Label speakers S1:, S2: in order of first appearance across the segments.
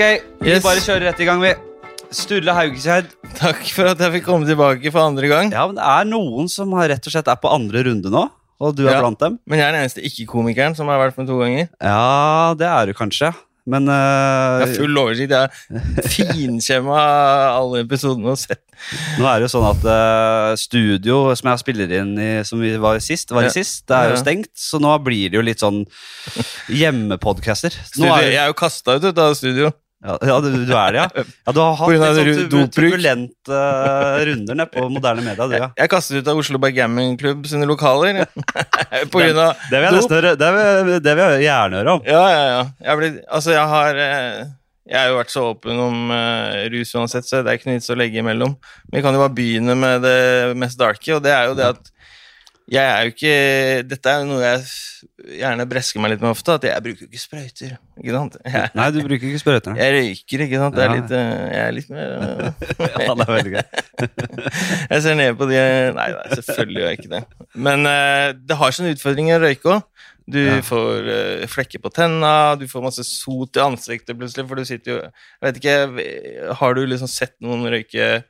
S1: Ok, vi
S2: Yes.
S1: bare kjører rett i gang, vi. Sturle Haugeseid.
S2: Takk for at jeg fikk komme tilbake for andre gang.
S1: Ja, men det er noen som har rett og slett er på andre runde nå, og du er
S2: Ja.
S1: blant dem.
S2: Men jeg er den eneste ikke-komikeren som har vært med to ganger.
S1: Ja, det er du kanskje. Men
S2: Jeg
S1: eh,
S2: har full oversikt. Jeg har finkjemma alle episodene og sett.
S1: nå er det jo sånn at uh, studio som jeg spiller inn i, som vi var sist, var i
S2: Ja.
S1: sist, det er jo stengt, så nå blir det jo litt sånn hjemmepodcaster.
S2: Studio,
S1: er
S2: jeg er jo kasta ut av studio.
S1: Ja, ja, du, du er det, ja. ja du har hatt litt sånn turbulente uh, runder nede på moderne media, du, ja.
S2: Jeg kastet ut av Oslo Backgammon Club sine lokaler. På grunn av
S1: Det vil jeg, nesten det vil, det vil jeg gjerne høre om.
S2: Ja, ja, ja. Jeg, blir, altså, jeg har eh, Jeg har jo vært så åpen om uh, rus uansett, så det er ikke noe vits å legge imellom. Men vi kan jo bare begynne med det mest darke, og det er jo det at jeg er jo ikke Dette er noe jeg gjerne bresker meg litt med ofte, at jeg bruker ikke sprøyter. Ikke sant? Jeg,
S1: Nei, du bruker ikke sprøyter.
S2: jeg røyker, ikke sant. Det er litt, eh, jeg er litt mer eh,
S1: Ja, det er veldig gøy.
S2: Jeg ser ned på de Nei, nei selvfølgelig gjør jeg ikke det. Men eh, det har sine utfordringer å røyke òg. Du
S1: Ja.
S2: får uh, flekker på tenna, du får masse sot i ansiktet plutselig, for du sitter jo Jeg vet ikke, Har du liksom sett noen røyke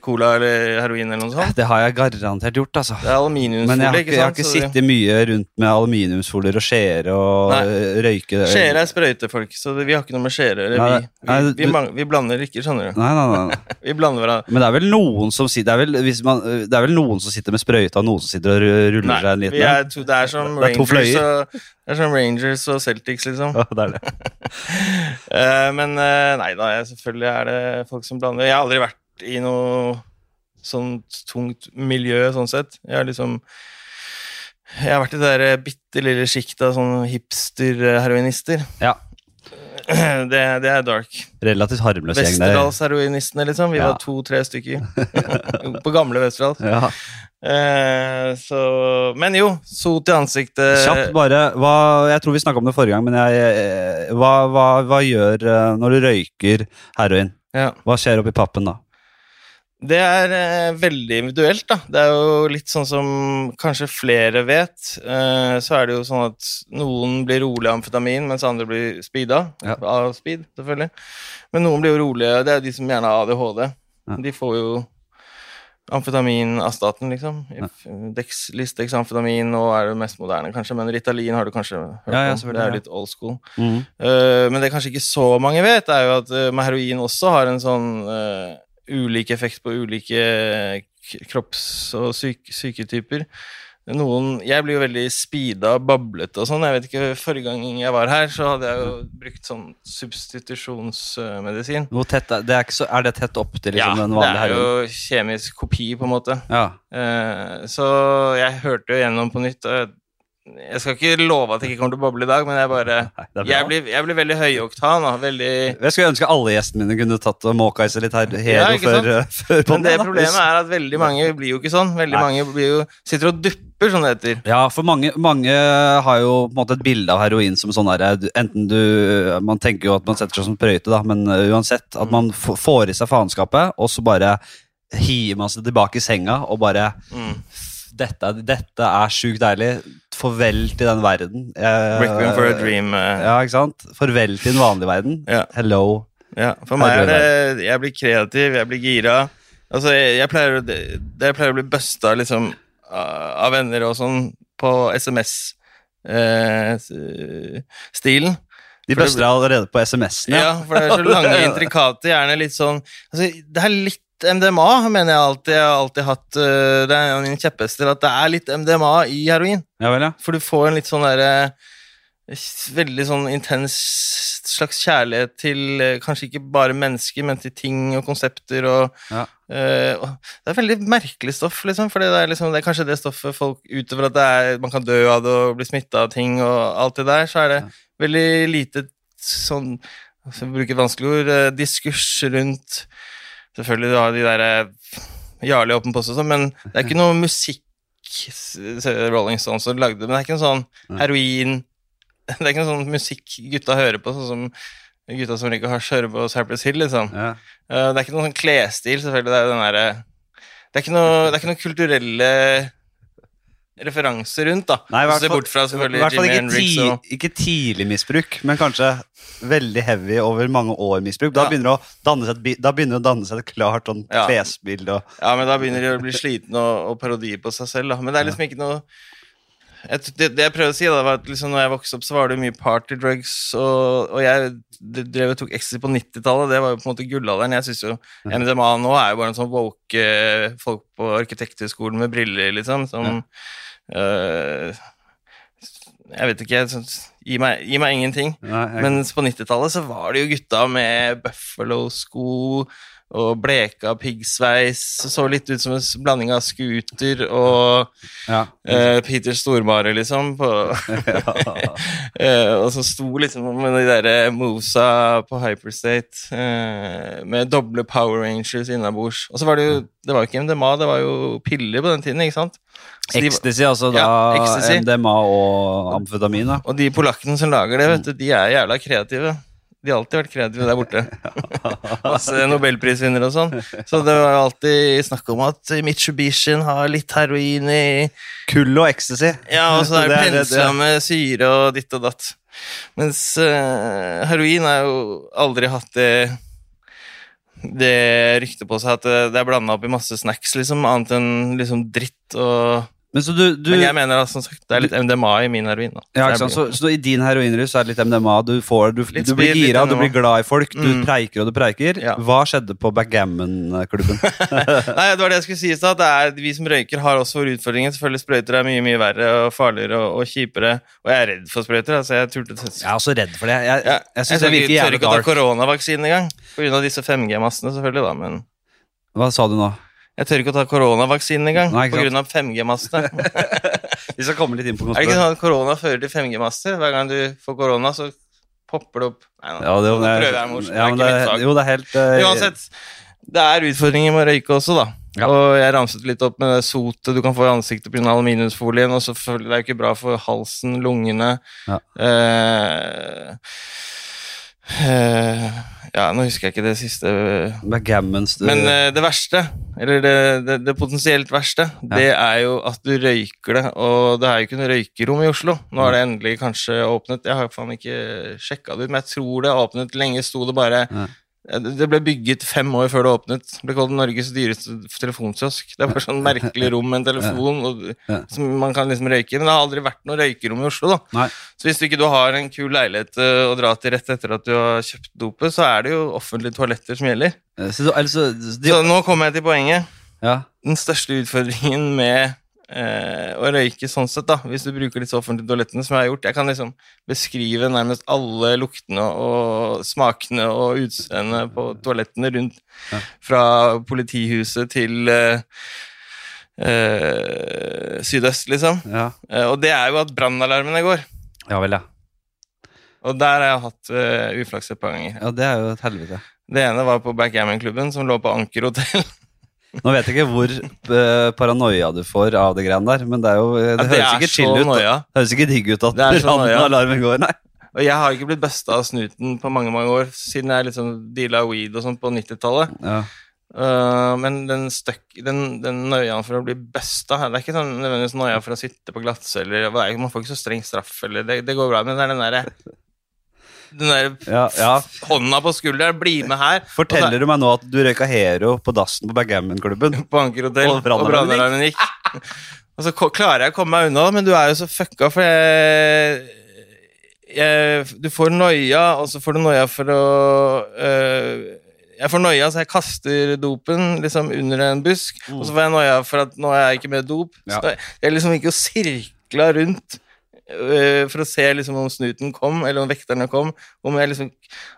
S2: cola eller heroin eller noe sånt?
S1: Det har jeg garantert gjort, altså.
S2: Det er
S1: Men jeg
S2: aluminiumsfolie,
S1: har ikke, jeg har ikke sittet mye rundt med aluminiumsfolier og skjeer og
S2: Nei.
S1: røyke
S2: Skjeer er sprøytefolk, så vi har ikke noe med gjøre. Vi, vi, vi, vi blander ikke, skjønner du.
S1: Nei, nei, nei.
S2: Vi blander hverandre.
S1: Men det er vel noen som sitter det er vel, man, det er vel noen som sitter med sprøyta, og noen som sitter og ruller
S2: Nei,
S1: seg en liten en?
S2: Det, det er som
S1: er
S2: Rangers og, det er som Rangers og Celtics, liksom.
S1: Ja, det er det.
S2: Eh, men eh, nei da, jeg, selvfølgelig er det folk som blander. Jeg har aldri vært i noe sånn tungt miljø, sånn sett. Jeg har liksom Jeg har vært i det der bitte lille sjiktet av sånne hipster-heroinister.
S1: Ja.
S2: Det, det er dark.
S1: Relativt harmløs gjeng der.
S2: Westerdals-heroinistene, liksom. Vi
S1: Ja.
S2: var to-tre stykker. På gamle Westerdals.
S1: Ja.
S2: Eh, så Men jo, sot i ansiktet
S1: Kjapt bare, hva, jeg tror vi snakket om det forrige gang, men jeg, eh, hva, hva, hva gjør øh, når du røyker heroin?
S2: Ja.
S1: Hva skjer oppi pappen da?
S2: Det er eh, veldig individuelt, da. Det er jo litt sånn som kanskje flere vet. Eh, så er det jo sånn at noen blir rolig av amfetamin, mens andre blir speeda.
S1: Ja.
S2: Av speed, selvfølgelig. Men noen blir jo rolige. Det er jo de som gjerne har ADHD.
S1: Ja.
S2: De får jo amfetamin av staten, liksom. Ja. Dex, Listex amfetamin, nå er det mest moderne, kanskje, men Ritalin har du kanskje hørt
S1: Ja,
S2: om. Det er litt old school.
S1: Mm.
S2: Eh, men det kanskje ikke så mange vet, er jo at eh, med heroin også har en sånn eh, ulik effekt på ulike kropps- og syk syketyper. Noen Jeg blir jo veldig speeda og bablete og sånn. Jeg vet ikke, Forrige gang jeg var her, så hadde jeg jo brukt sånn substitusjonsmedisin.
S1: Hvor tett er, det er, så, er det tett opp til
S2: Ja,
S1: liksom, Ja,
S2: det er jo kjemisk kopi, på en måte.
S1: Ja.
S2: Eh, så jeg hørte jo gjennom på nytt. og Jeg skal ikke love at jeg ikke kommer til å boble i dag, men jeg bare
S1: Nei.
S2: Jeg blir, jeg blir veldig høyoktan. Veldig
S1: Jeg skulle ønske alle gjestene mine kunne tatt og måka i seg litt her, hero
S2: Ja,
S1: før, eh, før
S2: Men det
S1: da.
S2: problemet er at veldig mange blir jo ikke sånn. Veldig
S1: Nei.
S2: mange blir jo, sitter og dupper, som det heter.
S1: Ja, for mange, mange har jo på en måte et bilde av heroin som sånn herre Enten du Man tenker jo at man setter seg som prøyte, da, men uh, uansett. At man får i seg faenskapet, og så bare hiver man seg tilbake i senga og bare
S2: Mm.
S1: Dette, dette er sjukt deilig. Farvel til den verden. Eh,
S2: Requiem for a dream. Uh.
S1: Ja, ikke sant? Farvel til den vanlige verden.
S2: Yeah.
S1: Hello.
S2: Ja, for meg er det Jeg blir kreativ, jeg blir gira. Altså, jeg, jeg pleier jeg pleier å bli busta liksom av venner og sånn på SMS-stilen.
S1: De buster allerede på SMS-en.
S2: ja. for det er så lange, intrikate, gjerne litt sånn altså, Det er litt MDMA, mener jeg alltid. Jeg har alltid hatt øh, Det er mine kjepphester at det er litt MDMA i heroin.
S1: ja vel, ja.
S2: For du får en litt sånn derre Veldig sånn intens slags kjærlighet til eh, kanskje ikke bare mennesker, men til ting og konsepter og
S1: Ja.
S2: uh, og Det er veldig merkelig stoff, liksom. For det liksom, det er kanskje det stoffet folk Utover at det er, man kan dø av det og bli smitta av ting og alt det der, så er det veldig lite sånn For å bruke et vanskelig ord eh, diskurs rundt Selvfølgelig du har de der eh, Jarle Åpen Post og sånn, men det er ikke noe musikk s- Rolling Stones lagde, men det er ikke noe sånn heroin Det er ikke noe sånn musikk gutta hører på, sånn som gutta som liker hasj, hører på Cypress Hill, liksom.
S1: ja.
S2: Eh, Det er ikke noen sånn klesstil, selvfølgelig. Det er den derre Det noe, det er ikke noe kulturelle referanse rundt, da.
S1: Nei, hvert
S2: Se bort fra selvfølgelig
S1: hvert fall ikke, ti,
S2: og
S1: ikke tidlig misbruk, men kanskje veldig heavy over mange år misbruk. Da
S2: Ja.
S1: begynner det et, da begynner det å danne seg et klart sånn
S2: Ja.
S1: klesbilde. Og,
S2: Ja, men da begynner de å bli sliten og, og parodi på seg selv, da. Men det er liksom ikke noe jeg, det, det jeg prøvde å si, da, var at liksom, når jeg vokste opp, så var det mye party drugs, og, og jeg drev og tok ecstasy på 90-tallet. Det var jo på en måte gullalderen. Jeg synes jo NDMA nå er jo bare en sånn woke eh, folk på arkitekthøgskolen med briller, liksom, som eh, Jeg vet ikke. Sånn, gi, meg, gi meg ingenting.
S1: nei, jeg,
S2: Mens på 90-tallet så var det jo gutta med Buffalo-sko og bleka piggsveis. Så litt ut som en blanding av scooter og
S1: ja.
S2: uh, Peter Stormare, liksom. På, eh, og så sto liksom med de der Mosa på Hyperstate uh, med doble Power Rangers innabords. Og så var det jo Det var jo ikke MDMA, det var jo piller på den tiden, ikke sant?
S1: Ecstasy, altså da
S2: Ja, ecstasy.
S1: MDMA og amfetamin. da.
S2: og de polakkene som lager det, vet du, de er jævla kreative. De har alltid vært kreative der borte. Masse nobelprisvinnere og sånn. Så det var alltid snakk om at Mitsubishi har litt heroin i
S1: Kull og ecstasy.
S2: Ja, og så er det pensla med syre og ditt og datt. Mens uh, heroin har jo aldri hatt det det ryktet på seg at det, det er blanda opp i masse snacks, liksom, annet enn liksom dritt og
S1: Men så du, du
S2: Men jeg mener da, som sagt, det er litt MDMA i min heroin. da.
S1: ja, ikke sant? Så, så i din heroinrus er det litt MDMA. Du, får, du,
S2: Litt
S1: du blir
S2: speed,
S1: gira, du blir glad i folk, du
S2: Mm.
S1: preiker og du preiker.
S2: Ja.
S1: Hva skjedde på backgammon-klubben?
S2: Nei, det var det jeg skulle si i stad. Vi som røyker har også våre utfordringer. Selvfølgelig Sprøyter er mye mye verre og farligere og, og kjipere. Og jeg er redd for sprøyter. altså Jeg turte
S1: Jeg er også redd for det. Jeg,
S2: Ja,
S1: jeg,
S2: jeg
S1: synes
S2: jeg,
S1: jeg
S2: tør ikke å ta
S1: dark.
S2: koronavaksine engang. Pga. disse 5G-massene, selvfølgelig, da. Men
S1: Hva sa du nå?
S2: Jeg tør ikke å ta koronavaksinen engang pga. 5G-master.
S1: Vi skal komme litt inn på
S2: er det ikke sånn at korona fører til 5G-master? Hver gang du får korona, så popper det opp Nei, nå,
S1: Ja, det,
S2: nå prøver jeg morsomt.
S1: ja,
S2: det er
S1: jo, det er helt uh,
S2: Uansett, det er utfordringer med å røyke også, da.
S1: Ja.
S2: Og jeg ramset litt opp med det sotet du kan få i ansiktet pga. aluminiumsfolien. Og selvfølgelig, det er jo ikke bra for halsen, lungene
S1: Ja.
S2: eh, Ja, nå husker jeg ikke det siste
S1: Backgammons du,
S2: Men eh, det verste, eller det, det, det potensielt verste, det er jo at du røyker det. Og det er jo ikke noe røykerom i Oslo. Nå har det endelig kanskje åpnet. Jeg har faen ikke sjekka det ut, men jeg tror det har åpnet. Lenge sto det bare
S1: Ja.
S2: Det ble bygget fem år før det åpnet. Det ble kalt Norges dyreste telefonkiosk. Det var sånn merkelig rom med en telefon og,
S1: Ja.
S2: som man kan liksom røyke i. Men det har aldri vært noe røykerom i Oslo, da.
S1: Nei.
S2: Så hvis du ikke du har en kul leilighet eh, å dra til rett etter at du har kjøpt dopet, så er det jo offentlige toaletter som gjelder.
S1: Eh, Så, altså, de,
S2: Så nå kommer jeg til poenget.
S1: ja.
S2: Den største utfordringen med eh, å røyke sånn sett, da, hvis du bruker disse offentlige toalettene, som jeg har gjort Jeg kan liksom beskrive nærmest alle luktene og smakene og utseendet på toalettene rundt. Fra politihuset til eh, eh, sydøst, liksom.
S1: Ja.
S2: Eh, og det er jo at brannalarmene går.
S1: ja vel, ja.
S2: Og der har jeg hatt uh, uflaks et par ganger.
S1: Ja, Det er jo et helvete.
S2: Det ene var på Backgammon-klubben, som lå på Anker hotell.
S1: Nå vet jeg ikke hvor eh, paranoia du får av det greiene der, men det, jo, det,
S2: Ja, det
S1: høres ikke chill ut.
S2: Nøya.
S1: Det høres ikke digg ut at
S2: Det
S1: brannalarmen går, nei.
S2: Og jeg har ikke blitt busta av snuten på mange mange år, siden jeg liksom deala weed og sånn på 90-tallet.
S1: Ja.
S2: Uh, men den, den, den nøya for å bli busta Det er ikke sånn nødvendigvis nøya for å sitte på glattcelle. eller- Man får ikke så streng straff, eller det, det går bra, men det er den derre Den der
S1: Ja, ja.
S2: hånda på skulderen, bli med her.
S1: Forteller du meg nå at du røyka Hero på dassen på Backgammon-klubben?
S2: på Anker
S1: Og brannalarmen
S2: gikk. Og så klarer jeg å komme meg unna, men du er jo så fucka, for jeg, Du får noia, og så får du noia for å øh, Jeg får noia, så jeg kaster dopen liksom under en busk, og så får jeg noia for at nå er jeg ikke med dop.
S1: Ja.
S2: Så jeg liksom gikk og sirkla rundt. Øh, for å se liksom om snuten kom, eller om vekterne kom. Om jeg liksom,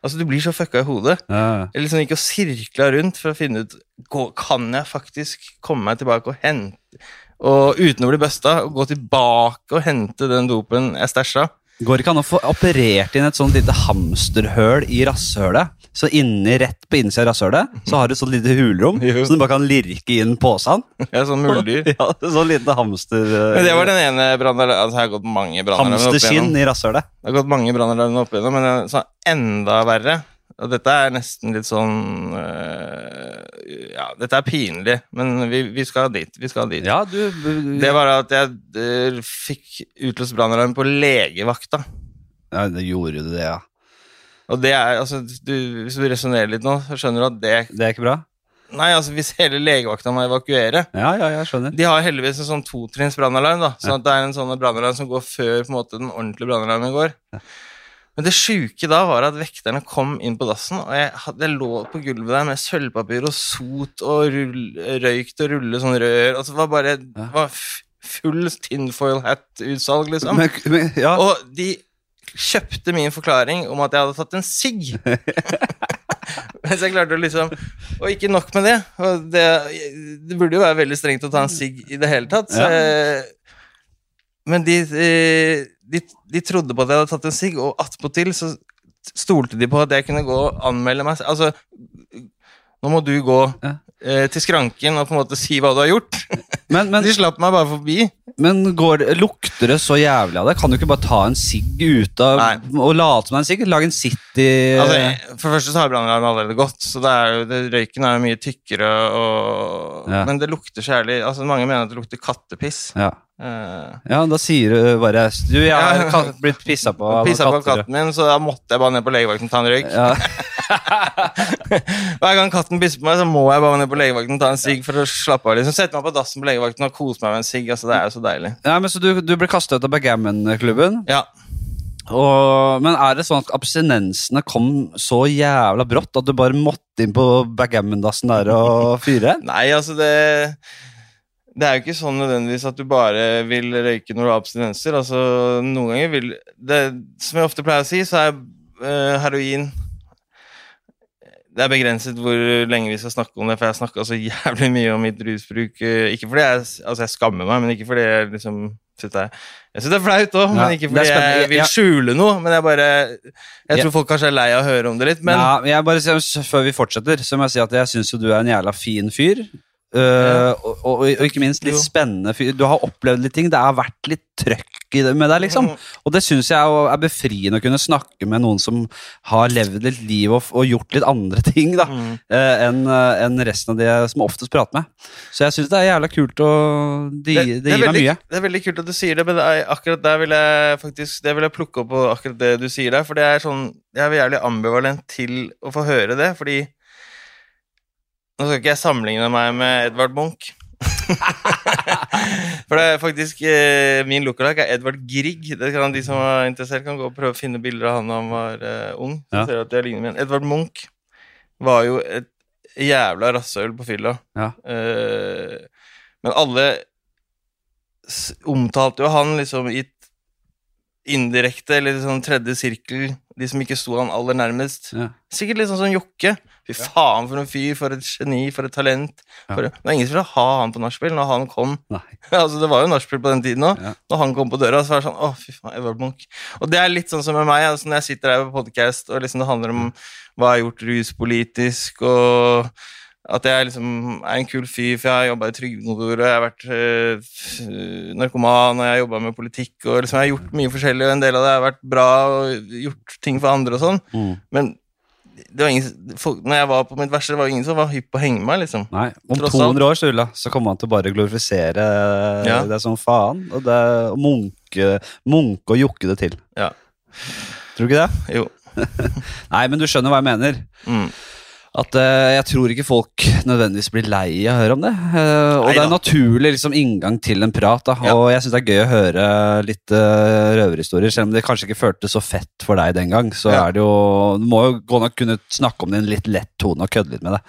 S2: altså Du blir så fucka i hodet.
S1: Ja.
S2: Jeg liksom gikk og sirkla rundt for å finne ut gå, Kan jeg faktisk komme meg tilbake og hente Og uten å bli busta, og gå tilbake og hente den dopen jeg stæsja.
S1: Går det ikke an å få operert inn et sånt lite hamsterhøl i rasshølet? Så inni, rett på innsida av rasshølet så har du et sånt lite hulrom, så du bare kan lirke inn posen.
S2: Ja, sånn muldyr.
S1: Ja, sånn lite hamster...
S2: Men det var den ene brannalarmen Altså, jeg har gått mange brannalarmer opp igjennom.
S1: i rasshølet.
S2: Det har gått mange brannalarmer opp igjennom, men en sånn enda verre og dette er nesten litt sånn øh, Ja, dette er pinlig, men vi, vi skal dit. Vi skal dit.
S1: Ja, du
S2: Det var at jeg eh, fikk utløst brannalarm på legevakta.
S1: ja, det gjorde du det, ja.
S2: Og det er, altså, du, Hvis du resonnerer litt nå, så skjønner du at det
S1: Det er ikke bra?
S2: Nei, altså, hvis hele legevakta må evakuere
S1: Ja, ja, jeg skjønner.
S2: De har heldigvis en sånn totrinns brannalarm, da. Sånn at det er en sånn brannalarm som går før på en måte, den ordentlige brannalarmen går. Men det sjuke da var at vekterne kom inn på dassen, og jeg, hadde, jeg lå på gulvet der med sølvpapir og sot og rull, røykt og rulle sånn rør. Altså, det var bare det var full tinfoil hat-utsalg, liksom.
S1: Men, men, ja.
S2: Og de kjøpte min forklaring om at jeg hadde tatt en sigg. Mens jeg klarte å liksom Og ikke nok med det. Det, det burde jo være veldig strengt å ta en sigg i det hele tatt. Så,
S1: Ja.
S2: Men de, eh, de, de trodde på at jeg hadde tatt en sigg, og attpåtil så stolte de på at jeg kunne gå og anmelde meg. Altså, nå må du gå
S1: Ja.
S2: eh, til skranken og på en måte si hva du har gjort.
S1: Men, men,
S2: De slapp meg bare forbi.
S1: men går, lukter det så jævlig av det? Kan du ikke bare ta en sigg ut av
S2: Nei.
S1: og late som det er en sigg? Lage en City
S2: Altså, for det første så har brannalarmen allerede gått, så er jo, det, røyken er jo mye tykkere, og,
S1: Ja.
S2: men det lukter så jævlig altså, Mange mener at det lukter kattepiss.
S1: ja.
S2: Uh,
S1: ja, da sier du bare Du, jeg har
S2: Ja.
S1: blitt pissa på av
S2: Pissa på katten min, så da måtte jeg bare ned på legevakten og ta en røyk.
S1: Ja.
S2: Hver gang katten pisser på meg, så må jeg bare ned på legevakten og ta en sigg for å slappe av. liksom Sette meg på dassen på legevakten og kose meg med en sigg. Altså, det er jo så deilig.
S1: ja, men Så du, du ble kastet ut av backgammon-klubben?
S2: Ja.
S1: Og, men er det sånn at abstinensene kom så jævla brått at du bare måtte inn på backgammon-dassen der og fyre?
S2: Nei, altså det Det er jo ikke sånn nødvendigvis at du bare vil røyke når du har abstinenser. Altså, noen ganger vil det, Som jeg ofte pleier å si, så er eh, heroin Det er begrenset hvor lenge vi skal snakke om det, for jeg har snakka så jævlig mye om mitt rusbruk. eh, Ikke fordi jeg Altså, jeg skammer meg, men ikke fordi jeg liksom synes det Jeg syns det er flaut òg, men ikke fordi jeg vil skjule noe. Men jeg bare Jeg tror folk kanskje er lei av å høre om det litt, men
S1: ja, jeg bare, Før vi fortsetter, så må jeg si at jeg syns jo du er en jævla fin fyr. Uh, og, og, og ikke minst litt
S2: Jo.
S1: spennende fyr. Du har opplevd litt ting. Det har vært litt trøkk det med deg, liksom. Og det syns jeg er befriende å kunne snakke med noen som har levd litt liv og, og gjort litt andre ting da
S2: Mm.
S1: eh, enn en resten av de som oftest prater med. Så jeg syns det er jævla kult, og det, det,
S2: er
S1: gir meg
S2: veldig,
S1: mye.
S2: Det er veldig kult at du sier det, men det er, akkurat der vil jeg faktisk Det vil jeg plukke opp på akkurat det du sier der, for det er sånn Jeg er jævlig ambivalent til å få høre det, fordi Nå skal ikke jeg sammenligne meg med Edvard Munch. for det er faktisk eh, Min lookalike er Edvard Grieg. Det kan De som er interessert, kan gå og prøve å finne bilder av han da han var eh, ung. Så
S1: Ja.
S2: ser du at jeg ligner min. Edvard Munch var jo et jævla rasshøl på fylla.
S1: Ja.
S2: Eh, men alle s- omtalte jo han liksom i et indirekte eller sånn tredje sirkel, de som ikke sto han aller nærmest.
S1: Ja.
S2: Sikkert litt sånn som Jokke. Fy faen, for en fyr, for et geni, for et talent. For, det var ingen som ville ha han på nachspiel når han kom. Altså, det var jo nachspiel på den tiden òg. Når han kom på døra, så var det sånn Å, fy faen, Edvard Munch. Og det er litt sånn som med meg, altså, når jeg sitter her på podcast, og liksom det handler om hva jeg har gjort ruspolitisk, og at jeg liksom er en kul fyr, for jeg har jobba i trygdekontoret, jeg har vært øh, narkoman, og jeg har jobba med politikk, og liksom jeg har gjort mye forskjellig, og en del av det har vært bra, og gjort ting for andre og sånn.
S1: Mm.
S2: Men det var ingen, folk, når jeg var på mitt verste, det var ingen som var hypp på å henge meg, liksom.
S1: Nei, Om
S2: Tross
S1: 200 år Sturla, så kommer han til å bare glorifisere
S2: Ja.
S1: det som faen. Og det og munke, munke og jokke det til.
S2: Ja.
S1: Tror du ikke det?
S2: Jo.
S1: Nei, men du skjønner hva jeg mener.
S2: Mm.
S1: At uh, Jeg tror ikke folk nødvendigvis blir lei av å høre om det. Uh, og
S2: Neida.
S1: det er en naturlig liksom, inngang til en prat. Da.
S2: Ja.
S1: Og jeg syns det er gøy å høre litt uh, røverhistorier. Selv om det kanskje ikke føltes så fett for deg den gang, så
S2: Ja.
S1: er det jo Du må jo gå nok kunne snakke om det i en litt lett tone og kødde litt med det.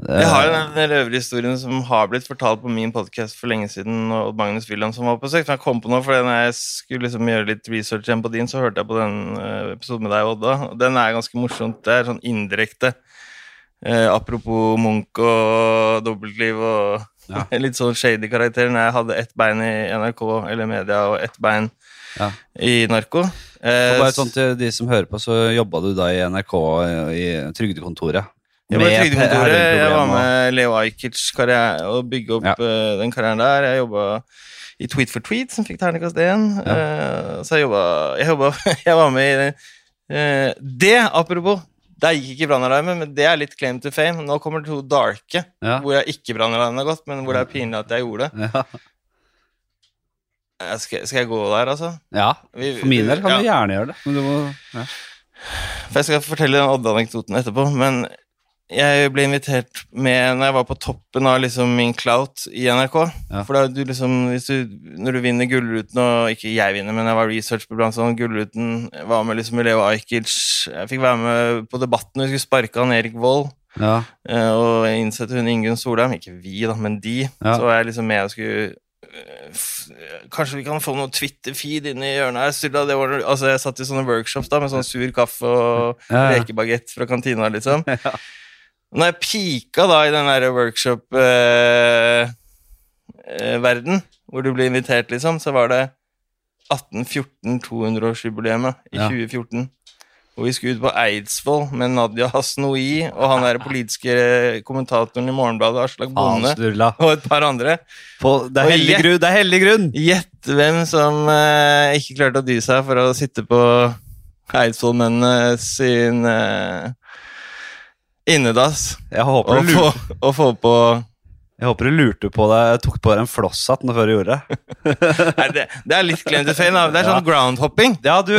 S2: Jeg har den røverhistorien som har blitt fortalt på min podkast for lenge siden, og Magnus Wilhelm som var på sekt, men Jeg kom på noe, for når jeg skulle liksom gjøre litt research igjen på din, så hørte jeg på den episoden med deg, Odda. Den er ganske morsomt. Det er sånn indirekte. Eh, apropos Munch og dobbeltliv og
S1: Ja.
S2: litt sånn shady karakter. Når jeg hadde ett bein i NRK eller media og ett bein
S1: Ja.
S2: i narko. Eh,
S1: bare sånn til de som hører på, så jobba du da i NRK i, Trygdekontoret.
S2: Jeg Trygdekontoret. Jeg var med Leo Ajkic karriere og bygge opp
S1: Ja.
S2: eh, den karrieren der. Jeg jobba i Tweet for Tweet, som fikk terningkast én. Eh, så jeg jobba Jeg, jobba, jeg var med i eh, Det, apropos! Der gikk ikke brannalarmen, men det er litt claim to fame. Nå kommer to darke,
S1: Ja.
S2: hvor jeg ikke brannalarmen har gått, men hvor det er pinlig at jeg gjorde det.
S1: Ja.
S2: Skal, skal jeg gå der, altså?
S1: ja. For min del kan
S2: ja.
S1: du gjerne gjøre det. Men du må, ja.
S2: For jeg skal fortelle den Odde-anekdoten etterpå, men jeg ble invitert med når jeg var på toppen av liksom min clout i NRK.
S1: Ja.
S2: For da du liksom, du, når du vinner Gullruten, og ikke jeg vinner, men jeg var research på blant sånn Gullruten, var med liksom Leo Ajkic, jeg fikk være med på debatten, vi skulle sparke han Erik Vold,
S1: Ja.
S2: eh, og innsette hun Ingunn Solheim, ikke vi da, men de,
S1: Ja.
S2: så var jeg liksom med og skulle Kanskje vi kan få noe Twitter-feed inn i hjørnet her. Stilla, det var, altså jeg satt i sånne workshops da, med sånn sur kaffe og
S1: ja.
S2: rekebagett fra kantina, liksom. Når jeg pika da i den derre workshop-verden, hvor du ble invitert, liksom, så var det 1814 200-årsjubileet i
S1: Ja.
S2: 2014. Og vi skulle ut på Eidsvoll med Nadia Hasnoi og han der politiske kommentatoren i Morgenbladet, Aslak Bonde,
S1: Faensturla.
S2: og et par andre.
S1: På, det er hellig grunn! Det er hellig grunn!
S2: Gjett hvem som eh, ikke klarte å dy seg for å sitte på Eidsvollmennene sin eh, innedass
S1: Jeg håper,
S2: og få, og få på
S1: jeg håper du lurte på deg tok på deg en flosshatt før du gjorde det.
S2: Nei, det, det er litt claim to fame. Det er sånn groundhopping.
S1: Ja, du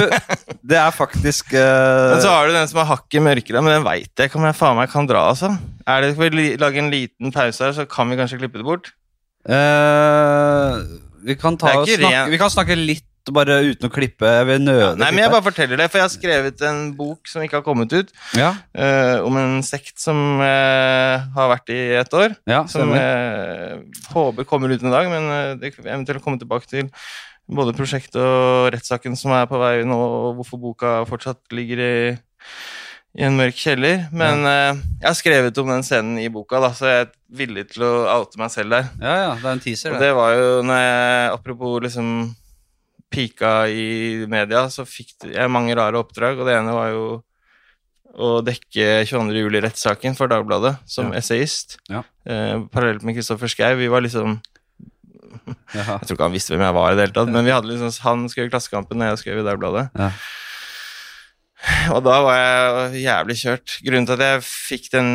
S1: Det er faktisk uh...
S2: Men så har du den som er hakket mørkere, men den veit jeg ikke om jeg faen meg kan dra, altså. Er det, Skal vi lage en liten pause her, så kan vi kanskje klippe det bort?
S1: Uh, Vi kan ta snakke, Vi kan snakke litt bare uten å klippe. Jeg vil nøde
S2: Nei, men jeg bare forteller det, for jeg har skrevet en bok som ikke har kommet ut,
S1: Ja,
S2: uh, om en sekt som uh, har vært i et år.
S1: ja
S2: Som jeg håper kommer ut en dag, men eh, det eventuelt komme tilbake til både prosjektet og rettssaken som er på vei nå, og hvorfor boka fortsatt ligger i, i en mørk kjeller. Men eh, jeg har skrevet om den scenen i boka, da, så jeg er villig til å oute meg selv der.
S1: Ja, ja, det er en teaser,
S2: Og
S1: det.
S2: det var jo når jeg, apropos liksom pika i media, så fikk jeg mange rare oppdrag, og det ene var jo å dekke 22. juli-rettssaken for Dagbladet som
S1: Ja.
S2: essayist.
S1: Ja.
S2: Eh, parallelt med Kristoffer Schou. Vi var liksom. Jeg tror ikke han visste hvem jeg var i det hele tatt, men vi hadde liksom, han skrev Klassekampen, og jeg skrev i Dagbladet.
S1: Ja.
S2: Og da var jeg jævlig kjørt. Grunnen til at jeg fikk den,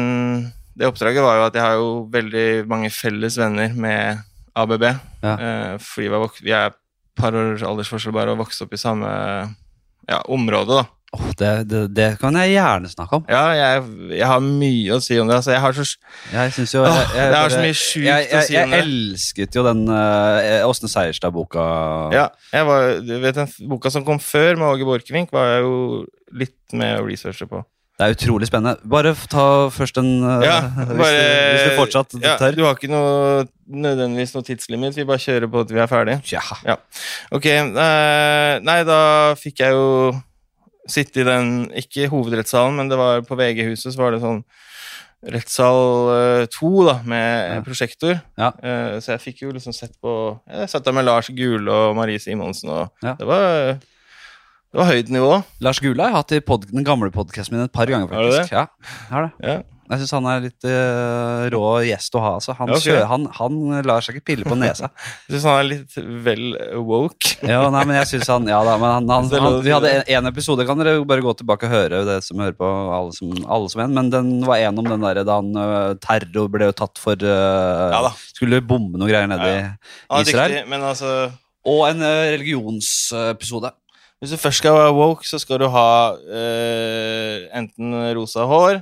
S2: det oppdraget, var jo at jeg har jo veldig mange felles venner med ABB.
S1: Ja.
S2: Eh, fordi vi er, par års aldersforskjell bare og vokste opp i samme ja, område, da.
S1: Oh, det, det, det kan jeg gjerne snakke om.
S2: Ja, jeg, jeg har mye å si om det. Altså, jeg har så
S1: Jeg synes jo jeg, jeg,
S2: det er så mye sjukt
S1: jeg,
S2: å
S1: jeg,
S2: si om
S1: jeg
S2: det.
S1: elsket jo den uh, Seierstad-boka.
S2: Ja, jeg var, du vet den boka som kom før med Åge Borchgrevink, var jeg jo litt med å researche på.
S1: Det er utrolig spennende. Bare ta først en uh,
S2: Ja,
S1: hvis,
S2: bare,
S1: du, hvis du fortsatt
S2: ja,
S1: tør.
S2: Du har ikke noe, nødvendigvis noe tidslimit, vi bare kjører på til vi er ferdige.
S1: Ja.
S2: Ok, eh, nei, da fikk jeg jo sitte i den, ikke hovedrettssalen, men det var på VG-huset, så var det sånn rettssal eh, to, da, med
S1: Ja.
S2: prosjektor.
S1: Ja.
S2: Eh, så jeg fikk jo liksom sett på Jeg satt der med Lars Gule og Marie Simonsen, og
S1: Ja.
S2: det var det var høyt nivå.
S1: Lars Gula har jeg hatt i pod den gamle podkasten min et par ganger.
S2: Har du
S1: det? Ja, har det.
S2: Ja.
S1: Jeg syns han er litt uh, rå gjest å ha. Altså. Han,
S2: Ja, ok.
S1: kjø- han, han lar seg ikke pille på nesa.
S2: Jeg syns han er litt vel woke.
S1: ja, nei, men jeg synes han, ja da, men han, han, Vi hadde én episode, kan dere bare gå tilbake og høre det som hører på alle som, alle som en, men den var en om den der da han uh, terror ble jo tatt for uh,
S2: Ja.
S1: Skulle bombe noe greier nede
S2: Ja,
S1: i Israel.
S2: dyktig, men altså
S1: Og en religionsepisode.
S2: Hvis du først skal være woke, så skal du ha eh, enten rosa hår,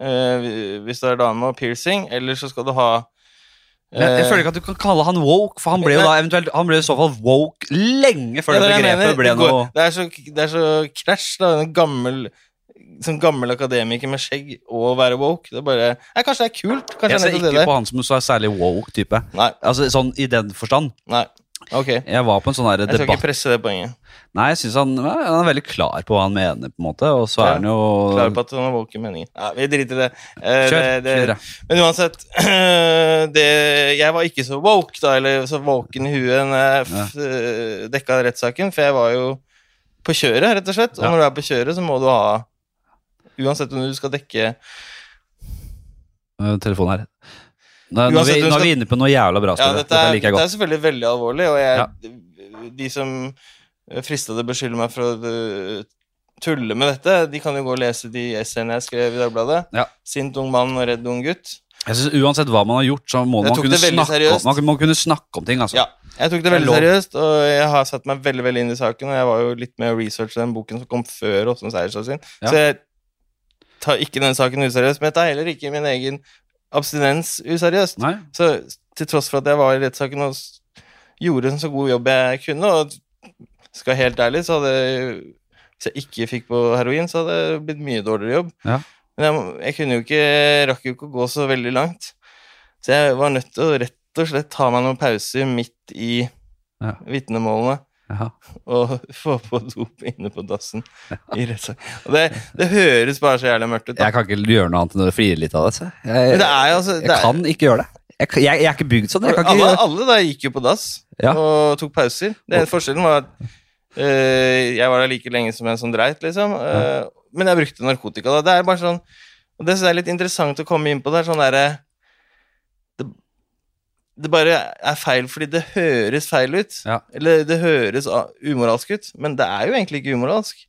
S2: eh, hvis du er dame, og piercing, eller så skal du ha
S1: Men jeg, jeg
S2: eh,
S1: føler ikke at du kan kalle han woke, for han ble jo da eventuelt Han ble i så fall woke lenge før
S2: ja,
S1: det
S2: det
S1: begrepet
S2: mener.
S1: ble noe
S2: Det er så, det er så krasj, da. En gammel som gammel akademiker med skjegg og være woke. Det er bare Nei, kanskje det er kult. Kanskje
S1: Jeg ser ikke
S2: det
S1: på han som er særlig woke type.
S2: Nei,
S1: Altså sånn i den forstand.
S2: nei. Ok. Jeg
S1: Jeg var på en sånn her
S2: skal ikke presse det poenget.
S1: Nei, jeg synes han, han er veldig klar på hva han mener, på en måte. Og så
S2: Ja,
S1: er han jo
S2: Klar på at han har våken i meningen. Ja, vi driter i det. Eh,
S1: Kjør.
S2: det, det
S1: kjør.
S2: Men uansett det, Jeg var ikke så woke, da, eller så våken i huet når jeg f- eh, dekka rettssaken, for jeg var jo på kjøret, rett og slett. Og
S1: Ja.
S2: når du er på kjøret, så må du ha Uansett om du skal dekke
S1: Øh, Telefonen her. Nå, nå, vi, nå er vi inne på noe jævla bra.
S2: Ja, dette er,
S1: liker jeg
S2: dette er selvfølgelig veldig alvorlig, og jeg,
S1: Ja.
S2: de som frista til å beskylde meg for å øh, tulle med dette, de kan jo gå og lese de essayene jeg skrev i Dagbladet.
S1: Ja.
S2: Sint ung mann og redd ung gutt.
S1: Jeg synes Uansett hva man har gjort, så må man kunne, snakke om, man må kunne snakke om ting. Altså.
S2: Ja, jeg tok det
S1: Det
S2: veldig seriøst, og jeg har satt meg veldig veldig inn i saken. Og jeg var jo litt med å researche den boken som kom før Åsne Seierstad sin.
S1: Ja.
S2: Så jeg tar ikke den saken useriøst, men jeg tar heller ikke min egen abstinens useriøst.
S1: Nei?
S2: Så til tross for at jeg var i rettssaken og gjorde en så god jobb jeg kunne, og skal helt ærlig, så hadde Hvis jeg ikke fikk på heroin, så hadde det blitt mye dårligere jobb.
S1: Ja.
S2: Men jeg, jeg kunne jo ikke Rakk jo ikke å gå så veldig langt. Så jeg var nødt til å rett og slett ta meg noen pauser midt i
S1: Ja.
S2: vitnemålene
S1: Ja.
S2: og få på dop inne på dassen i rettssak. Og det, det høres bare så jævlig mørkt ut. Da.
S1: Jeg kan ikke gjøre noe annet enn å flire litt av det. Jeg,
S2: Jeg, det jo altså det er,
S1: kan ikke gjøre det. Jeg, jeg, er ikke bygd sånn. Ikke
S2: alle, alle da gikk jo på dass
S1: Ja.
S2: og tok pauser. Det Forskjellen var at øh, jeg var der like lenge som en som dreit, liksom. øh, men jeg brukte narkotika da. Det er bare sånn Og det synes jeg er litt interessant å komme inn på. Det er sånn derre det bare er feil fordi det høres feil ut.
S1: Ja.
S2: Eller det høres umoralsk ut, men det er jo egentlig ikke umoralsk.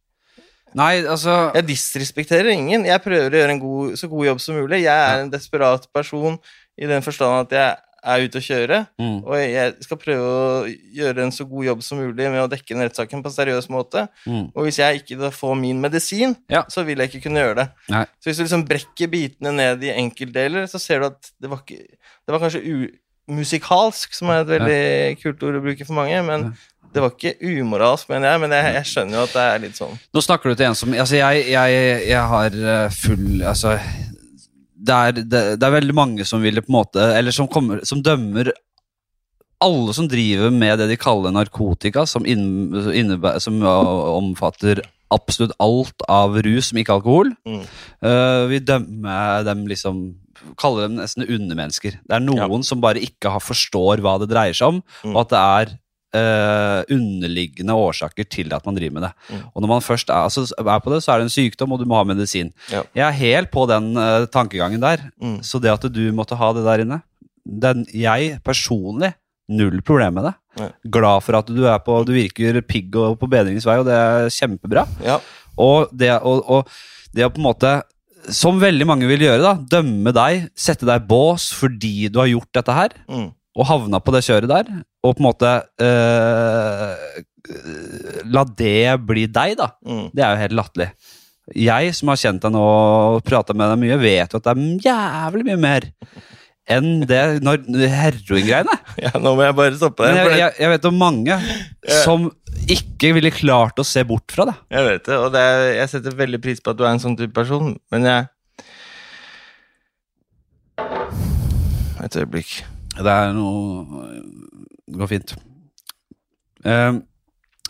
S1: Nei, altså
S2: Jeg disrespekterer ingen. Jeg prøver å gjøre en god, så god jobb som mulig. Jeg er en desperat person i den forstand at jeg er ute å kjøre.
S1: mm,
S2: Og jeg skal prøve å gjøre en så god jobb som mulig med å dekke den rettssaken på en seriøs måte.
S1: mm.
S2: Og hvis jeg ikke får min medisin,
S1: Ja.
S2: så vil jeg ikke kunne gjøre det.
S1: Nei.
S2: Så hvis du liksom brekker bitene ned i enkeltdeler, så ser du at det var, ikke, det var kanskje umusikalsk, som er et veldig kult ord å bruke for mange, men det var ikke umoralsk, mener jeg. Men jeg, jeg skjønner jo at det er litt sånn.
S1: Nå snakker du til en som Altså, jeg, jeg, jeg har eh, full Altså det er, det, det er veldig mange som ville på en måte Eller som, kommer, som dømmer alle som driver med det de kaller narkotika, som, innebæ- som omfatter absolutt alt av rus som ikke alkohol.
S2: Mm.
S1: Uh, vi dømmer dem liksom Kaller dem nesten undermennesker. Det er noen som bare ikke har, forstår hva det dreier seg om,
S2: Mm.
S1: og at det er uh, underliggende årsaker til at man driver med det.
S2: Mm.
S1: Og når man først er, altså, er på det, så er det en sykdom, og du må ha medisin.
S2: Ja.
S1: Jeg er helt på den uh, tankegangen der.
S2: Mm.
S1: Så det at du måtte ha det der inne den, Jeg personlig null problem med det.
S2: Nei.
S1: Glad for at du er på Du virker pigg og på bedringens vei, og det er kjempebra.
S2: Ja.
S1: Og det, og, og det å på en måte Som veldig mange vil gjøre, da dømme deg, sette deg i bås fordi du har gjort dette her,
S2: Mm.
S1: og havna på det kjøret der, og på en måte øh, La det bli deg, da.
S2: Mm.
S1: Det er jo helt latterlig. Jeg som har kjent deg nå og prata med deg mye, vet jo at det er jævlig mye mer enn det når heroingreiene.
S2: ja, nå må jeg bare stoppe deg.
S1: jeg, jeg, jeg vet om mange som ikke ville klart å se bort fra det.
S2: Jeg vet det, og det er, jeg setter veldig pris på at du er en sånn type person, men jeg Et øyeblikk.
S1: Det er noe Det går fint. Eh,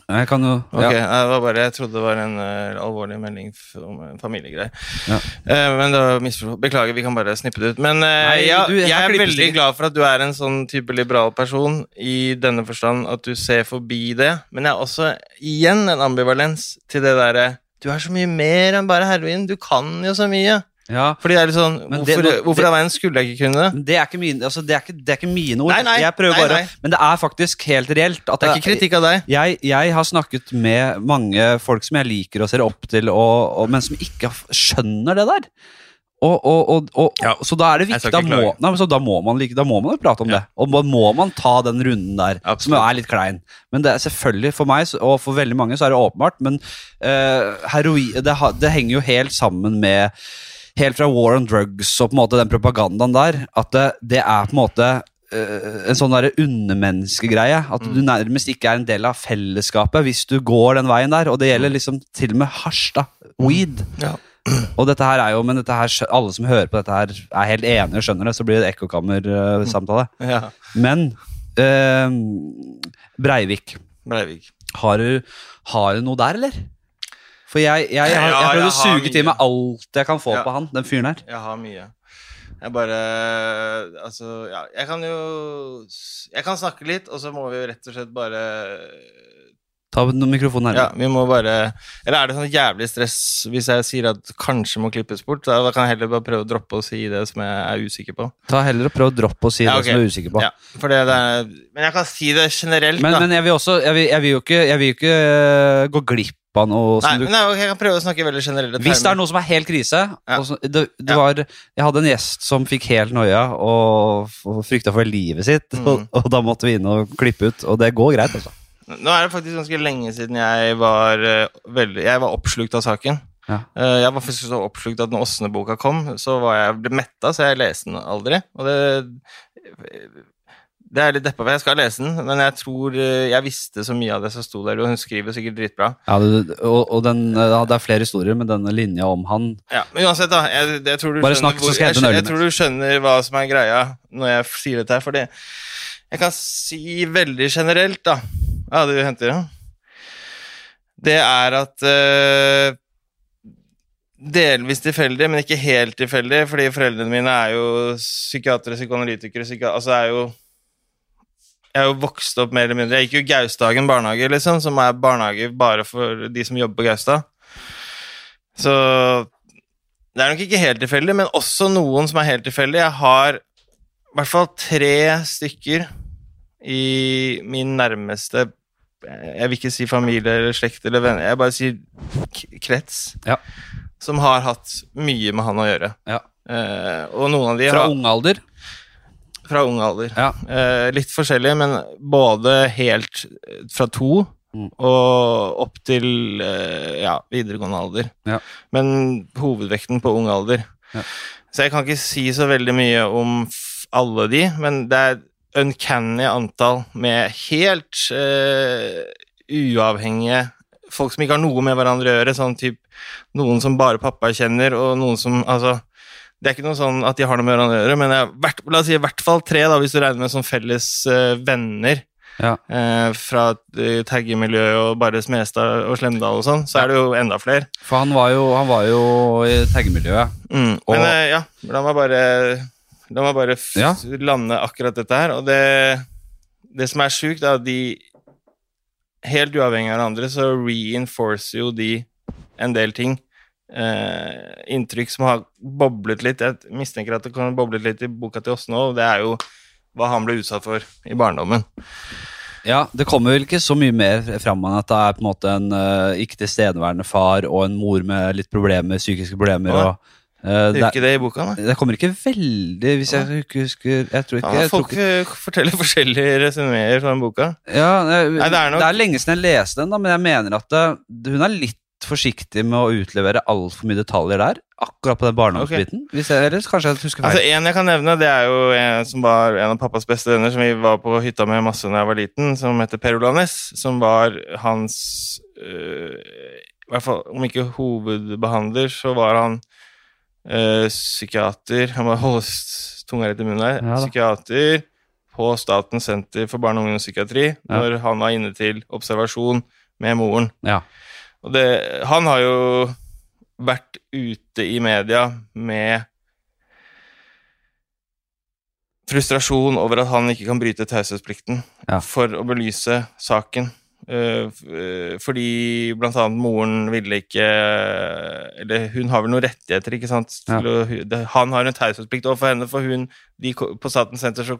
S1: jeg kan jo ja.
S2: det var bare, Jeg trodde det var en uh, alvorlig melding om en familiegreie.
S1: Ja.
S2: Uh, men da. Beklager, vi kan bare snippe det ut. Men uh,
S1: Nei,
S2: ja,
S1: du, jeg
S2: jeg er veldig glad for at du er en sånn type liberal person, i denne forstand at du ser forbi det. Men jeg er også igjen en ambivalens til det derre Du er så mye mer enn bare heroin. Du kan jo så mye.
S1: Ja.
S2: Fordi det er litt sånn
S1: det-
S2: Hvorfor, hvorfor
S1: det-
S2: i all verden skulle jeg ikke kunne det?
S1: Det er ikke mine, altså, det er ikke, det er ikke mine ord.
S2: Nei, nei,
S1: jeg prøver
S2: nei,
S1: bare,
S2: nei.
S1: Men det er faktisk helt reelt. At
S2: Det er ikke kritikk av deg.
S1: Jeg, jeg har snakket med mange folk som jeg liker og ser opp til, og, og, men som ikke skjønner det der. Og, og, og, og,
S2: Ja,
S1: så da er det viktig da må, nei, men så da, må man, da må man jo prate om
S2: Ja.
S1: det. Og da må man ta den runden der, som
S2: Absolutt.
S1: jo er litt klein. Men det er selvfølgelig for meg og for veldig mange så er det åpenbart. Men uh, heroin det, det henger jo helt sammen med Helt fra War on Drugs og på en måte den propagandaen der, at det, det er på en måte eh, en sånn derre undermenneskegreie. At du
S2: Mm.
S1: nærmest ikke er en del av fellesskapet hvis du går den veien der. Og det gjelder liksom til og med hasj, da. Weed.
S2: Ja.
S1: Og dette her er jo, men dette her, alle som hører på dette her, er helt enige og skjønner det. Så blir det ekkokammersamtale.
S2: Ja.
S1: Men eh, Breivik,
S2: Breivik.
S1: har du, har du noe der, eller? For jeg, jeg, jeg, jeg prøvde å suge til meg alt jeg kan få på han, den fyren her.
S2: Jeg har mye. Jeg bare Altså, ja, jeg kan jo Jeg kan snakke litt, og så må vi jo rett og slett bare
S1: Ta mikrofonen mikrofonen
S2: Ja, vi må bare Eller er det sånn jævlig stress hvis jeg sier at kanskje må klippes bort? Da kan jeg heller bare prøve å droppe å si det som jeg er usikker på.
S1: Ta heller og Prøv å droppe å si
S2: Ja,
S1: det som du er usikker på.
S2: Ja, for det, det er, men jeg kan si det generelt,
S1: Men,
S2: da.
S1: men jeg vil også Jeg vil, jeg vil jo ikke, jeg vil ikke uh, gå glipp noe
S2: Nei,
S1: du
S2: nei, jeg kan prøve å snakke veldig generelle
S1: Hvis det er noe som er helt krise
S2: Ja.
S1: og så, det, det
S2: Ja.
S1: var, Jeg hadde en gjest som fikk helt noia og, og frykta for livet sitt.
S2: Mm.
S1: Og, og da måtte vi inn og klippe ut, og det går greit, altså.
S2: Nå er det faktisk ganske lenge siden jeg var eh, veldig Jeg var oppslukt av saken.
S1: Ja.
S2: Eh, jeg var faktisk så oppslukt at når Åsne-boka kom, så var jeg ble metta, så jeg leste den aldri. Og det det er litt deppa for Jeg skal lese den, men jeg tror eh, jeg visste så mye av det som sto der, og hun skriver sikkert dritbra.
S1: Ja, det, og og den, ja, det er flere historier, men denne linja om han
S2: Ja, Men uansett, da. Jeg, jeg, tror, du
S1: Bare
S2: skjønner hvor,
S1: jeg
S2: jeg, tror du skjønner hva som er greia når jeg sier dette her, fordi jeg kan si veldig generelt, da Ja, du henter det? Det er at uh, Delvis tilfeldig, men ikke helt tilfeldig, fordi foreldrene mine er jo psykiatere, psykoanalytikere psyki Altså er jo Jeg er jo vokst opp mer eller mindre Jeg gikk jo Gaustagen barnehage, liksom, som er barnehage bare for de som jobber på Gaustad. Så det er nok ikke helt tilfeldig, men også noen som er helt tilfeldig. Jeg har i hvert fall tre stykker i min nærmeste Jeg vil ikke si familie eller slekt eller venner, jeg bare sier krets.
S1: Ja.
S2: Som har hatt mye med han å gjøre.
S1: Ja.
S2: Eh, og noen av de
S1: Fra
S2: har,
S1: ung alder.
S2: fra ung alder.
S1: Ja.
S2: Eh, litt forskjellige, men både helt eh, fra to
S1: Mm.
S2: og opp til eh, ja, videregående alder.
S1: Ja.
S2: Men hovedvekten på ung alder.
S1: Ja.
S2: Så jeg kan ikke si så veldig mye om alle de, men det er uncanny antall med helt uh, uavhengige folk som ikke har noe med hverandre å gjøre. Sånn typ noen som bare pappa kjenner, og noen som Altså det er ikke noe sånn at de har noe med hverandre å gjøre, men jeg, hvert, la oss si i hvert fall tre, da, hvis du regner med sånn felles uh, venner
S1: Ja.
S2: eh, fra uh, taggemiljøet og bare Smestad og Slemdal og sånn, så er det jo enda flere.
S1: For han var jo, han var jo i taggemiljøet.
S2: Mm.
S1: Og-
S2: Men eh, ja, la meg bare La var bare å
S1: Ja.
S2: lande akkurat dette her. Og det, det som er sjukt, er at de Helt uavhengig av hverandre så reinforcer jo de en del ting. Eh, inntrykk som har boblet litt. Jeg mistenker at det kan boblet litt i boka til Åsne òg. Det er jo hva han ble utsatt for i barndommen.
S1: Ja, Det kommer vel ikke så mye mer fram enn at det er på en måte en uh, ikke tilstedeværende far og en mor med litt problemer, psykiske problemer.
S2: Ja.
S1: og eh,
S2: Det ikke det i boka, nei.
S1: det kommer ikke veldig, hvis jeg ikke husker Jeg tror ikke,
S2: Ja,
S1: jeg
S2: folk
S1: ikke
S2: eh, forteller forskjellige resumeer fra den boka.
S1: ja, det,
S2: Nei, det er nok-
S1: det er lenge siden jeg leste den, da, men jeg mener at det, hun er litt forsiktig med å utlevere altfor mye detaljer der. Akkurat på den barndomsbiten. Hvis jeg, Eller kanskje jeg husker
S2: Altså. En jeg kan nevne, det er jo en som var en av pappas beste venner, som vi var på hytta med masse da jeg var liten, som heter Per Olanes. Som var hans øh, I hvert fall om ikke hovedbehandler, så var han øh, psykiater Han må holde tunga rett i munnen her.
S1: Ja
S2: psykiater på Statens senter for barne- og ungdomspsykiatri
S1: Ja.
S2: når han var inne til observasjon med moren.
S1: Ja.
S2: Og det, han har jo vært ute i media med frustrasjon over at han ikke kan bryte taushetsplikten
S1: Ja.
S2: for å belyse saken. Eh, eh, fordi blant annet moren ville ikke Eller hun har vel noen rettigheter, ikke sant? Det, han har en taushetsplikt overfor henne, for hun de, på Statens senter så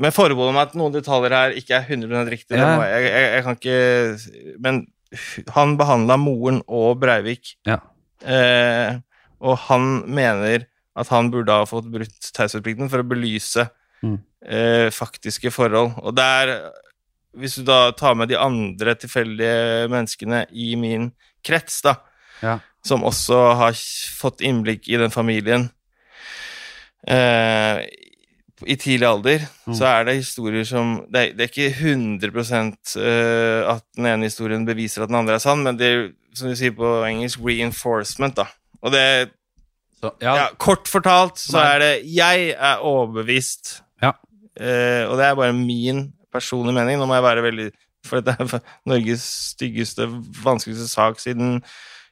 S2: Med forbehold om at noen detaljer her ikke er 100 riktig.
S1: Ja.
S2: Jeg, jeg, jeg kan ikke Men han behandla moren og Breivik
S1: Ja.
S2: Eh, og han mener at han burde ha fått brutt taushetsplikten for å belyse
S1: Mm.
S2: eh, faktiske forhold. Og der, hvis du da tar med de andre tilfeldige menneskene i min krets, da,
S1: Ja.
S2: som også har fått innblikk i den familien eh, i tidlig alder,
S1: Mm.
S2: så er det historier som Det er, det er ikke 100 eh, at den ene historien beviser at den andre er sann, men det er, som du sier på engelsk, reinforcement, da. Og det
S1: Så,
S2: ja.
S1: ja,
S2: Kort fortalt så er det Jeg er overbevist,
S1: Ja.
S2: eh, og det er bare min personlige mening. Nå må jeg være veldig For dette er Norges styggeste, vanskeligste sak siden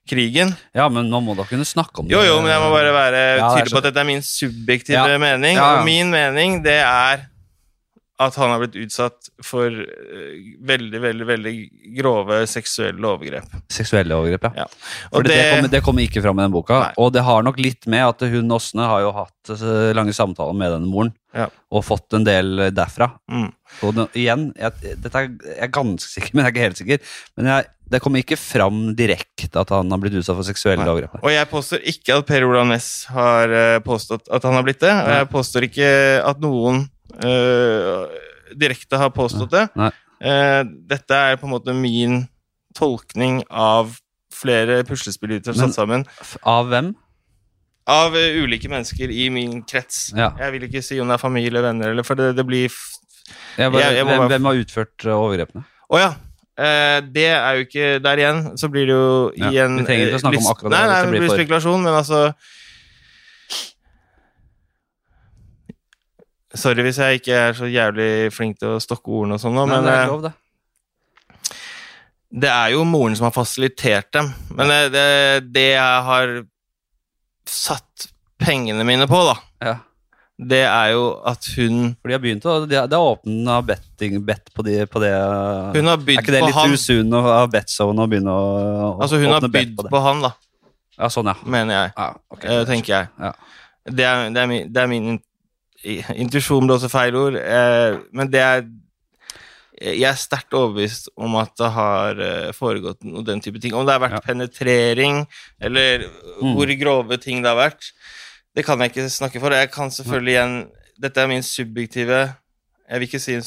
S2: krigen.
S1: ja, men nå må dere kunne snakke om det.
S2: Jo, jo, men jeg må bare være tydelig på at dette er min subjektive
S1: Ja.
S2: mening.
S1: Ja, ja.
S2: Og min mening, det er at han har blitt utsatt for eh, veldig, veldig veldig grove seksuelle overgrep.
S1: Seksuelle overgrep, ja.
S2: Ja.
S1: For det,
S2: det,
S1: kommer, det kommer ikke fram i den boka.
S2: Nei.
S1: Og det har nok litt med at hun Åsne har jo hatt eh, lange samtaler med denne moren.
S2: Ja.
S1: Og fått en del derfra.
S2: mm,
S1: Og det, igjen, jeg, dette er, jeg er ganske sikker, men jeg er ikke helt sikker. Men jeg, det kommer ikke fram direkte at han har blitt utsatt for seksuelle
S2: Nei.
S1: overgrep.
S2: Og jeg påstår ikke at Per Olav Næss har eh, påstått at han har blitt det. Og jeg påstår ikke at noen eh, direkte har påstått det.
S1: Nei.
S2: Eh, dette er på en måte min tolkning av flere puslespillbiter satt sammen.
S1: Av hvem?
S2: Av eh, ulike mennesker i min krets.
S1: Ja.
S2: Jeg vil ikke si om det er familie, venner, eller for det, det blir
S1: Jeg bare,
S2: Jeg- jeg
S1: hvem,
S2: bare-
S1: hvem har utført overgrepene?
S2: Å ja. Eh, det er jo ikke Der igjen, så blir det jo
S1: Ja,
S2: igjen
S1: vi trenger ikke å snakke
S2: eh,
S1: om akkurat det,
S2: Nei, nei,
S1: det det
S2: det
S1: blir
S2: blir spekulasjon, men altså Sorry hvis jeg ikke er så jævlig flink til å stokke ordene og sånn nå, men
S1: det er
S2: eh,
S1: lov, det.
S2: det er jo moren som har fasilitert dem. Men det, det, det jeg har satt pengene mine på, da,
S1: Ja.
S2: det er jo at hun
S1: For de har begynt å Det er åpna betting bet på, de, på det
S2: Hun har
S1: Er ikke det litt
S2: litt
S1: å ha betzone og begynne å
S2: Altså, hun har bydd
S1: på,
S2: på han, da,
S1: Ja, sånn, ja.
S2: mener jeg.
S1: ja okay,
S2: eh, tenker jeg.
S1: Ja.
S2: Det er, det er min, det er min Intuisjon blir også feil ord, eh, men det er Jeg er sterkt overbevist om at det har eh, foregått noe den type ting. Om det har vært
S1: Ja.
S2: penetrering, eller
S1: Mm.
S2: hvor grove ting det har vært, det kan jeg ikke snakke for. Jeg kan selvfølgelig igjen Dette er min subjektive Jeg vil ikke si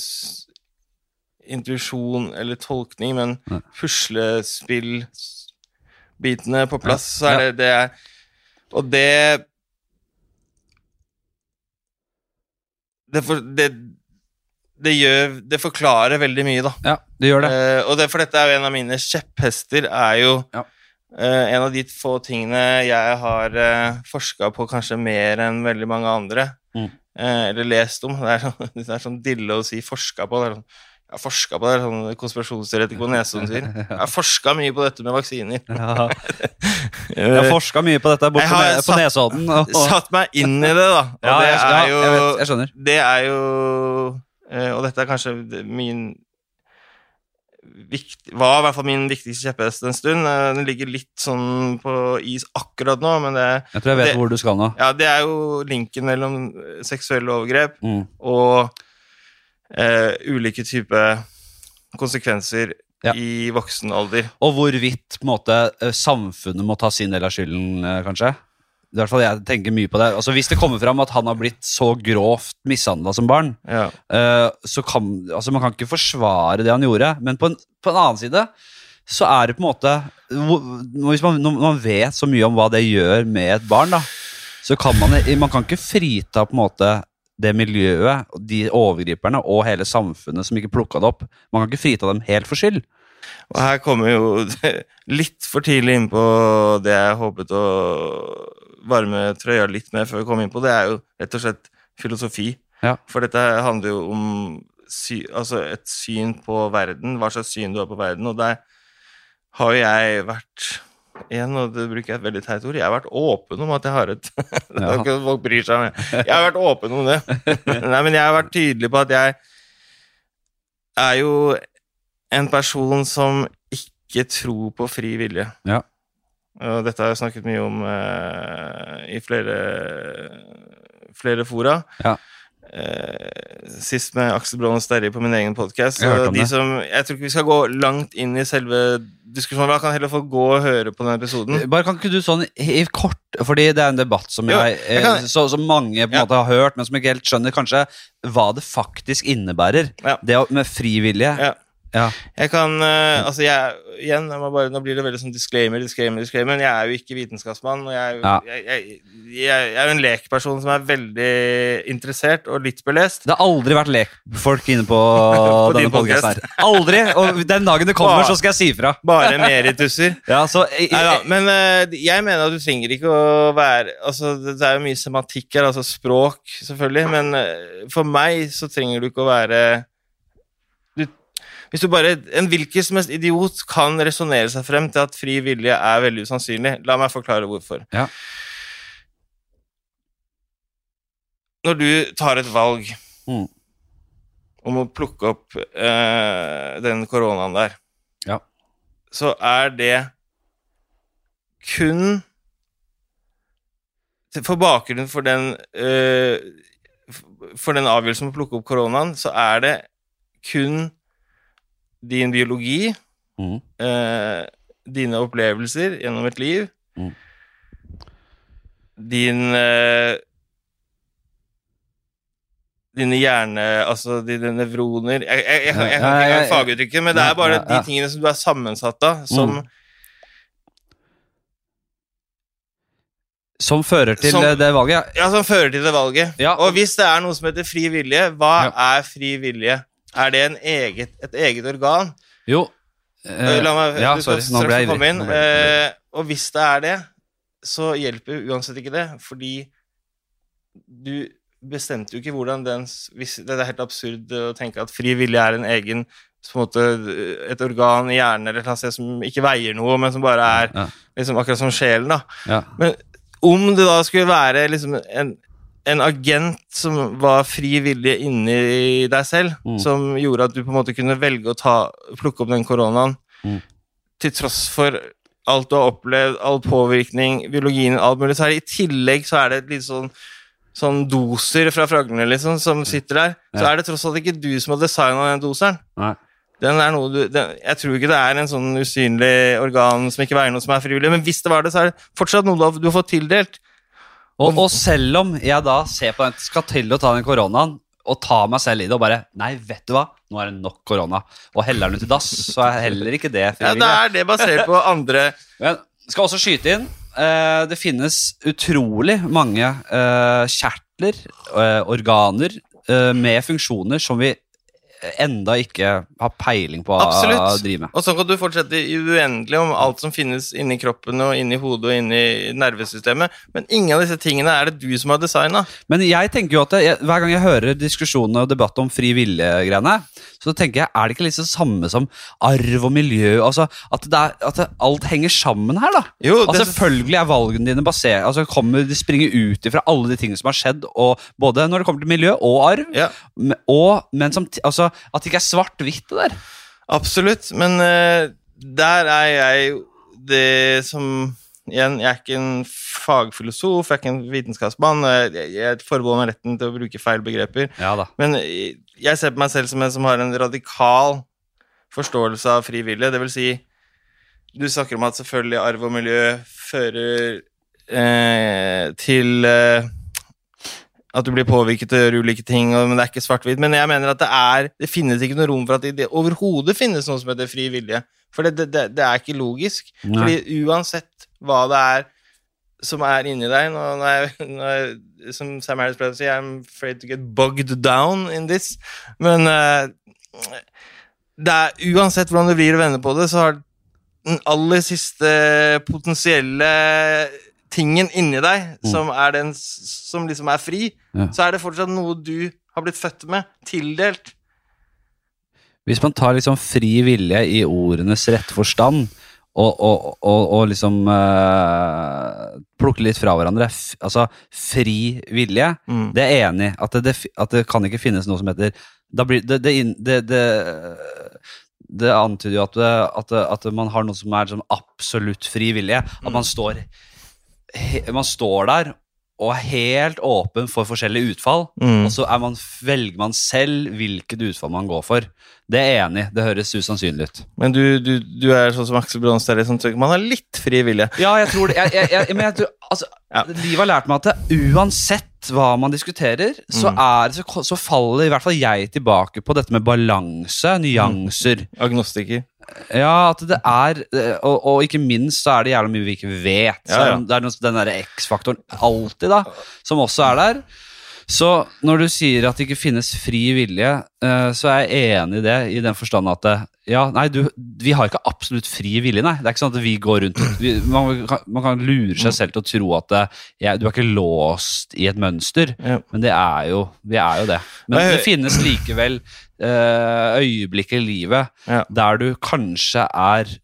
S2: intuisjon eller tolkning, men puslespillbitene på plass, så er det det Og det det, for, det det gjør Det forklarer veldig mye, da.
S1: ja, det gjør det.
S2: Uh, og det, for dette er jo en av mine kjepphester, er jo
S1: Ja.
S2: uh, en av de få tingene jeg har uh, forska på kanskje mer enn veldig mange andre.
S1: Mm.
S2: Uh, eller lest om. Det er, sånn, det er sånn dille å si 'forska på'. Det er sånn, jeg har forska på det, sånn konspirasjonsteoretiker på Nesodden sier. Jeg har forska mye på dette med vaksiner.
S1: Ja. Jeg har forska mye på dette borte
S2: Jeg har
S1: på, på
S2: satt-
S1: Nesodden. Og,
S2: Satt meg inn i det, da. Og
S1: ja,
S2: det er jo
S1: jeg, vet, jeg skjønner.
S2: det er jo eh, Og dette er kanskje min vikt, Var i hvert fall min viktigste kjepphest en stund. Eh, Den ligger litt sånn på is akkurat nå, men det,
S1: Jeg tror jeg vet
S2: det-
S1: hvor du skal nå.
S2: ja, det er jo linken mellom seksuelle overgrep
S1: Mm.
S2: og eh, ulike typer konsekvenser
S1: Ja.
S2: i voksen alder.
S1: Og hvorvidt måte, eh, samfunnet må ta sin del av skylden, eh, kanskje. I hvert fall Jeg tenker mye på det. Altså, Hvis det kommer fram at han har blitt så grovt mishandla som barn,
S2: Ja.
S1: eh, så kan altså Man kan ikke forsvare det han gjorde, men på en, på en annen side så er det på en måte Hvis man, når man vet så mye om hva det gjør med et barn, da, så kan man Man kan ikke frita på en måte det miljøet, de overgriperne og hele samfunnet som ikke plukka det opp. Man kan ikke frita dem helt for skyld.
S2: Og her kommer jo litt for tidlig inn på det jeg håpet å varme trøya litt med før vi kom inn på. Det er jo rett og slett filosofi.
S1: Ja.
S2: For dette handler jo om sy altså et syn på verden, hva slags syn du har på verden. Og der har jo jeg vært Igjen, og det bruker jeg et veldig teit ord, jeg har vært åpen om at jeg har et Det er
S1: Ja.
S2: folk bryr seg om det. Jeg har vært åpen om det. Nei, men jeg har vært tydelig på at jeg er jo en person som ikke tror på fri vilje.
S1: Ja.
S2: Og dette har jeg snakket mye om eh, i flere, flere fora.
S1: Ja.
S2: Eh, sist med Aksel Braan og Sterri på min egen podkast.
S1: Jeg
S2: som, jeg tror ikke vi skal gå langt inn i selve diskusjonen. Da kan heller få gå og høre på den episoden.
S1: Bare Kan ikke du sånn i kort Fordi det er en debatt som
S2: Jo,
S1: jeg,
S2: jeg kan-
S1: eh, så, som mange på en
S2: Ja.
S1: måte har hørt, men som ikke helt skjønner kanskje hva det faktisk innebærer.
S2: Ja.
S1: Det med frivillige.
S2: Ja.
S1: Ja.
S2: Jeg kan eh, Altså, jeg Igjen, jeg bare, nå blir det veldig sånn disclaimer, disclaimer, disclaimer. Jeg er jo ikke vitenskapsmann, og jeg
S1: Ja.
S2: jeg, jeg, er jo en lekperson som er veldig interessert og litt belest.
S1: Det har aldri vært lekfolk inne på,
S2: på
S1: denne
S2: podkasten
S1: her. Aldri! Og den dagen det kommer, så skal jeg si ifra.
S2: Bare merituser.
S1: Ja, så
S2: Neida, men eh, jeg mener at du trenger ikke å være Altså, det er jo mye semantikk her, altså språk, selvfølgelig, men eh, for meg så trenger du ikke å være Hvis du bare En hvilken som helst idiot kan resonnere seg frem til at fri vilje er veldig usannsynlig. La meg forklare hvorfor.
S1: Ja.
S2: Når du tar et valg
S1: Mm.
S2: om å plukke opp eh, den koronaen der,
S1: Ja.
S2: så er det kun For bakgrunnen for den eh, For den avgjørelsen om å plukke opp koronaen, så er det kun din biologi,
S1: mm.
S2: eh, dine opplevelser gjennom et liv,
S1: Mm.
S2: din eh, Dine hjerne... Altså dine nevroner Jeg, jeg, jeg, jeg, jeg kan ikke faguttrykket, men det er bare de tingene som du er sammensatt av, som
S1: Mm. Som fører til
S2: Som-
S1: det valget.
S2: Ja, som fører til det valget.
S1: Ja.
S2: Og hvis det er noe som heter fri vilje, hva
S1: Ja.
S2: er fri vilje? Er det en eget, et eget organ?
S1: Jo eh,
S2: La meg,
S1: ja,
S2: du
S1: sorry, nå ble jeg
S2: få
S1: ivrig.
S2: inn.
S1: Nå ble jeg ivrig.
S2: Eh, og hvis det er det, så hjelper uansett ikke det, fordi du bestemte jo ikke hvordan den hvis, Det er helt absurd å tenke at fri vilje er en egen på en måte, et organ i hjernen eller et eller annet sted som ikke veier noe, men som bare er
S1: Ja,
S2: liksom akkurat som sjelen. da.
S1: ja.
S2: Men om det da skulle være liksom en, en agent som var fri vilje inni deg selv,
S1: Mm.
S2: som gjorde at du på en måte kunne velge å ta, plukke opp den koronaen,
S1: Mm.
S2: til tross for alt du har opplevd, all påvirkning, biologien, alt mulig, så er det i tillegg så er det et litt sånn Sånn doser fra fraglene liksom, som sitter der. Så er det tross alt ikke du som har designa den doseren.
S1: Nei.
S2: Den er noe du, den, jeg tror ikke det er en sånn usynlig organ som ikke veier noe som er frivillig, men hvis det var det, så er det fortsatt noe du har, du har fått tildelt.
S1: Og, og selv om jeg da ser på den, skal til å ta den koronaen, og ta meg selv i det og bare Nei, vet du hva, nå er det nok korona. Og heller den ut i dass, så er heller ikke det
S2: Ja, det er det basert på andre
S1: Men skal også skyte inn eh, Det finnes utrolig mange eh, kjertler, eh, organer, eh, med funksjoner som vi enda ikke har peiling på å
S2: Absolutt.
S1: drive med.
S2: Og så kan du fortsette i uendelig om alt som finnes inni kroppen og inni hodet og inni nervesystemet, men ingen av disse tingene er det du som har designa.
S1: Men jeg tenker jo at jeg, hver gang jeg hører diskusjoner og debatt om fri vilje-greiene, så tenker jeg, er det ikke det samme som arv og miljø? Altså, At, det er, at alt henger sammen her, da?
S2: Jo, det-
S1: selvfølgelig er valgene dine basert altså kommer, De springer ut ifra alle de tingene som har skjedd, og både når det kommer til miljø og arv.
S2: Ja,
S1: Og, men som, altså, at det ikke er svart-hvitt, det der.
S2: absolutt. Men uh, der er jeg det som Igjen, jeg er ikke en fagfilosof, jeg er ikke en vitenskapsmann. Jeg, jeg- forbeholder meg retten til å bruke feil begreper.
S1: Ja da.
S2: Men jeg ser på meg selv som en som har en radikal forståelse av fri vilje. Det vil si, du snakker om at selvfølgelig arv og miljø fører eh, til eh, at du blir påvirket til å gjøre ulike ting, og, men det er ikke svart-hvitt. Men jeg mener at det er Det finnes ikke noe rom for at det, det overhodet finnes noe som heter fri vilje. For det, det, det, er ikke logisk.
S1: Nei.
S2: Fordi uansett hva det er som er inni deg nå, nå er, nå er, Som Sam Harris pleier å si, I'm afraid to get bogged down in this. Men uh, det er, uansett hvordan du vrir og vender på det, så har den aller siste potensielle tingen inni deg,
S1: Mm.
S2: som er den som liksom er fri,
S1: Ja.
S2: så er det fortsatt noe du har blitt født med, tildelt.
S1: Hvis man tar liksom fri vilje i ordenes rette forstand, og, og, og, og liksom uh, plukke litt fra hverandre f Altså fri vilje,
S2: Mm.
S1: det er jeg enig i. At, at det kan ikke finnes noe som heter da blir, det, det, det, det, antyder jo at, at, at man har noe som er sånn absolutt fri vilje. At man står, he, man står der og er helt åpen for forskjellige utfall.
S2: Mm.
S1: Og så er man, velger man selv hvilket utfall man går for. Det er jeg enig. Det høres usannsynlig ut.
S2: Men du, du, du er sånn som Aksel Bronstad, som tror man har litt fri vilje.
S1: Ja, jeg tror det. Jeg, jeg, jeg, men jeg tror, altså,
S2: Ja.
S1: Livet har lært meg at det, uansett hva man diskuterer, så,
S2: Mm.
S1: er, så, så faller i hvert fall jeg tilbake på dette med balanse, nyanser.
S2: Agnostiker.
S1: Ja, at det er og, og ikke minst så er det jævlig mye vi ikke vet. Så
S2: Ja, ja.
S1: Det er den derre X-faktoren alltid, da, som også er der. Så når du sier at det ikke finnes fri vilje, eh, så er jeg enig i det, i den forstand at det, ja, nei, du, vi har ikke absolutt fri vilje, nei. Det er ikke sånn at vi går rundt vi, man, kan, man kan lure seg selv til å tro at det, ja, du er ikke låst i et mønster,
S2: Ja.
S1: men det er jo, vi er jo det. Men det finnes likevel eh, øyeblikk i livet
S2: Ja.
S1: der du kanskje er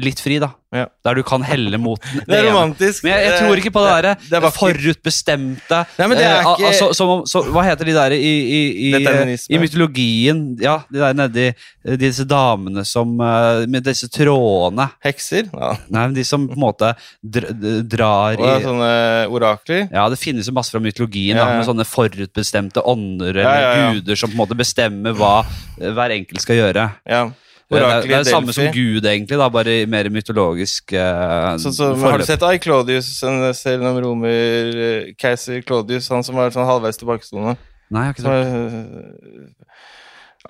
S1: litt fri, da.
S2: Ja.
S1: Der du kan helle mot den
S2: Det er romantisk.
S1: Men jeg, jeg tror ikke på det derre
S2: det er
S1: forutbestemte
S2: Nei, men det er
S1: eh,
S2: ikke-
S1: altså, som om- så, Hva heter de der i, i, i, i mytologien? Ja, de der nedi eh, Disse damene som eh, Med disse trådene.
S2: Hekser? Ja.
S1: Nei, men de som på en måte dr drar
S2: Og
S1: i
S2: sånne orakler?
S1: ja, Det finnes jo masse fra mytologien,
S2: Ja,
S1: da, med sånne forutbestemte ånder eller guder som på en måte bestemmer hva hver enkelt skal gjøre.
S2: Ja.
S1: Det er, det er det samme som Gud, egentlig, da, bare i mer mytologisk uh,
S2: Sånn som, har du sett I Claudius, en serien om romer uh, Keiser Claudius, han som var sånn halvveis tilbakestående?
S1: Nei, jeg har ikke sett
S2: eh,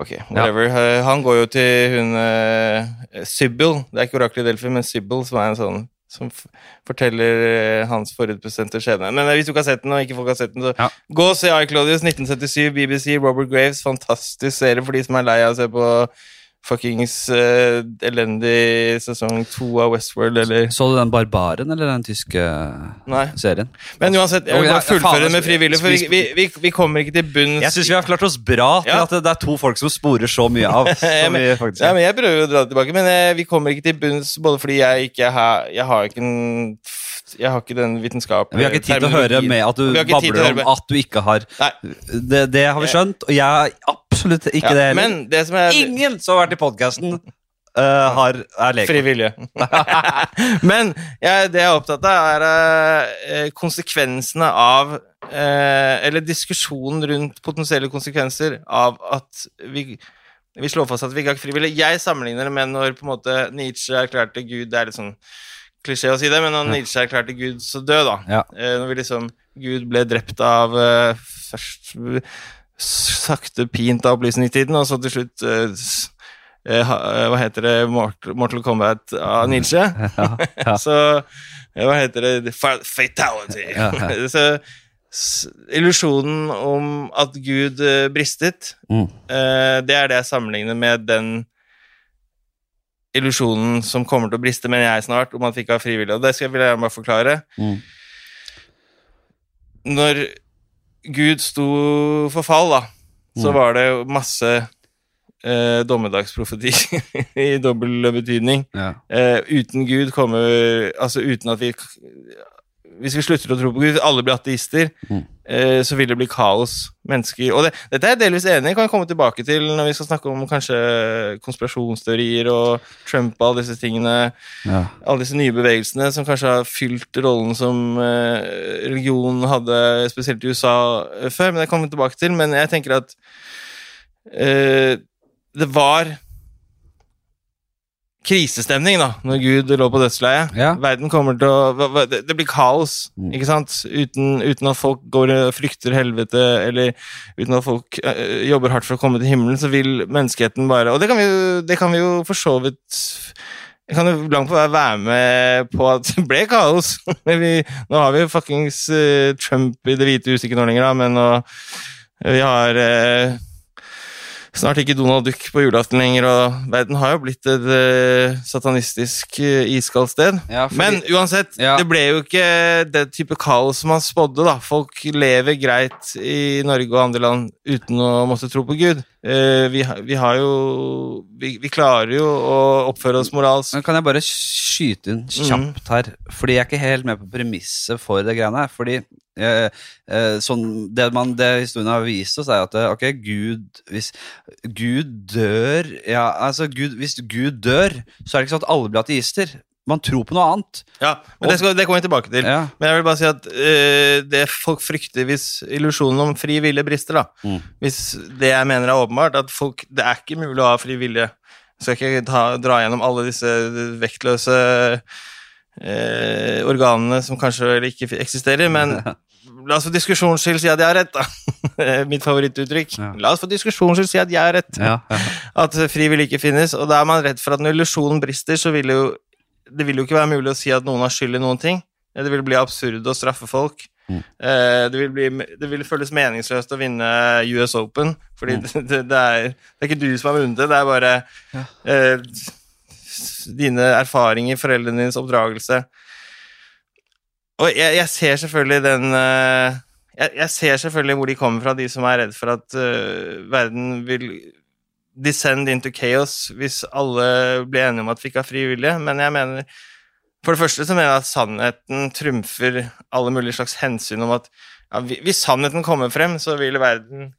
S2: Ok, whatever. Eh, Han går jo til hun uh, Sybil. Det er ikke oraklet Delphi, men Sybil, som er en sånn som forteller eh, hans forutbestemte skjebne. Men eh, hvis du ikke har sett den, og ikke folk har sett den, så
S1: Ja.
S2: gå og se I Claudius 1977, BBC, Robert Graves. Fantastisk serie for de som er lei av å se på fuckings uh, elendig sesong to av Westworld, eller
S1: Så du den Barbaren, eller den tyske
S2: Nei.
S1: serien?
S2: Men uansett, jeg vil bare fullføre med frivillig, for vi, vi,
S1: vi-
S2: kommer ikke til bunns
S1: Jeg syns vi har klart oss bra til
S2: Ja.
S1: at det, det er to folk som sporer så mye av.
S2: Ja,
S1: Som
S2: men-
S1: vi faktisk
S2: Ja, men jeg prøver jo å dra det tilbake, men eh, vi kommer ikke til bunns både fordi jeg ikke har Jeg har ikke en Jeg har ikke den vitenskapelige
S1: vi har ikke tid til å høre med at du babler om at du ikke har Det, det har vi skjønt, og jeg har absolutt ikke
S2: Ja,
S1: det heller.
S2: Men det som er
S1: Ingen som har vært i podkasten, har er lege.
S2: Fri vilje. men jeg, det jeg er opptatt av, er uh, konsekvensene av uh, Eller diskusjonen rundt potensielle konsekvenser av at vi vi slår fast at vi ikke har frivillig. Jeg sammenligner det med når på en måte Nietzsche erklærte Gud Det er litt sånn klisjé å si det, men når Nietzsche erklærte Gud så død, da.
S1: Ja.
S2: Eh, når vi liksom Gud ble drept av eh, først sakte pint av opplysningstiden, og så til slutt eh, Hva heter det? Mortal, Mortal Kombat av Nietzsche.
S1: Ja, ja.
S2: Så Hva heter det? Fatality. Så illusjonen om at Gud bristet,
S1: Mm.
S2: det er det jeg sammenligner med den illusjonen som kommer til å briste, mener jeg snart, om at vi ikke har frivillige. Og det skal jeg vil jeg gjerne bare forklare.
S1: Mm.
S2: Når Gud sto for fall, da, så
S1: Mm.
S2: var det masse eh, dommedagsprofeti i dobbel betydning.
S1: Ja.
S2: Eh, uten Gud kommer Altså uten at vi Hvis vi slutter å tro på Gud, alle blir ateister,
S1: Mm.
S2: eh, så vil det bli kaos. Mennesker Og det, dette er jeg delvis enig i, kan jeg komme tilbake til når vi skal snakke om kanskje konspirasjonsteorier og Trump og alle disse tingene.
S1: Ja.
S2: Alle disse nye bevegelsene som kanskje har fylt rollen som eh, religion hadde, spesielt i USA eh, før. Men det kommer vi tilbake til. Men jeg tenker at eh, det var krisestemning da, når Gud lå på dødsleiet.
S1: Ja.
S2: Verden kommer til å Det, blir kaos,
S1: Mm.
S2: ikke sant? Uten, uten at folk går og frykter helvete, eller uten at folk eh, jobber hardt for å komme til himmelen, så vil menneskeheten bare Og det kan vi jo, det kan vi jo for så vidt jeg kan jo langt på vei være med på at det ble kaos. Vi, nå har vi jo fuckings eh, Trump i Det hvite huset ikke nå lenger, da, men nå, vi har eh, snart ikke Donald Duck på julaften lenger, og verden har jo blitt et eh, satanistisk uh, iskaldt sted.
S1: Ja, fordi-
S2: Men uansett,
S1: Ja.
S2: det ble jo ikke det type kaos som man spådde, da. Folk lever greit i Norge og andre land uten å måtte tro på Gud. Eh, vi, vi har jo vi, vi klarer jo å oppføre oss moralsk.
S1: Men kan jeg bare skyte inn kjapt her? Fordi jeg er ikke helt med på premisset for det greiene her. Fordi eh, eh, sånn, det, man, det historien har vist oss, er at eh, ok, Gud Hvis Gud dør ja, altså Gud, Hvis Gud dør, så er det ikke sånn at alle blir ateister. Man tror på noe annet.
S2: Ja, men det, skal, det kommer vi tilbake til.
S1: Ja.
S2: Men jeg vil bare si at uh, det folk frykter hvis illusjonen om fri vilje brister, da
S1: Mm.
S2: Hvis det jeg mener er åpenbart, at folk Det er ikke mulig å ha fri vilje. Jeg skal ikke ta, dra gjennom alle disse vektløse uh, organene som kanskje ikke eksisterer, men la oss for diskusjonens skyld si at jeg har rett, da. Mitt favorittuttrykk.
S1: Ja.
S2: La oss for diskusjonens skyld si at jeg har rett
S1: Ja, ja.
S2: at fri vilje ikke finnes, og da er man redd for at når illusjonen brister, så vil jo det vil jo ikke være mulig å si at noen har skyld i noen ting. Det vil bli absurd å straffe folk.
S1: Mm.
S2: Eh, det, vil bli, det vil føles meningsløst å vinne US Open, fordi
S1: Mm.
S2: det, det, er, det er ikke du som har vunnet det, det er bare
S1: Ja.
S2: eh, dine erfaringer, foreldrenes oppdragelse. Og jeg, jeg ser selvfølgelig den eh, jeg, jeg ser selvfølgelig hvor de kommer fra, de som er redd for at uh, verden vil descend into chaos hvis alle blir enige om at vi ikke har fri vilje, men jeg mener For det første så mener jeg at sannheten trumfer alle mulige slags hensyn om at ja, hvis sannheten kommer frem, så vil verden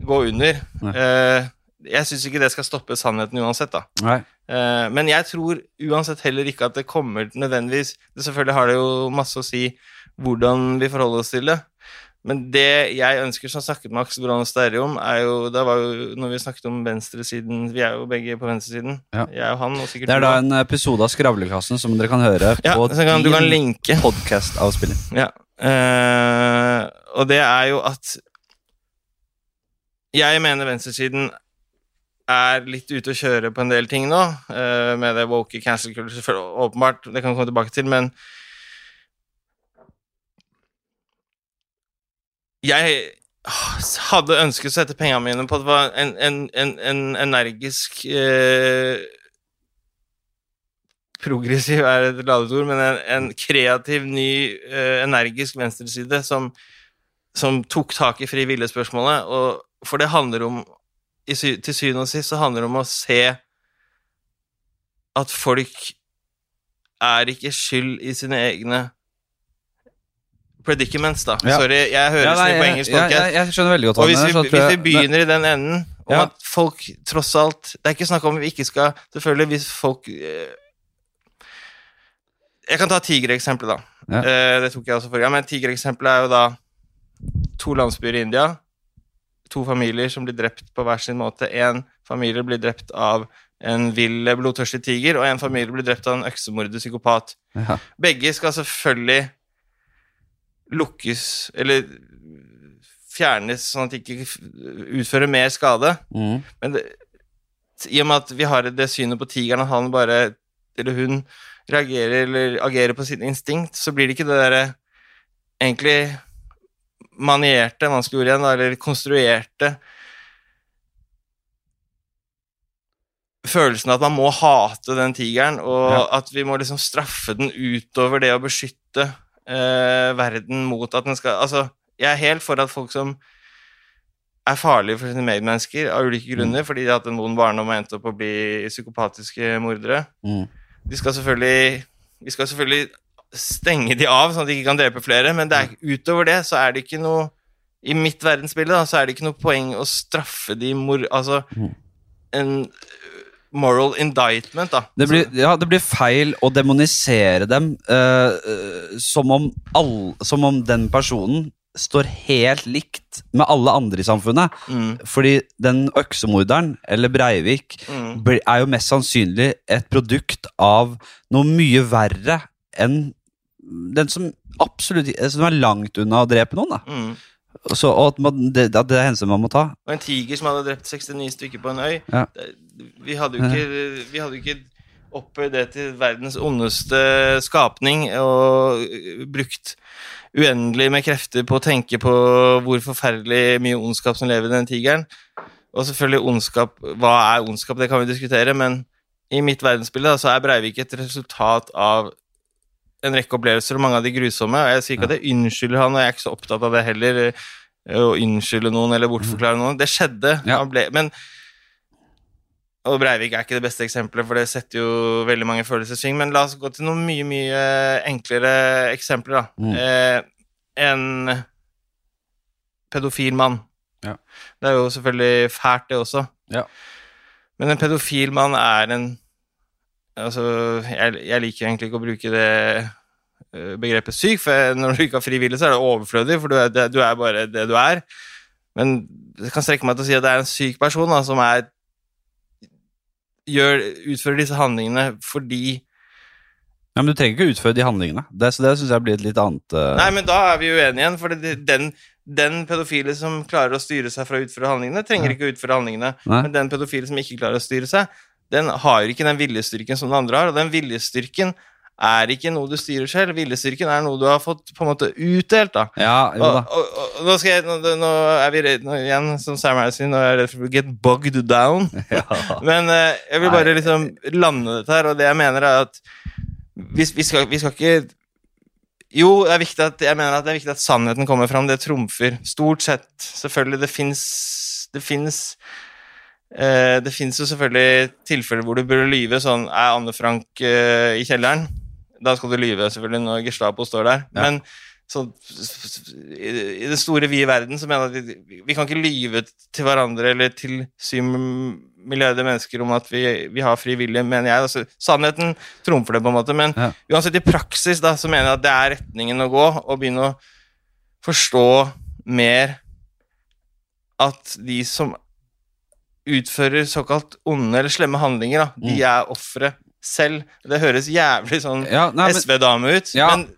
S2: gå under. Eh, jeg syns ikke det skal stoppe sannheten uansett, da.
S1: Nei.
S2: Eh, men jeg tror uansett heller ikke at det kommer nødvendigvis Selvfølgelig har det jo masse å si hvordan vi forholder oss til det. Men det jeg ønsker, som snakket Aksel Brann Sterre om, er jo Det var jo når vi snakket om venstresiden Vi er jo begge på venstresiden.
S1: Ja.
S2: Jeg og han, og sikkert
S1: Det er da en episode av Skravlekassen som dere kan høre
S2: ja,
S1: på
S2: kan, Du kan linke. Ja. Uh, og det er jo at Jeg mener venstresiden er litt ute å kjøre på en del ting nå, uh, med det woke cancel culture, åpenbart, det kan vi komme tilbake til, men Jeg hadde ønsket å sette pengene mine på at det var en, en, en, en energisk eh, Progressiv er et ladet ord, men en, kreativ, ny, eh, energisk venstreside som, som tok tak i fri vilje-spørsmålet. For det handler om sy Til syvende og sist så handler det om å se at folk er ikke skyld i sine egne predicaments, da.
S1: Ja.
S2: Sorry, jeg høres
S1: Ja,
S2: litt på engelsk podcast.
S1: jeg, jeg skjønner veldig godt
S2: Og hvis vi,
S1: mener,
S2: hvis vi
S1: jeg-
S2: begynner i den enden, om
S1: Ja.
S2: at folk tross alt Det er ikke snakk om vi ikke skal Selvfølgelig, hvis folk eh, Jeg kan ta tigereksempelet, da.
S1: Ja.
S2: Eh, det tok jeg også forrige gang. Men tigereksempelet er jo da to landsbyer i India. To familier som blir drept på hver sin måte. Én familie blir drept av en vill, blodtørstig tiger, og en familie blir drept av en øksemorder psykopat.
S1: Ja.
S2: Begge skal selvfølgelig lukkes, eller fjernes, sånn at de ikke utfører mer skade.
S1: Mm.
S2: Men det, i og med at vi har det synet på tigeren at han bare, eller hun, reagerer eller agerer på sitt instinkt, så blir det ikke det derre egentlig manierte, vanskelig ord igjen, eller konstruerte følelsen at man må hate den tigeren, og
S1: Ja.
S2: at vi må liksom straffe den utover det å beskytte eh, verden mot at den skal Altså, jeg er helt for at folk som er farlige for sine medmennesker av ulike grunner, fordi de har hatt en vond barndom og endt opp å bli psykopatiske mordere.
S1: Mm.
S2: De skal selvfølgelig Vi skal selvfølgelig stenge de av, sånn at de ikke kan drepe flere, men det er, utover det så er det ikke noe I mitt verdensbilde da, så er det ikke noe poeng å straffe de mor... Altså
S1: Mm.
S2: en moral indictment, da.
S1: Det blir, ja, det blir feil å demonisere dem uh, som, om all, som om den personen står helt likt med alle andre i samfunnet.
S2: Mm,
S1: Fordi den øksemorderen, eller Breivik,
S2: mm,
S1: er jo mest sannsynlig et produkt av noe mye verre enn den som absolutt som er langt unna å drepe noen. da.
S2: mm.
S1: Så, og det, det er hensyn man må ta.
S2: Og en tiger som hadde drept 69 stykker på en øy.
S1: Ja.
S2: Vi hadde jo ikke, vi hadde ikke opphøyd det til verdens ondeste skapning og brukt uendelig med krefter på å tenke på hvor forferdelig mye ondskap som lever i den tigeren. Og selvfølgelig ondskap Hva er ondskap? Det kan vi diskutere, men i mitt verdensbilde da, så er Breivik et resultat av en rekke opplevelser, og mange av de grusomme. Og jeg sier ikke at jeg unnskylder han, og jeg er ikke så opptatt av det heller. eh, Å unnskylde noen eller bortforklare noen. Det skjedde.
S1: Ja.
S2: Han ble, men og Breivik er ikke det beste eksempelet, for det setter jo veldig mange følelser i sving. Men la oss gå til noen mye, mye enklere eksempler, da.
S1: Mm.
S2: Eh, en pedofil mann.
S1: Ja.
S2: Det er jo selvfølgelig fælt, det også.
S1: Ja.
S2: Men en pedofil mann er en Altså, jeg, jeg liker egentlig ikke å bruke det eh, begrepet syk, for når du ikke har frivillig, så er det overflødig, for du er, det- du er bare det du er. Men jeg kan strekke meg til å si at det er en syk person da, som er gjør, utfører disse handlingene fordi
S1: Ja, Men du trenger ikke utføre de handlingene. Det, så det syns jeg blir et litt annet uh...
S2: Nei, men da er vi uenige igjen, for det, den, den pedofile som klarer å styre seg fra å utføre handlingene, trenger
S1: Ja.
S2: ikke å utføre handlingene.
S1: Nei.
S2: Men den pedofile som ikke klarer å styre seg, den har ikke den viljestyrken som den andre har, og den viljestyrken er ikke noe du styrer selv. Viljestyrken er noe du har fått på en måte utdelt, da.
S1: Ja, jo
S2: Og,
S1: da.
S2: og, og, nå skal jeg Nå, nå er vi redd nå, igjen, som Sam Harrison, nå er jeg redd for å get bogged down.
S1: Ja.
S2: Men eh, jeg vil bare liksom lande dette her, og det jeg mener er at vi, vi, skal, vi skal ikke Jo, at, jeg mener at det er viktig at sannheten kommer fram. Det trumfer. Stort sett. Selvfølgelig. Det fins Det fins Eh, det fins jo selvfølgelig tilfeller hvor du burde lyve. Sånn Er Anne Frank eh, i kjelleren? Da skal du lyve, selvfølgelig, når Gestapo står der.
S1: Ja.
S2: Men så, i, i den store, vide verden så mener jeg at vi, vi kan ikke lyve til hverandre eller til syv milliarder mennesker om at vi, vi har fri vilje, mener jeg. Altså, sannheten trumfer det, på en måte. Men
S1: Ja.
S2: uansett, i praksis da, så mener jeg at det er retningen å gå, og begynne å forstå mer at de som utfører såkalt onde eller slemme handlinger, da, de
S1: Mm.
S2: er ofre selv. Det høres jævlig sånn
S1: Ja,
S2: SV-dame ut,
S1: Ja.
S2: men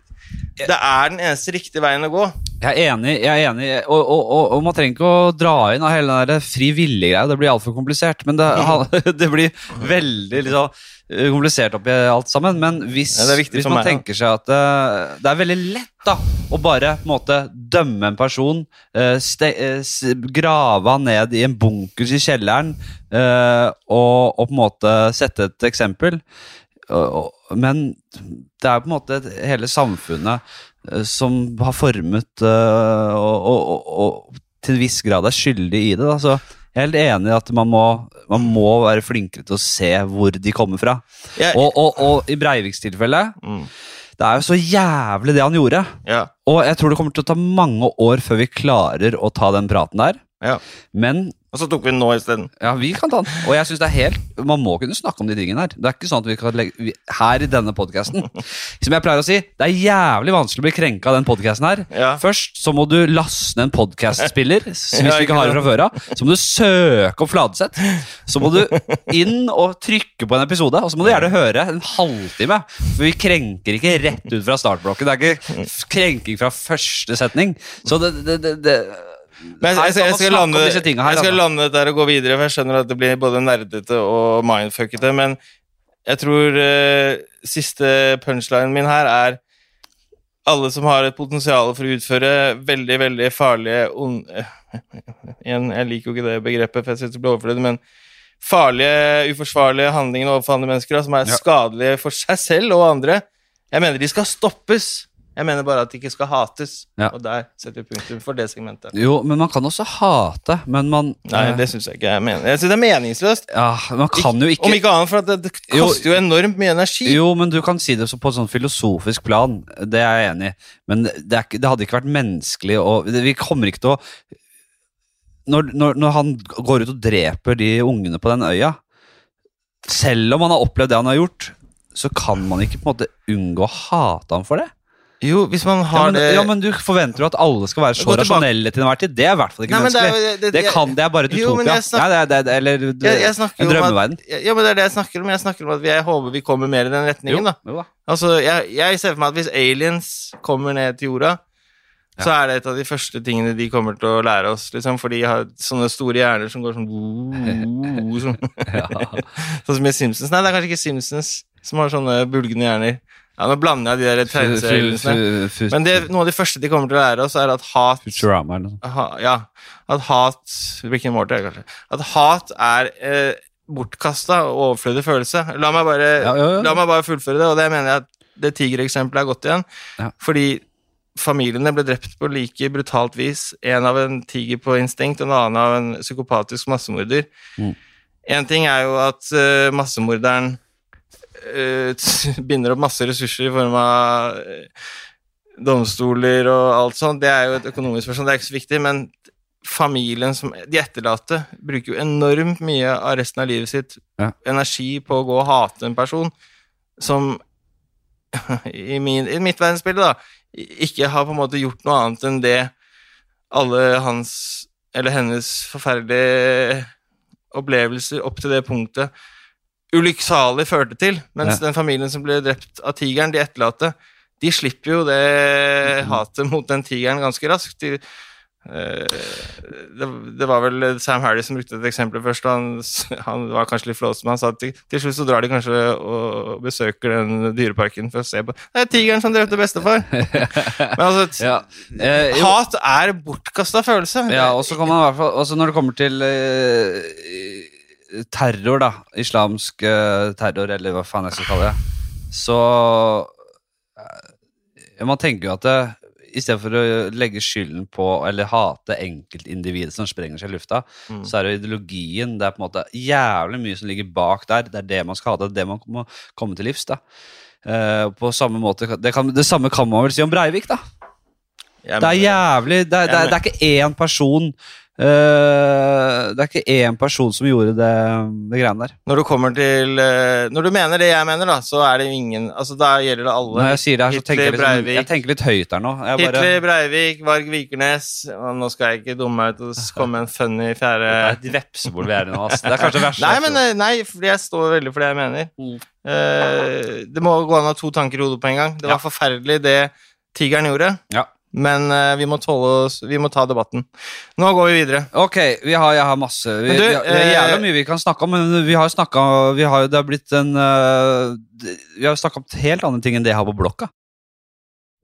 S2: det er den eneste riktige veien å gå.
S1: jeg er enig, jeg er enig og, og, og, og man trenger ikke å dra inn av hele den fri vilje-greia. Det blir altfor komplisert. Men det, det blir veldig liksom, komplisert oppi alt sammen. Men hvis,
S2: Ja,
S1: hvis man
S2: meg,
S1: tenker seg at det, det er veldig lett da, å bare på en måte dømme en person, uh, ste, uh, grave han ned i en bunkers i kjelleren eh, og, og på en måte sette et eksempel. Men det er på en måte hele samfunnet eh, som har formet eh, og, og, og, og til en viss grad er skyldig i det. Da. Så jeg er helt enig i at man må, man må være flinkere til å se hvor de kommer fra.
S2: Jeg,
S1: Og, og, og i Breiviks tilfelle,
S2: mm,
S1: det er jo så jævlig det han gjorde.
S2: ja,
S1: Og jeg tror det kommer til å ta mange år før vi klarer å ta den praten der.
S2: ja.
S1: Men
S2: Og så tok vi den nå isteden.
S1: ja, vi kan ta den. Og jeg synes det er helt Man må kunne snakke om de tingene her. Det er ikke sånn at vi kan legge Her i denne podkasten Som jeg pleier å si, det er jævlig vanskelig å bli krenka av den podkasten her.
S2: Ja.
S1: Først så må du laste ned en podkastspiller, hvis
S2: vi
S1: du
S2: ikke
S1: har det fra før av. Så må du søke opp Fladseth. Så må du inn og trykke på en episode, og så må du gjerne høre en halvtime. For vi krenker ikke rett ut fra startblokken. Det er ikke krenking fra første setning. Så det, det, det, det
S2: Men jeg, jeg, jeg, skal lande, jeg skal lande der og gå videre, for jeg skjønner at det blir både nerdete og mindfuckete, men jeg tror uh, siste punchlinen min her er alle som har et potensial for å utføre veldig, veldig farlige on Igjen, jeg liker jo ikke det begrepet, for jeg synes det blir overflødig, men farlige, uforsvarlige handlinger overfor andre mennesker som er skadelige for seg selv og andre. Jeg mener de skal stoppes. Jeg mener bare at de ikke skal hates.
S1: Ja.
S2: Og der setter vi punktum for det segmentet.
S1: Jo, men man kan også hate, men man
S2: Nei, det syns jeg ikke jeg mener. Jeg synes det er meningsløst.
S1: Ja, man kan jo ikke
S2: Om ikke annet, for det, det
S1: Jo.
S2: koster jo enormt mye energi.
S1: Jo, men du kan si det på et sånn filosofisk plan. Det er jeg enig i. Men det, er det hadde ikke vært menneskelig å Vi kommer ikke til å når, når, når han går ut og dreper de ungene på den øya Selv om han har opplevd det han har gjort, så kan man ikke på en måte unngå å hate ham for det.
S2: Jo, hvis man
S1: Ja
S2: har
S1: men,
S2: det
S1: ja, men du forventer jo at alle skal være så rasjonelle til enhver tid. Det er i hvert fall ikke
S2: Nei,
S1: menneskelig.
S2: det det-
S1: Det,
S2: det-
S1: kan, det er bare et utopia. Nei, det er, det er, eller du,
S2: jeg, jeg snakker
S1: en drømmeverden.
S2: at, ja, men det er det jeg snakker om. Jeg snakker om at jeg håper vi kommer mer i den retningen. jo, da.
S1: jo da.
S2: Altså, jeg, jeg ser for meg at hvis aliens kommer ned til jorda, så er det et av de første tingene de kommer til å lære oss. Liksom, for de har sånne store hjerner som går sånn, sånn som i Simpsons. Nei, det er kanskje ikke Simpsons som har sånne bulgende hjerner. Ja, Nå blander jeg de der tegneseriene. Men det, noe av det første de kommer til å lære oss, er at hat
S1: Futurama eller noe
S2: ha, Ja, at hat Rick and Morty, kanskje. At hat er eh, bortkasta og overflødig følelse. La meg, bare,
S1: Ja, ja, ja.
S2: la meg bare fullføre det, og det mener jeg at det tigereksempelet er godt igjen. Fordi familiene ble drept på like brutalt vis. En av en tiger på instinkt, og en annen av en psykopatisk massemorder.
S1: Mm.
S2: En ting er jo at uh, massemorderen binder opp masse ressurser i form av eh, domstoler og alt sånt. Det er jo et økonomisk spørsmål, det er ikke så viktig, men familien som De etterlatte bruker jo enormt mye av resten av livet sitt
S1: Ja.
S2: energi på å gå og hate en person som i, min, i mitt verdensbilde, da, ikke har på en måte gjort noe annet enn det alle hans eller hennes forferdelige opplevelser opp til det punktet ulykksalig førte til. Mens
S1: Ja.
S2: den familien som ble drept av tigeren, de etterlatte, de slipper jo det hatet mot den tigeren ganske raskt. De, eh, det, det var vel Sam Harry som brukte et eksempel først. Han, han var kanskje litt flåsete, men han sa at til, til slutt så drar de kanskje og besøker den dyreparken for å se på Det er tigeren som drepte bestefar! Men altså,
S1: Ja. Eh,
S2: hat er bortkasta følelse.
S1: ja, og så kan man i hvert fall Når det kommer til eh, terror, da, islamsk eh, terror, eller hva faen jeg skal kalle det, så eh, Man tenker jo at det, i stedet for å legge skylden på eller hate enkeltindividet som sprenger seg i lufta,
S2: Mm.
S1: så er det ideologien. Det er på en måte jævlig mye som ligger bak der. Det er det man skal hate, det er det man må komme til livs. da. Eh, på samme måte, det, kan, det samme kan man vel si om Breivik, da. Det er jævlig Det det det er ikke én person eh, Det er ikke én person som gjorde det, det greiene der.
S2: Når du kommer til uh, Når du mener det jeg mener, da, så er det jo ingen Altså, Da gjelder det alle.
S1: Når jeg sier det her, så tenker jeg,
S2: Hitler,
S1: liksom, jeg tenker litt høyt her nå. Jeg bare,
S2: Hitler, Breivik, Varg Vikernes og Nå skal jeg ikke dumme meg ut og komme med en funny fjerde
S1: det er et vepsebol vi er i nå. altså. Det er kanskje verst.
S2: Nei, men eh, nei, fordi jeg står veldig for det jeg mener. Eh, det må gå an å ha to tanker i hodet på en gang. Det var
S1: Ja.
S2: forferdelig, det tigeren gjorde.
S1: Ja.
S2: Men uh, vi må oss Vi må ta debatten. Nå går vi videre.
S1: Ok, vi har, jeg har masse vi,
S2: du,
S1: Det er jævla
S2: eh,
S1: mye vi kan snakke om, men vi har snakka vi har, jo- Det har blitt en øh, Vi har snakka om helt andre ting enn det jeg har på blokka.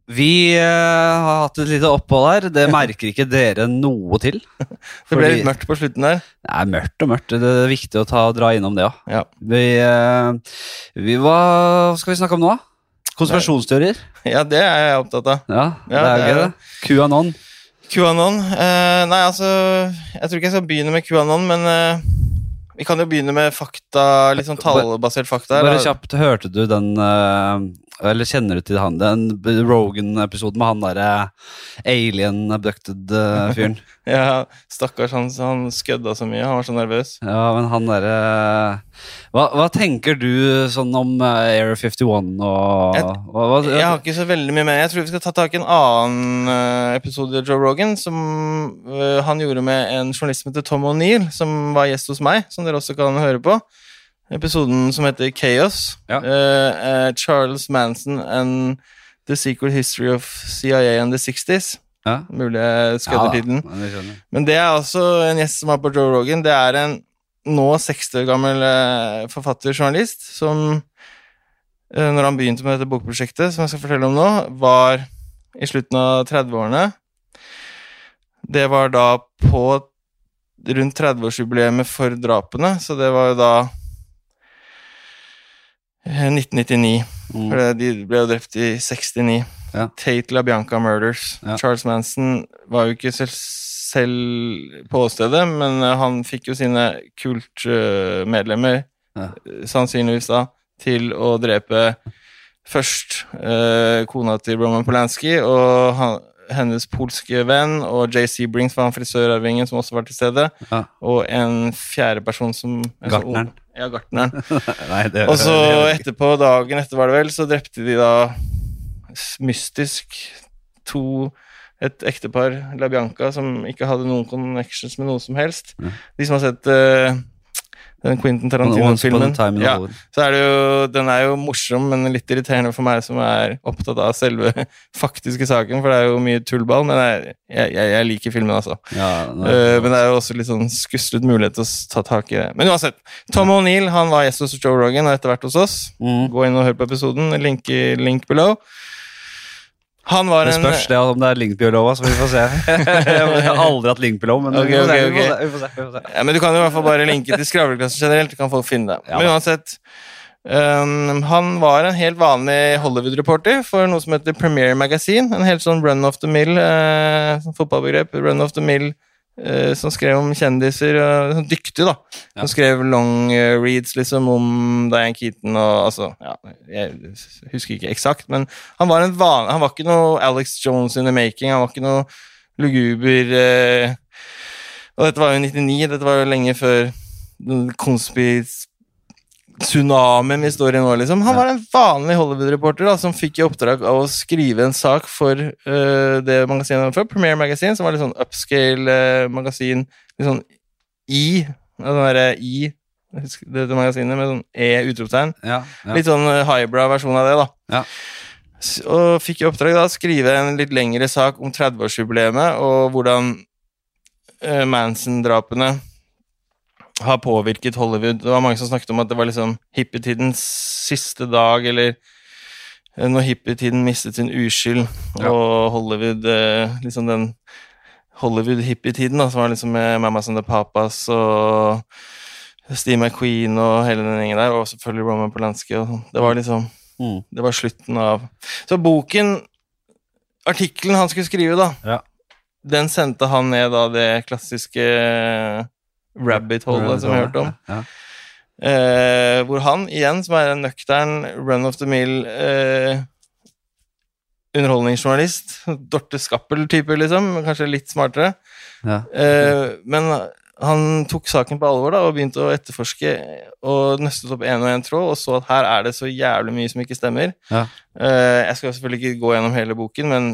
S1: Vi uh, har hatt et lite opphold her. Det merker ikke dere noe til.
S2: Det ble litt mørkt på slutten der.
S1: Det er mørkt og mørkt. Det er viktig å ta, dra innom det òg.
S2: Ja.
S1: Vi, vi Hva skal vi snakke om nå? da? Konspirasjonsteorier?
S2: ja, det er jeg opptatt av.
S1: Ja, det er
S2: er-
S1: det. QAnon.
S2: QAnon eh, Nei, altså Jeg tror ikke jeg skal begynne med QAnon, men eh, vi kan jo begynne med fakta, litt sånn tallbasert fakta. her,
S1: Bare kjapt, hørte du den øh, Eller kjenner du til han den Rogan-episoden med han derre alien abducted-fyren?
S2: Ja, Stakkars, han, han skødda så mye. Han var så nervøs.
S1: ja, men han derre hva, hva tenker du sånn om Air Area 51 og
S2: Jeg-
S1: hva, hva,
S2: Jeg har ikke så veldig mye mer. Jeg tror vi skal ta tak i en annen eh, episode av Joe Rogan, som eh, han gjorde med en journalist som heter Tom O'Neill, som var gjest hos meg, som dere også kan høre på. Episoden som heter Chaos.
S1: Ja.
S2: Uh, eh, Charles Manson and The Secret History of CIA and the 60s.
S1: ja?
S2: Mulig jeg skødder tittelen.
S1: men.
S2: Men det er altså en gjest som er på Joe Rogan. Det er en nå 60 år gammel forfatterjournalist forfatter-journalist som eh, når han begynte med dette bokprosjektet, som jeg skal fortelle om nå, var i slutten av 30-årene. Det var da på rundt 30-årsjubileet for drapene, så det var jo da eh, 1999.
S1: Mm.
S2: For de ble jo drept i 69.
S1: Ja.
S2: Tate LaBianca Murders.
S1: Ja.
S2: Charles Manson var jo ikke selv, selv på åstedet, men eh, han fikk jo sine kultmedlemmer,
S1: Ja.
S2: eh, sannsynligvis da, til å drepe først eh, kona til Roman Polanski og han, hennes polske venn, og JC Brings var han frisørarvingen som også var til stede,
S1: Ja.
S2: og en fjerde person som sånn
S1: Gartneren.
S2: Ja, gartneren.
S1: Nei, det,
S2: Og så etterpå, dagen etter var det vel, så drepte de da mystisk to et ektepar, La Bianca, som ikke hadde noen connections med noe som helst.
S1: Mm.
S2: De som har sett eh, den Quentin Tarantino-filmen. Ja, så er det jo, den er jo morsom, men litt irriterende for meg som er opptatt av selve faktiske saken, for det er jo mye tullball, men jeg, jeg, jeg, jeg liker filmen, altså.
S1: Ja, nei,
S2: uh, men det er jo også litt sånn skuslet mulighet til å ta tak i det. Men uansett, Tom O'Neill han var gjest hos Joe Rogan og etter hvert hos oss.
S1: mm.
S2: Gå inn og hør på episoden. Link, link below. Han var
S1: Det
S2: en
S1: spørs det om det er Linkbjørlova, så vi får se. jeg har aldri hatt Linkbjørlov, men okay, okay,
S2: okay.
S1: vi, får se, vi får se. Vi får se.
S2: ja, Men du kan jo i hvert fall bare linke til skravleklassen generelt. Du kan folk finne det.
S1: Ja,
S2: men uansett um, Han var en helt vanlig Hollywood-reporter for noe som heter Premiere Magazine. En helt sånn run of the mill uh, fotballbegrep. Run of the mill som skrev om kjendiser. Uh, dyktig, da.
S1: Ja.
S2: Som skrev long eh, reads liksom om Diane Keaton og altså ja, Jeg husker ikke eksakt, men han var en van, Han var ikke noe Alex Jones in the making. Han var ikke noe luguber eh, Og dette var jo 99. Dette var jo lenge før konspis tsunamien vi står i nå, liksom. Han var en vanlig Hollywood-reporter som fikk i oppdrag av å skrive en sak for uh, det magasinet han før, Premiere Magazine, som var litt sånn upscale-magasin, litt sånn i Den derre i dette magasinet med sånn E-utropstegn.
S1: Ja, ja.
S2: Litt sånn eh, highbrow versjon av det, da.
S1: Ja.
S2: Og fikk i oppdrag da skrive en litt lengre sak om 30-årsjubileet og hvordan uh, Manson-drapene har påvirket Hollywood. Det var mange som snakket om at det var liksom hippietidens siste dag, eller eh, når hippietiden mistet sin uskyld,
S1: Ja.
S2: og Hollywood eh, Liksom den Hollywood-hippietiden, som var liksom med Mamas and the Papas og Steve McQueen og hele den gjengen der, og selvfølgelig Roman Polanski og sånn. Det var liksom
S1: Mm.
S2: Det var slutten av Så boken artikkelen han skulle skrive, da,
S1: Ja.
S2: den sendte han ned da det klassiske rabbit hole som vi har hørt om.
S1: Ja.
S2: Eh, hvor han igjen, som er en nøktern run of the mill eh, underholdningsjournalist, Dorte Skappel-type, liksom, kanskje litt smartere,
S1: Ja.
S2: eh, men han tok saken på alvor da, og begynte å etterforske og nøstet opp en og en tråd, og så at her er det så jævlig mye som ikke stemmer.
S1: Ja.
S2: Eh, jeg skal selvfølgelig ikke gå gjennom hele boken, men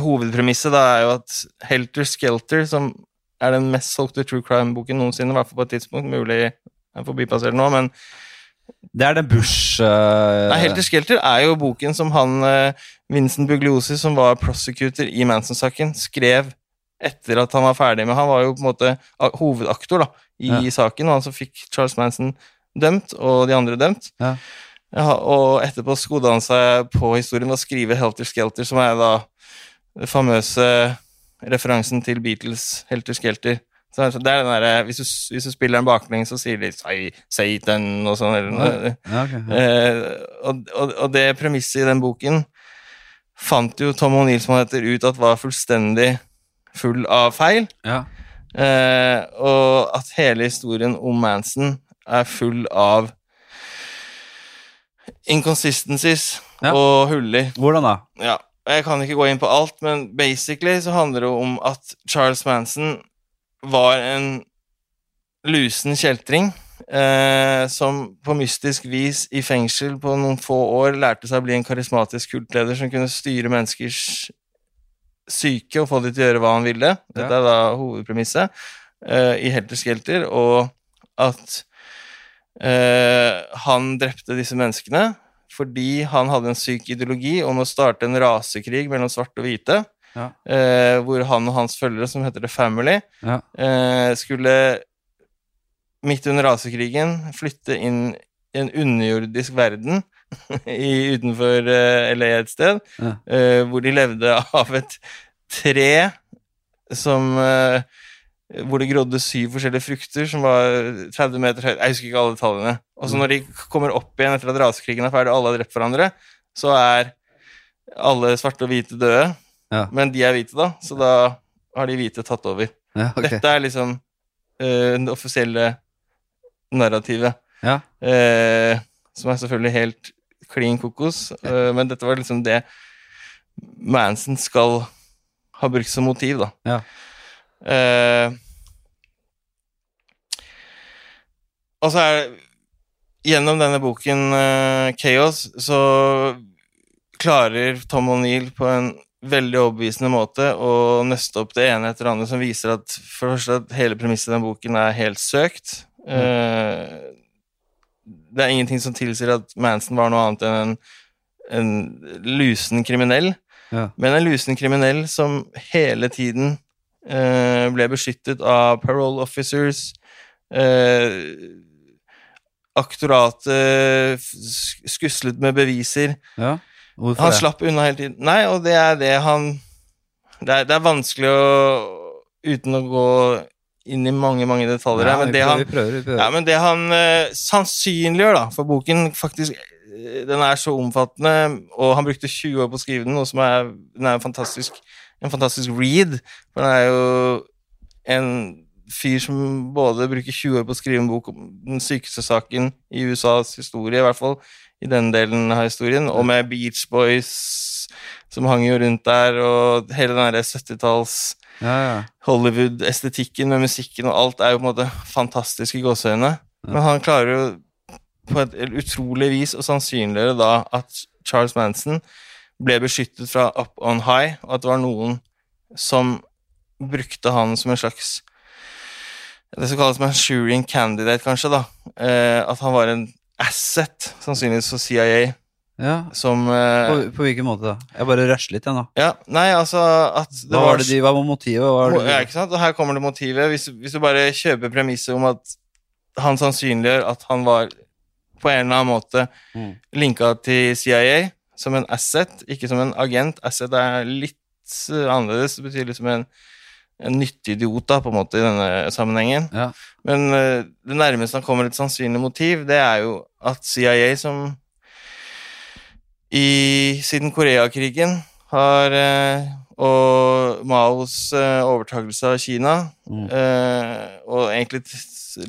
S2: hovedpremisset da er jo at Helter Skelter, som er den mest solgte true crime-boken noensinne, i hvert fall på et tidspunkt, mulig er forbipassert nå, men
S1: Det er den Bush uh,
S2: Nei, Helter Skelter er jo boken som han uh, Vincent Bugliosi, som var prosecutor i Manson-saken, skrev etter at han var ferdig med Han var jo på en måte hovedaktor da, i
S1: Ja.
S2: saken, og han som fikk Charles Manson dømt, og de andre dømt.
S1: Ja.
S2: Ja, og etterpå skodde han seg på historien ved å skrive Helter Skelter, som er da det famøse referansen til Beatles Helter Skelter. Så det er den der, hvis, du- hvis du spiller en baklengs, så sier de «Sai- Satan og sånn. eller noe.
S1: Ja, okay, ja.
S2: Eh, og, og, og det premisset i den boken fant jo Tom O'Neill, som han heter, ut at var fullstendig full av feil.
S1: ja.
S2: Eh, og at hele historien om Manson er full av inconsistencies og huller.
S1: Hvordan da?
S2: Ja, jeg kan ikke gå inn på alt, men basically så handler det om at Charles Manson var en lusen kjeltring eh, som på mystisk vis i fengsel på noen få år lærte seg å bli en karismatisk kultleder som kunne styre menneskers syke og få dem til å gjøre hva han ville. Dette er da hovedpremisset eh, i Helter Skelter, og at eh, han drepte disse menneskene fordi han hadde en syk ideologi om å starte en rasekrig mellom svarte og hvite,
S1: Ja.
S2: eh, hvor han og hans følgere, som heter The Family,
S1: Ja.
S2: eh, skulle midt under rasekrigen flytte inn i en underjordisk verden i, utenfor eh, LA et sted,
S1: Ja.
S2: eh, hvor de levde av et tre som eh, hvor det grodde syv forskjellige frukter som var 30 meter høyt. Jeg husker ikke alle detaljene. Og så når de kommer opp igjen etter at rasekrigen er ferdig og alle har drept hverandre, så er alle svarte og hvite døde.
S1: Ja.
S2: Men de er hvite, da, så da har de hvite tatt over.
S1: Ja, okay.
S2: Dette er liksom uh, det offisielle narrativet.
S1: Ja.
S2: Uh, som er selvfølgelig helt klin kokos, eh, men dette var liksom det Manson skal ha brukt som motiv, da.
S1: Ja.
S2: Eh, og så er det Gjennom denne boken eh, Chaos så klarer Tom O'Neill på en veldig overbevisende måte å nøste opp det ene etter det andre som viser at for det første at hele premisset i den boken er helt søkt. Eh, det er ingenting som tilsier at Manson var noe annet enn en, en lusen kriminell.
S1: Ja.
S2: Men en lusen kriminell som hele tiden ble beskyttet av parole officers, eh, aktoratet skuslet med beviser.
S1: ja. Hvorfor
S2: Han
S1: det?
S2: slapp unna hele tiden. Nei, og det er det han Det er, det er vanskelig å Uten å gå inn i mange, mange detaljer her,
S1: Ja,
S2: men det han
S1: prøver, prøver.
S2: ja, men det han uh, sannsynliggjør, da, for boken faktisk eh, Den er så omfattende, og han brukte 20 år på å skrive den, og som er, den er en, fantastisk, en fantastisk read. For han er jo en fyr som både bruker 20 år på å skrive en bok om den sykeste saken i USAs historie, i hvert fall i den delen av historien, og med Beach Boys som hang jo rundt der, og hele den derre 70-talls
S1: Ja, ja.
S2: Hollywood-estetikken med musikken og alt er jo på en måte fantastisk i Ja. Men han klarer jo på et utrolig vis å sannsynliggjøre da at Charles Manson ble beskyttet fra up on high, og at det var noen som brukte han som en slags Det som kalles Manchurian candidate, kanskje. da eh, At han var en asset, sannsynligvis for CIA,
S1: ja.
S2: som eh,
S1: På, på hvilken måte da? Jeg bare rusher litt, jeg nå.
S2: Ja, nei, altså at det
S1: Hva var det de, hva var motivet? Hva var det
S2: Ja, ikke sant? Og her kommer det motivet. Hvis, hvis du bare kjøper premisset om at han sannsynliggjør at han var på en eller annen måte
S1: Mm.
S2: linka til CIA som en asset, ikke som en agent. Asset er litt eh, annerledes. Det betyr liksom en, en nyttig idiot, da, på en måte, i denne sammenhengen.
S1: Ja.
S2: Men uh, det nærmeste han kommer et sannsynlig motiv, det er jo at CIA, som i, siden Koreakrigen har uh, Og Maos uh, overtakelse av Kina,
S1: Mm.
S2: og egentlig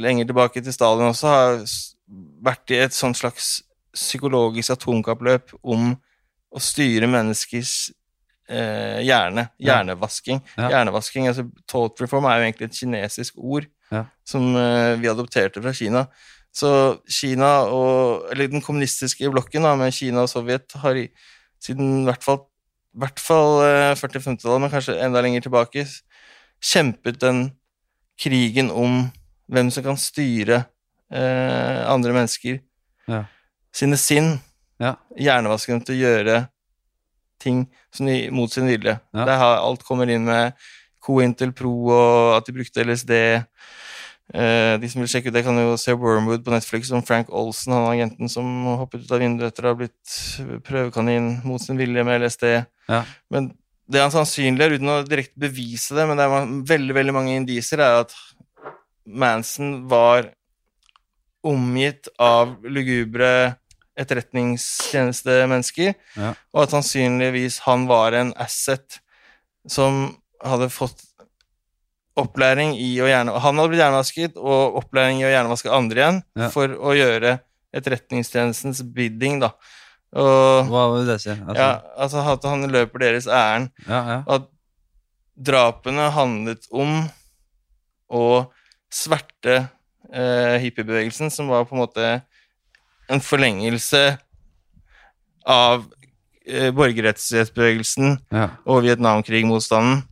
S2: lenger tilbake til Stalin også, har vært i et sånt slags psykologisk atomkappløp om å styre menneskers eh, hjerne. Hjernevasking.
S1: Ja.
S2: Hjernevasking, altså Thought reform er jo egentlig et kinesisk ord
S1: Ja.
S2: som eh, vi adopterte fra Kina. Så Kina og Eller den kommunistiske blokken da, med Kina og Sovjet har i, siden i hvert fall, hvert fall eh, 40-50-tallet, men kanskje enda lenger tilbake, kjempet den krigen om hvem som kan styre eh, andre mennesker
S1: Ja.
S2: Sine sinn.
S1: Ja.
S2: Hjernevaske dem til å gjøre ting som de, mot sin vilje.
S1: Ja.
S2: Der har, alt kommer inn med Cointel Pro og at de brukte LSD. Eh, de som vil sjekke ut det, kan jo se Wormwood på Netflix om Frank Olsen, han agenten som hoppet ut av vinduet etter å ha blitt prøvekanin mot sin vilje med LSD.
S1: Ja.
S2: Men det han sannsynliggjør, uten å direkte bevise det, men det er veldig veldig mange indiser, er at Manson var omgitt av lugubre etterretningstjenestemennesker,
S1: Ja.
S2: og at sannsynligvis han var en asset som hadde fått opplæring i å hjerne... Han hadde blitt hjernevasket, og opplæring i å hjernevaske andre igjen,
S1: Ja.
S2: for å gjøre etterretningstjenestens bidding, da. Og
S1: Hva vil det si? Altså,
S2: ja, altså at han løper deres ærend.
S1: ja, ja.
S2: At drapene handlet om å sverte eh, hippiebevegelsen, som var på en måte en forlengelse av eh, borgerrettighetsbevegelsen
S1: ja.
S2: og Vietnamkrig-motstanden.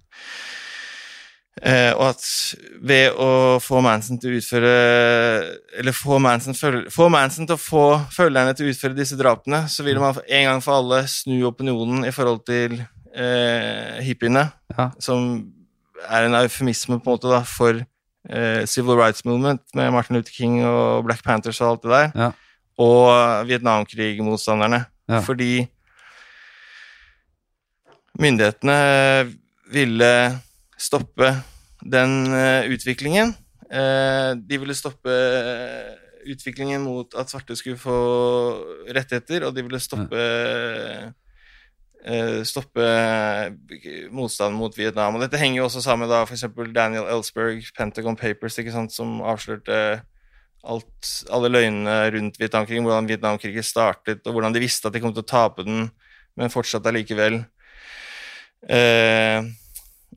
S2: Eh, og at ved å få Manson til å utføre Eller få Manson, følge, få Manson til å få følgerne til å utføre disse drapene, så ville man en gang for alle snu opinionen i forhold til eh, hippiene,
S1: Ja.
S2: som er en eufemisme på en måte da, for eh, Civil Rights Movement med Martin Luther King og Black Panthers og alt det der,
S1: Ja.
S2: Og Vietnamkrig-motstanderne.
S1: Ja.
S2: Fordi myndighetene ville stoppe den eh, utviklingen. Eh, de ville stoppe eh, utviklingen mot at svarte skulle få rettigheter, og de ville stoppe stoppe motstanden mot Vietnam. Og dette henger jo også sammen med da f.eks. Daniel Ellsberg, Pentagon Papers, ikke sant, som avslørte alt, alle løgnene rundt Vietnamkrigen, hvordan Vietnamkrigen startet, og hvordan de visste at de kom til å tape den, men fortsatt allikevel. Eh,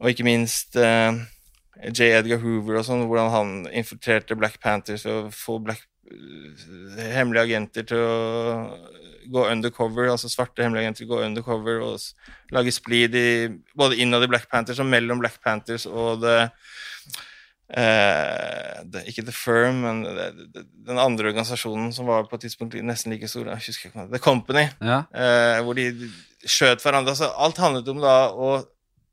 S2: og ikke minst eh, J. Edgar Hoover og sånn, hvordan han infiltrerte Black Panthers å få black, eh, hemmelige agenter til å gå undercover, altså svarte hemmelige agenter til å gå undercover og lage splid i, både innad i Black Panthers og mellom Black Panthers og det, eh, det Ikke The Firm, men det, det, den andre organisasjonen som var på et tidspunkt nesten like stor, jeg husker ikke The Company
S1: ja.
S2: eh, hvor de skjøt hverandre. Altså, alt handlet om da å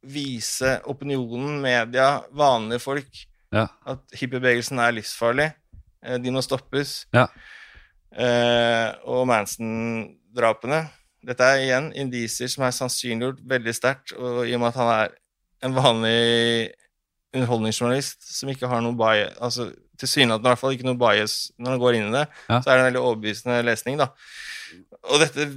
S2: vise opinionen, media, vanlige folk,
S1: Ja.
S2: at hippiebevegelsen er livsfarlig. Eh, de må stoppes.
S1: Ja.
S2: Eh, og Manson-drapene Dette er igjen indisier som er sannsynliggjort veldig sterkt, og i og med at han er en vanlig underholdningsjournalist som ikke har noe bias altså Tilsynelatende i hvert fall ikke noe bias når han går inn i det,
S1: Ja.
S2: så er det en veldig overbevisende lesning, da. Og dette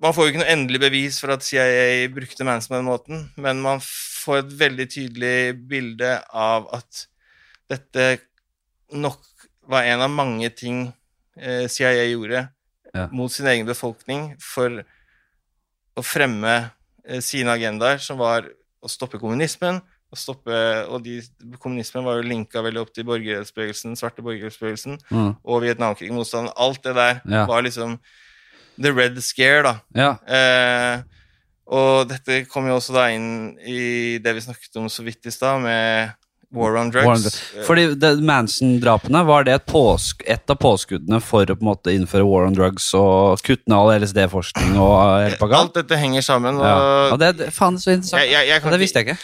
S2: Man får jo ikke noe endelig bevis for at CIA brukte Manson på den måten, men man får et veldig tydelig bilde av at dette nok var en av mange ting eh, CIA gjorde
S1: Ja.
S2: mot sin egen befolkning for å fremme eh, sine agendaer, som var å stoppe kommunismen. Å stoppe, og de, kommunismen var jo linka veldig opp til borgerrettsbevegelsen, svarte borgerrettsbevegelsen
S1: Mm.
S2: og Vietnamkrigen-motstanden. Alt det der
S1: Ja.
S2: var liksom the red scare, da.
S1: ja.
S2: Eh, og dette kom jo også da inn i det vi snakket om så vidt i stad, med war on drugs.
S1: War on
S2: drugs.
S1: Fordi Manson-drapene, var det et, påsk, et av påskuddene for å på en måte innføre war on drugs og kutte ned all LSD-forskning og hele pakka?
S2: Alt dette henger sammen. Og
S1: Ja. ja, det, det, faen, så interessant.
S2: jeg, jeg, jeg,
S1: Ja, det visste jeg ikke.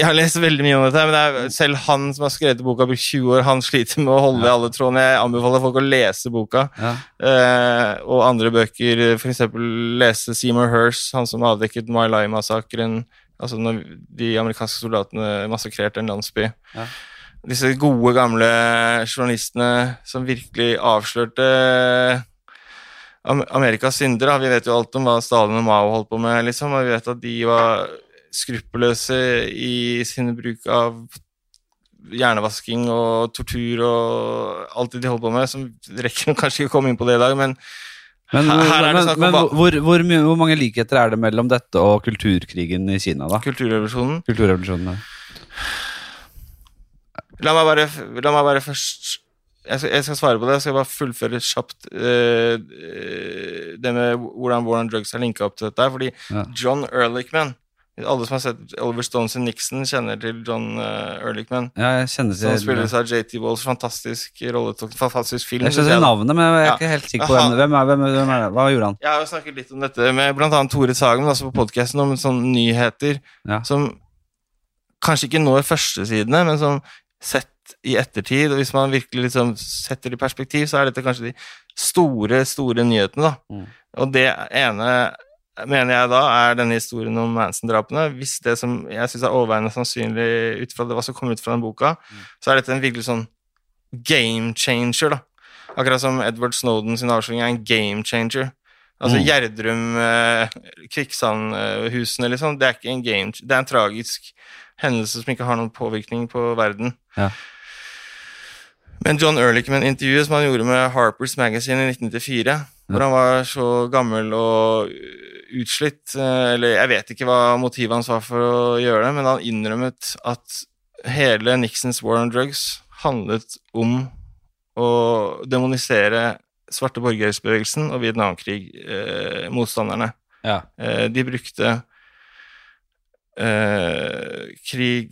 S2: Jeg har lest veldig mye om dette, men det selv han som har skrevet boka, brukt 20 år. Han sliter med å holde i
S1: Ja.
S2: alle trådene. Jeg anbefaler folk å lese boka.
S1: Ja.
S2: Eh, og andre bøker, f.eks. lese Seymour Hirst, han som avdekket My Lai-massakren. Altså når de amerikanske soldatene massakrerte en landsby.
S1: Ja.
S2: Disse gode, gamle journalistene som virkelig avslørte Amerikas syndere. Vi vet jo alt om hva Stalin og Mao holdt på med, liksom, og vi vet at de var skruppelløse i sin bruk av hjernevasking og tortur og alt det de holder på med, som rekker kanskje ikke å komme inn på det i dag, men
S1: Men, men, men hvor, hvor, mye, hvor mange likheter er det mellom dette og kulturkrigen i Kina, da?
S2: kulturrevolusjonen
S1: Kulturrevolusjonen. ja.
S2: La meg bare, la meg bare først jeg skal, jeg skal svare på det. Jeg skal bare fullføre kjapt eh, det med hvordan War Drugs er linka opp til dette. Fordi
S1: Ja.
S2: John Ehrlichman Alle som har sett Oliver Stones og Nixon, kjenner til John uh, Ehrlichman.
S1: Ja, jeg kjenner
S2: Som
S1: til
S2: spilles av JT Walls. Fantastisk rolle, fantastisk film.
S1: Jeg skjønner navnet, men jeg er
S2: Ja.
S1: ikke helt sikker på hvem, hvem, er, hvem, hvem er det? Hva gjorde han?
S2: Jeg har jo snakket litt om dette med annet Tore Sagen altså på podkasten om sånne nyheter
S1: Ja.
S2: som kanskje ikke når førstesidene, men som sett i ettertid, og hvis man virkelig liksom setter det i perspektiv, så er dette kanskje de store, store nyhetene, da.
S1: Mm.
S2: Og det ene mener jeg da er denne historien om Manson-drapene. Hvis det som jeg syns er overveiende sannsynlig ut fra det hva som kommer ut fra den boka, så er dette en virkelig sånn game changer, da. Akkurat som Edward Snowden sin avsløring er en game changer. Altså
S1: Mm.
S2: Gjerdrum, eh, Kvikksandhusene, liksom. Det er ikke en game Det er en tragisk hendelse som ikke har noen påvirkning på verden.
S1: Ja.
S2: Men John Ehrlichman-intervjuet som han gjorde med Harper's Magazine i 1994, hvor han var så gammel og utslitt eh, Eller jeg vet ikke hva motivet hans var for å gjøre det, men han innrømmet at hele Nixons war on drugs handlet om å demonisere svarte borgerrettsbevegelsen og Vietnamkrig-motstanderne.
S1: Ja.
S2: Eh, de brukte eh, krig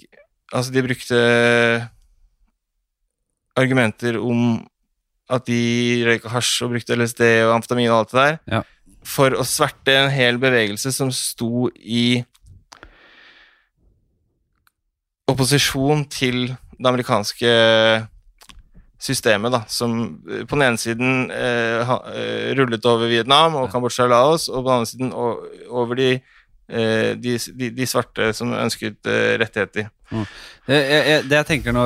S2: Altså, de brukte argumenter om at de røyka hasj og brukte LSD og amfetamin og alt det der,
S1: Ja.
S2: For å sverte en hel bevegelse som sto i opposisjon til det amerikanske systemet, da, som eh, på den ene siden eh, eh, rullet over Vietnam og Kambodsja og Laos, og på den andre siden over de, de, de, de svarte som ønsket eh, rettigheter.
S1: Jeg, jeg, det jeg tenker nå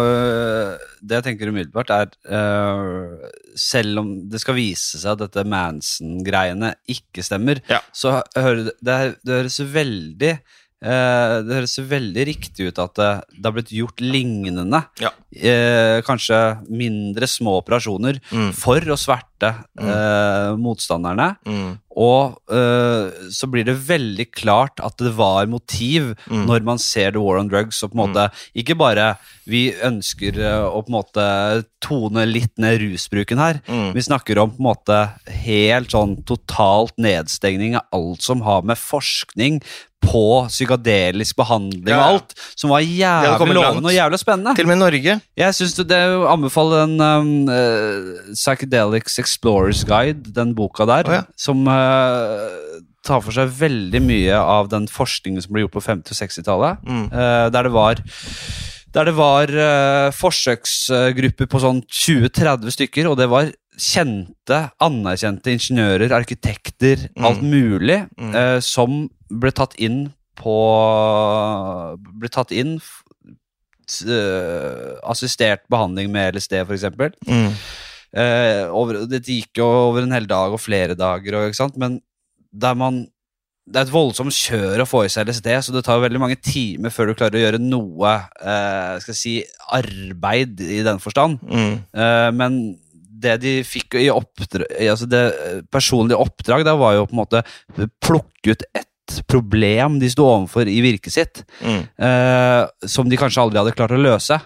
S1: Det jeg tenker umiddelbart, er uh, Selv om det skal vise seg at dette Manson-greiene ikke stemmer,
S2: Ja.
S1: så hører det, det, høres veldig eh, Det høres veldig riktig ut at det, det har blitt gjort lignende.
S2: Ja.
S1: eh, kanskje mindre små operasjoner
S2: Mm.
S1: for å sverte eh, motstanderne.
S2: Mm.
S1: Og eh, så blir det veldig klart at det var motiv
S2: Mm.
S1: når man ser The War on Drugs. Og på en måte ikke bare vi ønsker eh, å på en måte tone litt ned rusbruken her.
S2: Mm.
S1: Vi snakker om på en måte helt sånn totalt nedstengning av alt som har med forskning på psykadelisk behandling og alt, som var jævlig lovende og jævlig spennende.
S2: Til og med Norge.
S1: Jeg syns det anbefaler den um, eh, Psychedelics Explorers Guide, den boka der,
S2: oh, ja.
S1: som uh, tar for seg veldig mye av den forskningen som ble gjort på 50- og 60-tallet,
S2: Mm.
S1: uh, der det var der det var uh, forsøksgrupper på sånn 20-30 stykker, og det var kjente, anerkjente ingeniører, arkitekter,
S2: Mm.
S1: alt mulig,
S2: Mm.
S1: Uh, som ble tatt inn på Ble tatt inn eh, assistert behandling med LSD, eksempel.
S2: Mm.
S1: Eh, over, det gikk jo over en hel dag og flere dager, og, ikke sant? men der man det er et voldsomt kjør å få i seg LSD, så det tar veldig mange timer før du klarer å gjøre noe eh, skal jeg si, arbeid i den forstand.
S2: Mm.
S1: Eh, men det de fikk i oppdrag, altså det personlige oppdrag, da var jo på en måte plukke ut ett problem de sto overfor i virket sitt,
S2: Mm.
S1: eh, som de kanskje aldri hadde klart å løse.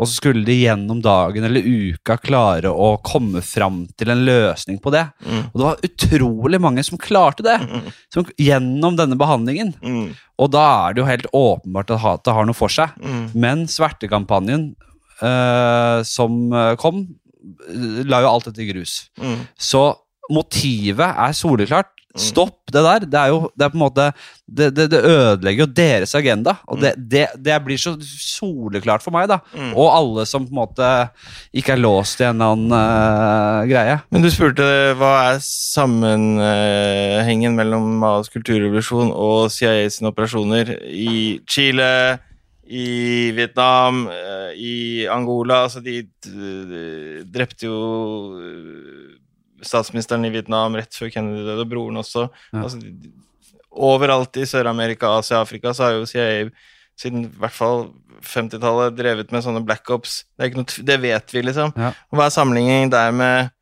S1: Og så skulle de gjennom dagen eller uka klare å komme fram til en løsning på det.
S2: Mm.
S1: Og det var utrolig mange som klarte det,
S2: Mm.
S1: som, gjennom denne behandlingen.
S2: Mm.
S1: Og da er det jo helt åpenbart at hatet har noe for seg.
S2: Mm.
S1: Men svertekampanjen eh, som eh, kom, eh, la jo alt dette i grus.
S2: Mm.
S1: Så motivet er soleklart.
S2: Mm.
S1: Stopp det der. Det er jo det er på en måte Det, det, det ødelegger jo deres agenda. Og det, det, det blir så soleklart for meg, da.
S2: Mm.
S1: Og alle som på en måte ikke er låst i en eller annen uh, greie.
S2: Men du spurte hva er sammenhengen mellom Maos kulturrevolusjon og CIA sine operasjoner i Chile, i Vietnam, eh, i Angola Altså, de drepte jo eh, statsministeren i Vietnam rett før Kennedy døde, og broren også.
S1: Ja.
S2: Altså, overalt i Sør-Amerika, Asia, Afrika, så har jo CIA siden i hvert fall 50-tallet drevet med sånne black ops. Det, noe, det vet vi, liksom.
S1: Ja.
S2: Og Hva er sammenligningen der med,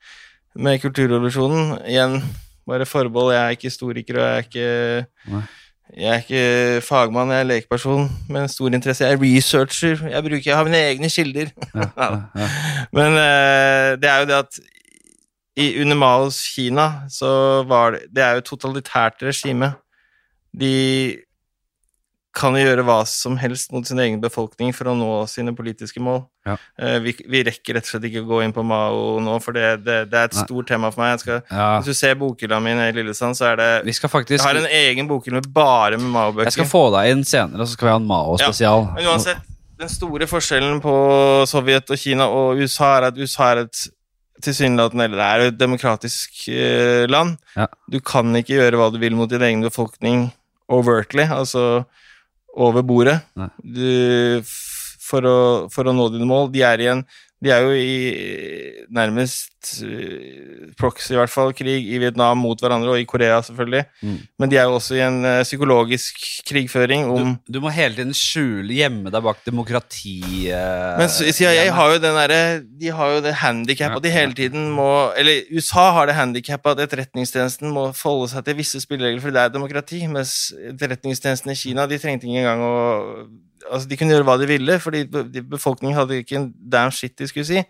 S2: med kulturrevolusjonen? Igjen, bare forbehold. Jeg er ikke historiker, og jeg er ikke
S1: Nei.
S2: jeg er ikke fagmann, jeg er lekeperson med stor interesse. Jeg er researcher. Jeg, bruker, jeg har mine egne kilder.
S1: Ja, ja, ja.
S2: Men uh, det er jo det at i, under Maos Kina så var det Det er jo et totalitært regime. De kan jo gjøre hva som helst mot sin egen befolkning for å nå sine politiske mål.
S1: Ja.
S2: Eh, vi, vi rekker rett og slett ikke å gå inn på Mao nå, for det, det, det er et
S1: Nei.
S2: stort tema for meg. Jeg skal,
S1: Ja.
S2: Hvis du ser bokhylla mi i Lillesand, så er det
S1: Vi skal
S2: Jeg har en egen bokhylle bare med
S1: Jeg
S2: Mao-bøker.
S1: skal få deg inn senere, så skal vi ha en Mao-spesial.
S2: Men uansett, den store forskjellen på Sovjet og Kina og USA er at USA er et tilsynelatende Eller det er jo et demokratisk uh, land.
S1: Ja.
S2: Du kan ikke gjøre hva du vil mot din egen befolkning overtly, altså over bordet. Du, for, å, for å nå dine mål. De er igjen de er jo i nærmest eh, proxy, i hvert fall, krig i Vietnam mot hverandre, og i Korea, selvfølgelig.
S1: Mm.
S2: Men de er jo også i en eh, psykologisk krigføring om
S1: Du, du må hele tiden skjule, gjemme deg bak demokrati... Uh,
S2: Men CIA
S1: greiene.
S2: har jo den derre De har jo det handikappet at de hele tiden må Eller USA har det handikappet at etterretningstjenesten må forholde seg til visse spilleregler fordi det er demokrati, mens etterretningstjenesten i Kina de trengte ikke engang å Altså, de kunne gjøre hva de ville, fordi befolkningen hadde ikke en damn shit de skulle si.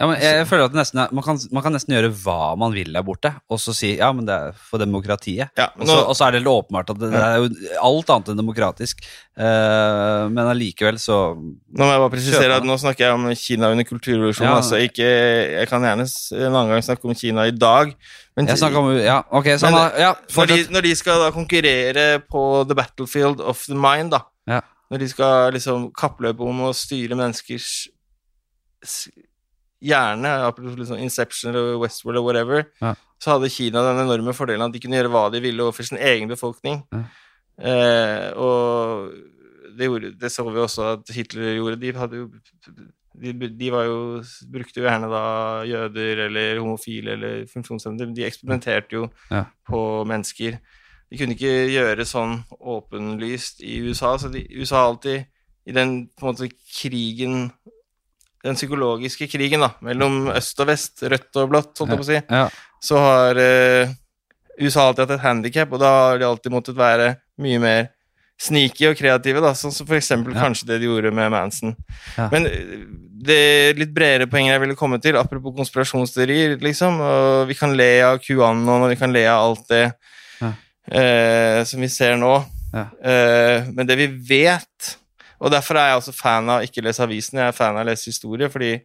S1: Ja, men jeg, jeg føler at nesten man, kan, man kan nesten gjøre hva man vil der borte, og så si ja, men det er for demokratiet.
S2: Ja,
S1: Og så,
S2: nå,
S1: og så er det åpenbart at det, det er jo alt annet enn demokratisk. Uh, men allikevel så
S2: nå må jeg bare presisere at nå snakker jeg om Kina under kulturrevolusjonen.
S1: Ja.
S2: Altså ikke Jeg kan gjerne en annen gang snakke om Kina i dag, men
S1: Jeg snakker om Ja, ok, så
S2: Men-
S1: da, ja,
S2: når de, når de skal da konkurrere på the battlefield of the mind, da
S1: Ja.
S2: Når de skal liksom kappløpe om å styre menneskers hjerne, liksom Inception eller Westworld eller whatever,
S1: Ja.
S2: så hadde Kina den enorme fordelen at de kunne gjøre hva de ville overfor sin egen befolkning.
S1: Ja.
S2: Eh, og det, gjorde, det så vi også at Hitler gjorde. De, hadde jo, de, de var jo, brukte jo gjerne da jøder eller homofile eller funksjonshemmede. De eksperimenterte jo
S1: Ja.
S2: på mennesker. De kunne ikke gjøre sånn åpenlyst i USA, så de, USA har alltid i den på en måte krigen Den psykologiske krigen da, mellom øst og vest, rødt og blått, holdt jeg på å si,
S1: Ja,
S2: så har eh, USA alltid hatt et handikap, og da har de alltid måttet være mye mer sneaky og kreative, da, sånn som for eksempel
S1: Ja.
S2: kanskje det de gjorde med Manson.
S1: Ja.
S2: Men eh, det litt bredere poenget jeg ville komme til, apropos konspirasjonsteorier, liksom, og vi kan le av QAnon, og vi kan le av alt det. Eh, som vi ser nå,
S1: Ja.
S2: eh, men det vi vet, og derfor er jeg også fan av ikke lese avisen, jeg er fan av å lese historie, fordi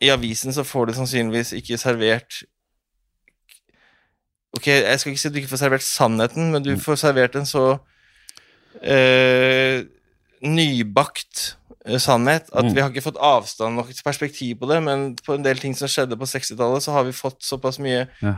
S2: i avisen så får du sannsynligvis ikke servert Ok, jeg skal ikke si at du ikke får servert sannheten, men du får servert en så eh, nybakt sannhet at
S1: Mm.
S2: vi har ikke fått avstand nok til perspektiv på det, men på en del ting som skjedde på 60-tallet, så har vi fått såpass mye
S1: Ja.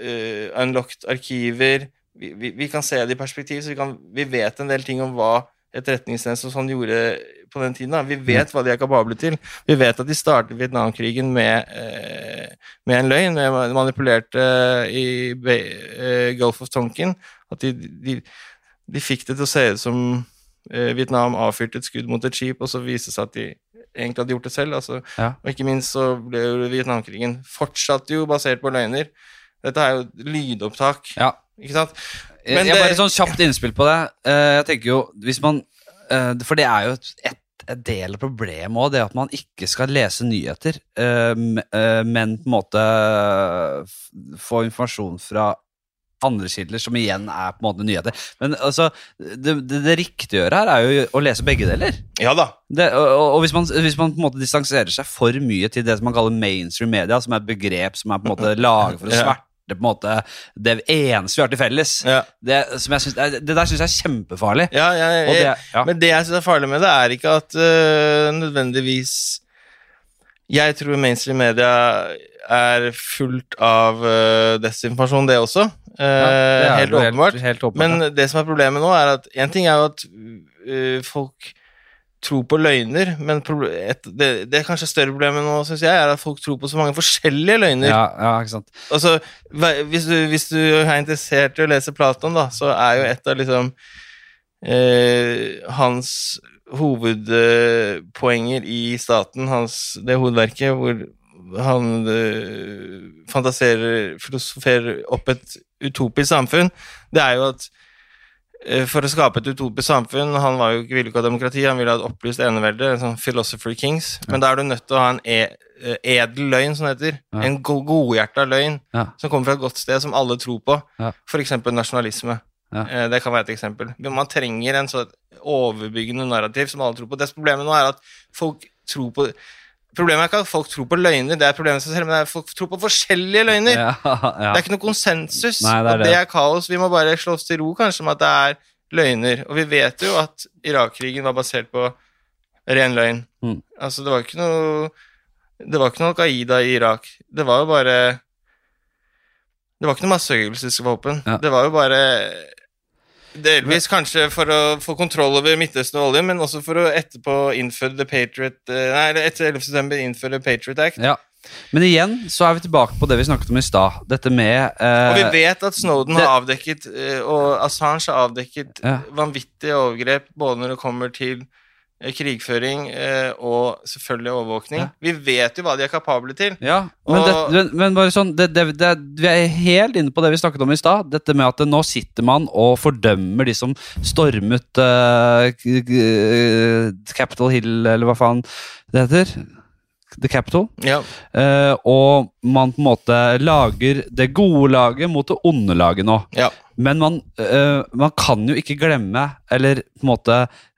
S2: eh, unlocked arkiver. Vi, vi, vi kan se det i perspektiv, så vi, kan, vi vet en del ting om hva etterretningstjenesten sånn gjorde på den tiden. Da. Vi vet hva de er kapable til. Vi vet at de startet Vietnamkrigen med, uh, med en løgn. Med manipulerte i Be- eh, Gulf of Tonkin. At de, de, de fikk det til å se ut som eh, Vietnam avfyrte et skudd mot et skip, og så viste det seg at de egentlig hadde gjort det selv. Altså.
S1: Ja.
S2: Og ikke minst så ble jo Vietnamkrigen fortsatt jo basert på løgner. Dette er jo lydopptak,
S1: ja.
S2: ikke sant?
S1: Jeg,
S2: Men
S1: jeg
S2: det-
S1: bare sånn kjapt innspill på det. Eh, jeg tenker jo, hvis man eh, For det er jo et, et, del av problemet òg, det at man ikke skal lese nyheter, eh, eh, men på en måte få informasjon fra andre kilder, som igjen er på en måte nyheter. Men altså, det, det, det riktige å gjøre her er jo å lese begge deler.
S2: Ja da.
S1: Det, og, og- hvis man, hvis man på en måte distanserer seg for mye til det som man kaller mainstream media, som er et begrep som er på en måte laget for å
S2: Ja.
S1: sverte på en måte det eneste vi har til felles,
S2: Ja,
S1: det, som jeg synes, det, der syns jeg er kjempefarlig.
S2: ja, jeg,
S1: Og det, ja.
S2: Men det jeg syns er farlig med det, er ikke at øh, nødvendigvis Jeg tror mainstream media er fullt av uh, desinformasjon, det også. Uh,
S1: Ja, det
S2: helt åpenbart.
S1: Helt, åpenbart
S2: Men det som er problemet nå, er at én ting er jo at uh, folk tror på løgner, men et, det, det er kanskje større problemet nå, syns jeg, er at folk tror på så mange forskjellige løgner.
S1: Ja, ja, ikke sant.
S2: Altså, hvis du, hvis du er interessert i å lese Platon, da, så er jo et av liksom hans hovedpoenger i staten, hans, det hovedverket, hvor han eh, fantaserer, filosoferer opp et utopisk samfunn, det er jo at eh, for å skape et utopisk samfunn Han var jo ikke ville ikke ha demokrati, han ville ha et opplyst enevelde, en sånn philosopher kings. Men da er du nødt til å ha en e eh, edel løgn, som det heter.
S1: Ja.
S2: En go godhjerta løgn
S1: Ja.
S2: som kommer fra et godt sted, som alle tror på.
S1: Ja.
S2: Eksempel nasjonalisme.
S1: Ja.
S2: Eh, Det kan være et eksempel. Men man trenger en sånn overbyggende narrativ som alle tror på. Det problemet nå er at folk tror på Problemet er ikke at folk tror på løgner, det er problemet selv, men det er at folk tror på forskjellige løgner.
S1: Ja, ja.
S2: Det er ikke noe konsensus,
S1: Nei, det er det.
S2: det er kaos. Vi må bare slå oss til ro kanskje med at det er løgner. Og vi vet jo at Irak-krigen var basert på ren løgn.
S1: Mm.
S2: Altså, det var ikke noe Det var ikke noe Al-Qaida i Irak. Det var jo bare Det var ikke noe masseødeleggelsesvåpen.
S1: Ja.
S2: Det var jo bare Delvis kanskje for å få kontroll over Midtøsten og oljen, men også for å etterpå innføre The Patriot eh, Nei, etter 11. september innføre Patriot Act.
S1: Ja. Men igjen så er vi tilbake på det vi snakket om i stad. Dette med eh,
S2: Og vi vet at Snowden
S1: det-
S2: har avdekket, eh, og Assange har avdekket
S1: Ja.
S2: vanvittige overgrep, både når det kommer til krigføring eh, og selvfølgelig overvåkning.
S1: Ja.
S2: Vi vet jo hva de er kapable til.
S1: Ja, men, det, men, men bare sånn det, det, Vi er helt inne på det vi snakket om i stad. Dette med at nå sitter man og fordømmer de som stormet eh, k- Capitol Hill, eller hva faen det heter. The Capital.
S2: Ja.
S1: Uh, og man på en måte lager det gode laget mot det onde laget nå.
S2: ja.
S1: Men man, øh, man kan jo ikke glemme, eller på en måte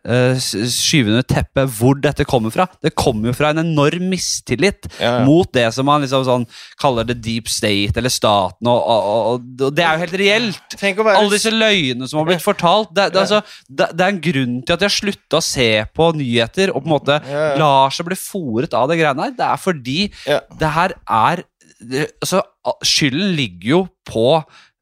S1: øh, skyve under teppet, hvor dette kommer fra. Det kommer jo fra en enorm mistillit
S2: Ja, ja.
S1: mot det som man liksom sånn kaller the deep state, eller staten, og, og, og, og det er jo helt reelt.
S2: Være
S1: Alle disse løgnene som har blitt fortalt. Det, det, altså, det, det er en grunn til at de har slutta å se på nyheter og på en måte
S2: Ja,
S1: lar seg bli fòret av det greiene her. Det er fordi det her er altså, Skylden ligger jo på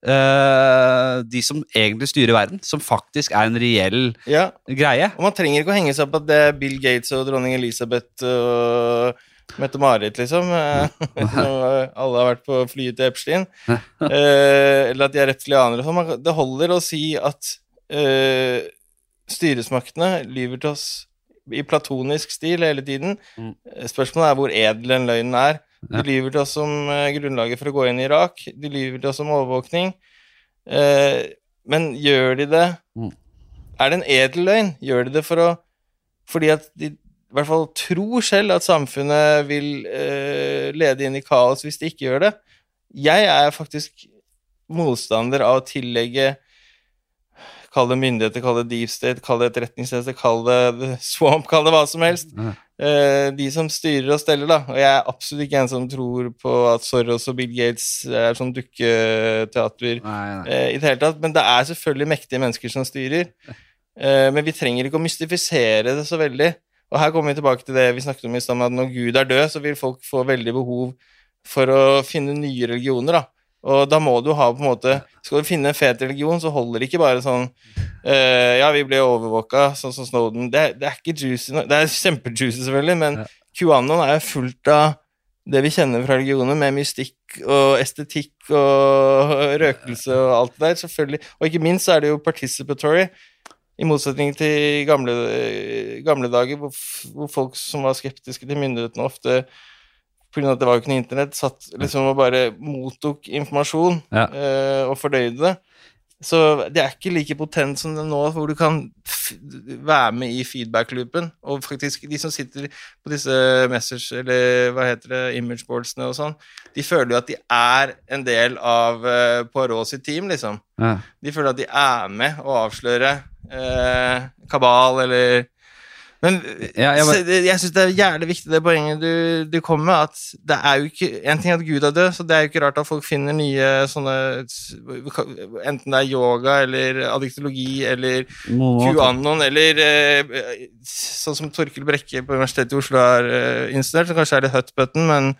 S1: eh, de som egentlig styrer verden, som faktisk er en reell
S2: Ja.
S1: greie.
S2: Og man trenger ikke å henge seg opp at det er Bill Gates og dronning Elisabeth og Mette-Marit, liksom. Eh, Alle har vært på flyet til Epstein. uh, eller at de er reptilianere og sånn. Det holder å si at uh, styresmaktene lyver til oss i platonisk stil hele tiden.
S1: Mm.
S2: Spørsmålet er hvor edel den løgnen er. De lyver til oss om eh, grunnlaget for å gå inn i Irak. De lyver til oss om overvåkning. Eh, men gjør de det
S1: Mm.
S2: Er det en edel løgn? Gjør de det for å fordi at de i hvert fall tror selv at samfunnet vil eh, lede inn i kaos hvis de ikke gjør det. Jeg er faktisk motstander av å tillegge Kall det myndigheter, kall det deep state, kall det etterretningstjeneste, kall det swamp, kall det hva som helst. Eh, de som styrer og steller, da. Og jeg er absolutt ikke en som tror på at Soros og Bill Gates er sånn dukketeater eh, i det hele tatt. Men det er selvfølgelig mektige mennesker som styrer. Eh, men vi trenger ikke å mystifisere det så veldig. Og her kommer vi tilbake til det vi snakket om i stad, at når Gud er død, så vil folk få veldig behov for å finne nye religioner, da. Og da må du ha på en måte Skal du finne en fet religion, så holder det ikke bare sånn uh, Ja, vi ble overvåka, sånn som Snowden. Det, er- det er ikke juicy. Det er kjempejuicy, selvfølgelig, men
S1: Ja.
S2: QAnon er jo fullt av det vi kjenner fra religioner, med mystikk og estetikk og røkelse og alt det der, selvfølgelig. Og ikke minst så er det jo participatory, i motsetning til gamle, gamle dager, hvor, hvor folk som var skeptiske til myndighetene, ofte pga. at det var jo ikke noe internett, satt liksom og bare mottok informasjon
S1: Ja.
S2: uh, og fordøyde det. Så det er ikke like potent som det nå, hvor du kan være med i feedback-loopen. Og faktisk, de som sitter på disse message, eller hva heter det, imageboardsene og sånn, de føler jo at de er en del av uh, Poirot sitt team, liksom.
S1: Ja.
S2: De føler at de er med å avsløre uh, kabal, eller Men
S1: Ja, jeg bare-
S2: jeg syns det er jævlig viktig det poenget du, du kom med, at det er jo ikke En ting er at Gud er død, så det er jo ikke rart at folk finner nye sånne Enten det er yoga eller addiktologi eller QAnon eller eh, sånn som Torkel Brekke på Universitetet i Oslo har eh, installert, som kanskje er litt hutbutton, men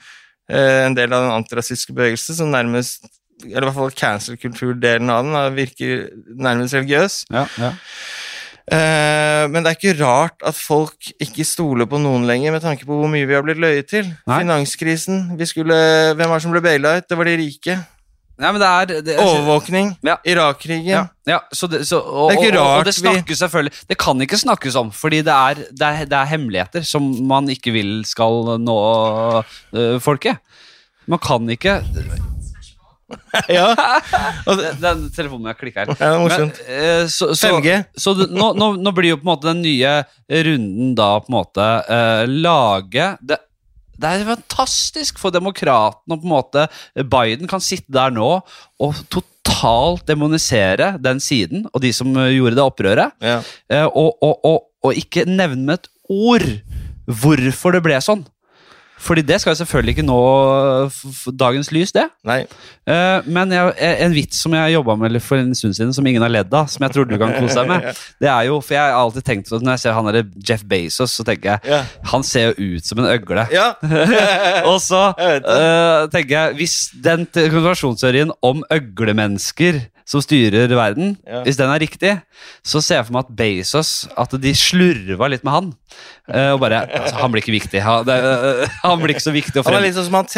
S2: eh, en del av den antirasistiske bevegelsen som nærmest eller i hvert fall cancel-kultur-delen av den da, virker nærmest religiøs.
S1: Ja, ja.
S2: Eh, men det er ikke rart at folk ikke stoler på noen lenger, med tanke på hvor mye vi har blitt løyet til.
S1: Nei.
S2: Finanskrisen. Vi skulle, hvem var det som ble baila ut? Det var de rike.
S1: Nei, men det er det,
S2: Overvåkning.
S1: Ja.
S2: Irak-krigen.
S1: Ja, ja så det, så, og,
S2: Det er ikke
S1: rart og, og det
S2: vi-
S1: selvfølgelig Det kan ikke snakkes om, fordi det er, det er, det er hemmeligheter som man ikke vil skal nå øh, folket. Man kan ikke
S2: ja. Det,
S1: Den, den telefonen jeg klikka her.
S2: Ja, det er morsomt.
S1: Men, så, så,
S2: 5G.
S1: så det, nå, nå, nå blir jo på en måte den nye runden da på en måte uh, lage det, det er fantastisk for demokratene og på en måte Biden kan sitte der nå og totalt demonisere den siden og de som eh, gjorde det opprøret,
S2: ja.
S1: uh, og, og, og, og ikke nevne med et ord hvorfor det ble sånn. Fordi det skal jo selvfølgelig ikke nå dagens lys, det.
S2: Nei.
S1: Uh, men jeg, en vits som jeg jobba med for en stund siden, som ingen har ledd av, som jeg tror du kan kose deg med, det er jo For jeg har alltid tenkt at når jeg ser han derre Jeff Bezos, så tenker jeg
S2: Ja.
S1: han ser jo ut som en øgle.
S2: ja.
S1: Og så eh, tenker jeg Hvis den te- konspirasjonsteorien om øglemennesker som styrer verden,
S2: Ja.
S1: hvis den er riktig, så ser jeg for meg at Bezos At de slurva litt med han. eh, og bare altså, Han blir ikke viktig. Han, det, eh, han blir ikke så viktig
S2: og
S1: frem...
S2: Han, liksom som han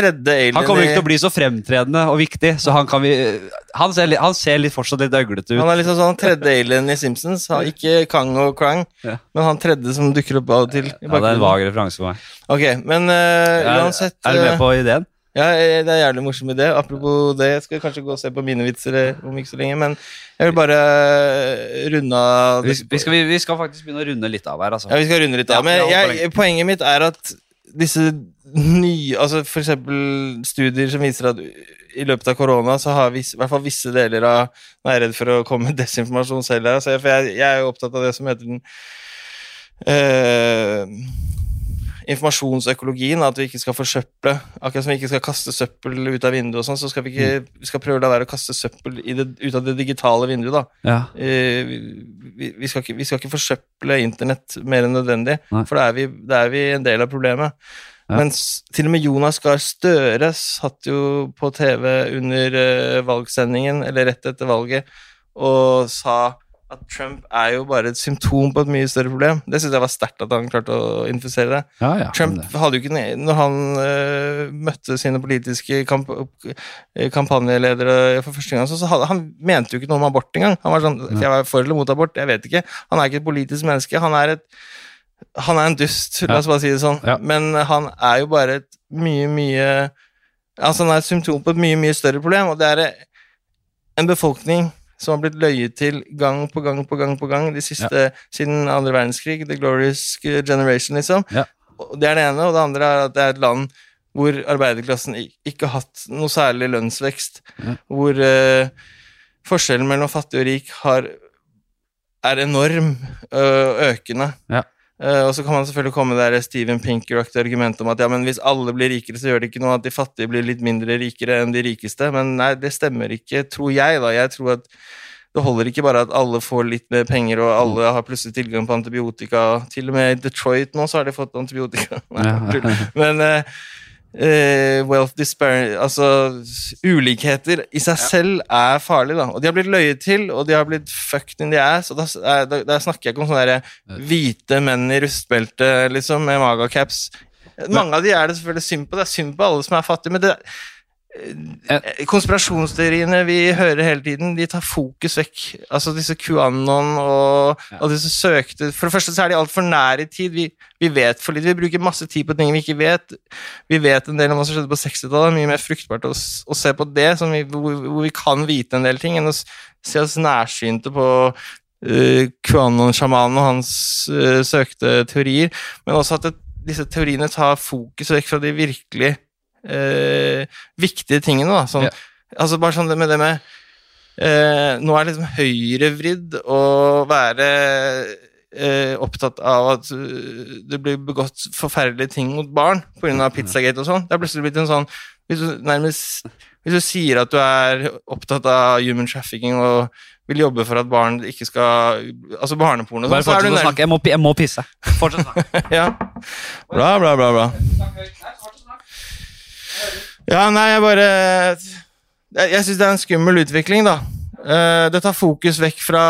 S1: Han kommer ikke til å bli så fremtredende og viktig, så han kan vi Han ser, han ser litt, fortsatt litt øglete ut.
S2: Han er liksom sånn tredje alien i Simpsons. Ikke Kang og Krang,
S1: Ja.
S2: men han tredje som dukker opp av og til.
S1: Ja, det er en vag referanse for meg.
S2: Ok, men
S1: Er,
S2: uansett
S1: er du med på ideen?
S2: Ja, eh, det er jævlig morsom idé. Apropos det, jeg skal kanskje gå og se på mine vitser eh, om ikke så lenge, men jeg vil bare eh, runde av
S1: Vi, vi, skal, vi, vi skal faktisk begynne å runde litt av her, altså.
S2: Ja, vi skal runde litt av. Men jeg, poenget mitt er at disse nye Altså for eksempel studier som viser at i løpet av korona så har vi, i hvert fall visse deler av Nå er jeg redd for å komme med desinformasjon selv her, altså, for jeg, jeg er jo opptatt av det som heter den eh, informasjonsøkologien, at vi ikke skal forsøple. Akkurat som vi ikke skal kaste søppel ut av vinduet, og sånn, så skal vi ikke vi skal prøve å la være å kaste søppel i det, ut av det digitale vinduet. da.
S1: Ja.
S2: Eh, vi, vi, skal ikke, vi skal ikke forsøple internett mer enn nødvendig,
S1: Nei.
S2: for da er, er vi en del av problemet.
S1: Ja.
S2: Mens til og med Jonas Gahr Støre satt jo på TV under eh, valgsendingen, eller rett etter valget, og sa at Trump er jo bare et symptom på et mye større problem. Det syns jeg var sterkt at han klarte å infisere det.
S1: Ja, ja.
S2: Trump hadde jo ikke Når han uh, møtte sine politiske kamp øh, kampanjeledere for første gang, så, så hadde, han mente jo ikke noe om abort engang. Han var sånn
S1: Ja.
S2: Jeg var for eller mot abort, jeg vet ikke. Han er ikke et politisk menneske. Han er et Han er en dust, la oss bare si det sånn. Men han er jo bare et mye, mye Altså, han er et symptom på et mye, mye større problem, og det er en befolkning som har blitt løyet til gang på gang på gang på gang de siste siden andre verdenskrig. The Glorious Generation, liksom.
S1: Ja.
S2: Det er det ene, og det andre er at det er et land hvor arbeiderklassen ikke har hatt noe særlig lønnsvekst.
S1: Ja.
S2: Hvor uh, forskjellen mellom fattig og rik har, er enorm uh, økende.
S1: Ja.
S2: Eh, og så kan man selvfølgelig komme der Steven Pinker-aktige argumentet om at ja, men hvis alle blir rikere, så gjør det ikke noe at de fattige blir litt mindre rikere enn de rikeste. Men nei, det stemmer ikke, tror jeg, da. Jeg tror at det holder ikke bare at alle får litt mer penger, og alle har plutselig tilgang på antibiotika. Til og med i Detroit nå så har de fått antibiotika. Nei. Men eh, eh, wealth disparity Altså ulikheter i seg selv er farlig, da. Og de har blitt løyet til, og de har blitt fucked in the ass. Og da, eh, snakker jeg ikke om sånne der hvite menn i rustbelte liksom, med magacaps. Mange av de er det selvfølgelig synd på. Det er synd på alle som er fattige, men det Konspirasjonsteoriene vi hører hele tiden, de tar fokus vekk. Altså disse QAnon og, og disse søkte For det første så er de altfor nære i tid. Vi, vi vet for litt. Vi bruker masse tid på ting vi ikke vet. Vi vet en del om hva som skjedde på 60-tallet. Mye mer fruktbart å, å se på det, som vi, hvor, hvor vi kan vite en del ting, enn å se oss nærsynte på uh, QAnon-sjamanen og hans uh, søkte teorier. Men også at det, disse teoriene tar fokus vekk fra de virkelig eh, viktige tingene. Da. Sånn,
S1: Ja.
S2: Altså bare sånn det med det med eh, Nå er det liksom høyrevridd å være eh, opptatt av at eh, det blir begått forferdelige ting mot barn pga. Pizzagate og sånn. Det er plutselig blitt en sånn hvis du, nærmest, hvis du sier at du er opptatt av human trafficking og vil jobbe for at barn ikke skal Altså barneporno
S1: Bare
S2: sånn, så er
S1: fortsett å snakke. Jeg må, jeg må pisse. Fortsett å snakke.
S2: Ja. Bra, bra, bra, bra. Ja, nei, jeg bare Jeg, jeg syns det er en skummel utvikling, da. Eh, det tar fokus vekk fra